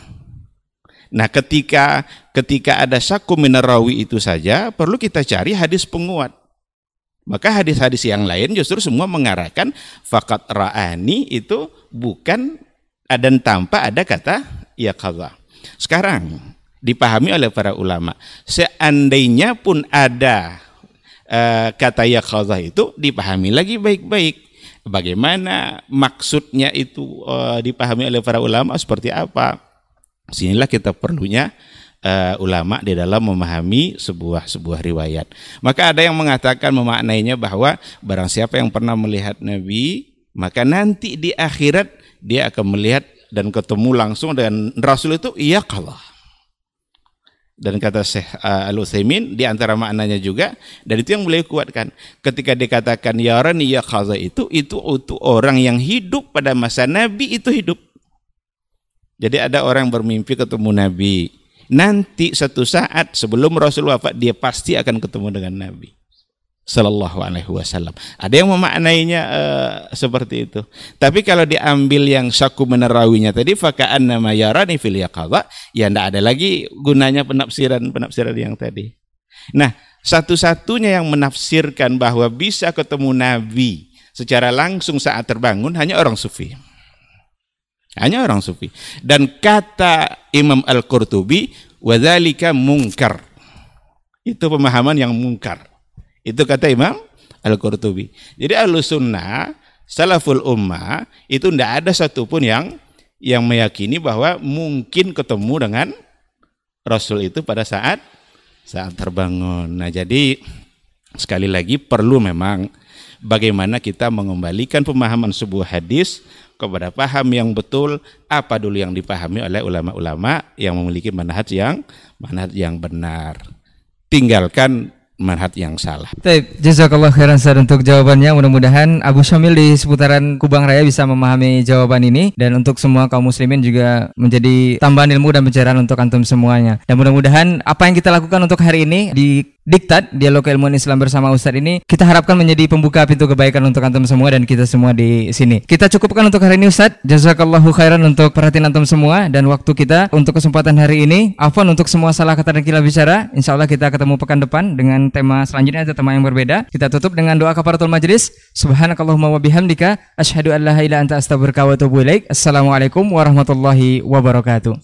Nah ketika ketika ada syakum min itu saja perlu kita cari hadis penguat. Maka hadis-hadis yang lain justru semua mengarahkan fakat ra'ani itu bukan dan tanpa ada kata ya. Sekarang dipahami oleh para ulama. Seandainya pun ada uh, kata ya kaza itu dipahami lagi baik-baik. Bagaimana maksudnya itu uh, dipahami oleh para ulama seperti apa? Sinilah kita perlunya uh, ulama di dalam memahami sebuah sebuah riwayat. Maka ada yang mengatakan memaknainya bahwa barang siapa yang pernah melihat Nabi, maka nanti di akhirat dia akan melihat dan ketemu langsung dengan Rasul itu iya kalah. Dan kata Syekh uh, Al-Utsaimin di antara maknanya juga dan itu yang boleh kuatkan. Ketika dikatakan ya rani ya kaza itu itu untuk orang yang hidup pada masa Nabi itu hidup. Jadi ada orang bermimpi ketemu Nabi. Nanti satu saat sebelum Rasul wafat dia pasti akan ketemu dengan Nabi. Sallallahu alaihi wasallam. Ada yang memaknainya uh, seperti itu. Tapi kalau diambil yang syaku menerawinya tadi faka'an nama yarani fil yaqadha, ya tidak ada lagi gunanya penafsiran-penafsiran yang tadi. Nah, satu-satunya yang menafsirkan bahwa bisa ketemu Nabi secara langsung saat terbangun hanya orang sufi. Hanya orang sufi. Dan kata Imam Al-Qurtubi, wadzalika mungkar. Itu pemahaman yang mungkar itu kata Imam Al-Qurtubi. Jadi Ahlussunnah, salaful ummah itu tidak ada satupun yang yang meyakini bahwa mungkin ketemu dengan Rasul itu pada saat saat terbangun. Nah, jadi Sekali lagi perlu memang bagaimana kita mengembalikan pemahaman sebuah hadis kepada paham yang betul apa dulu yang dipahami oleh ulama-ulama yang memiliki manhaj yang manhaj yang benar. Tinggalkan manhaj yang salah. Baik, jazakallah khairan Ustaz untuk jawabannya. Mudah-mudahan Abu Syamil di seputaran Kubang Raya bisa memahami jawaban ini dan untuk semua kaum muslimin juga menjadi tambahan ilmu dan pencerahan untuk antum semuanya. Dan mudah-mudahan apa yang kita lakukan untuk hari ini di Diktat Dialog Ilmu Islam bersama Ustadz ini kita harapkan menjadi pembuka pintu kebaikan untuk antum semua dan kita semua di sini. Kita cukupkan untuk hari ini Ustadz. Jazakallahu khairan untuk perhatian antum semua dan waktu kita untuk kesempatan hari ini. Afwan untuk semua salah kata dan kila bicara. Insya Allah kita ketemu pekan depan dengan tema selanjutnya atau tema yang berbeda. Kita tutup dengan doa kafaratul majlis. Subhanakallahumma wa bihamdika asyhadu an la ilaha illa anta astaghfiruka wa atubu. Assalamualaikum warahmatullahi wabarakatuh.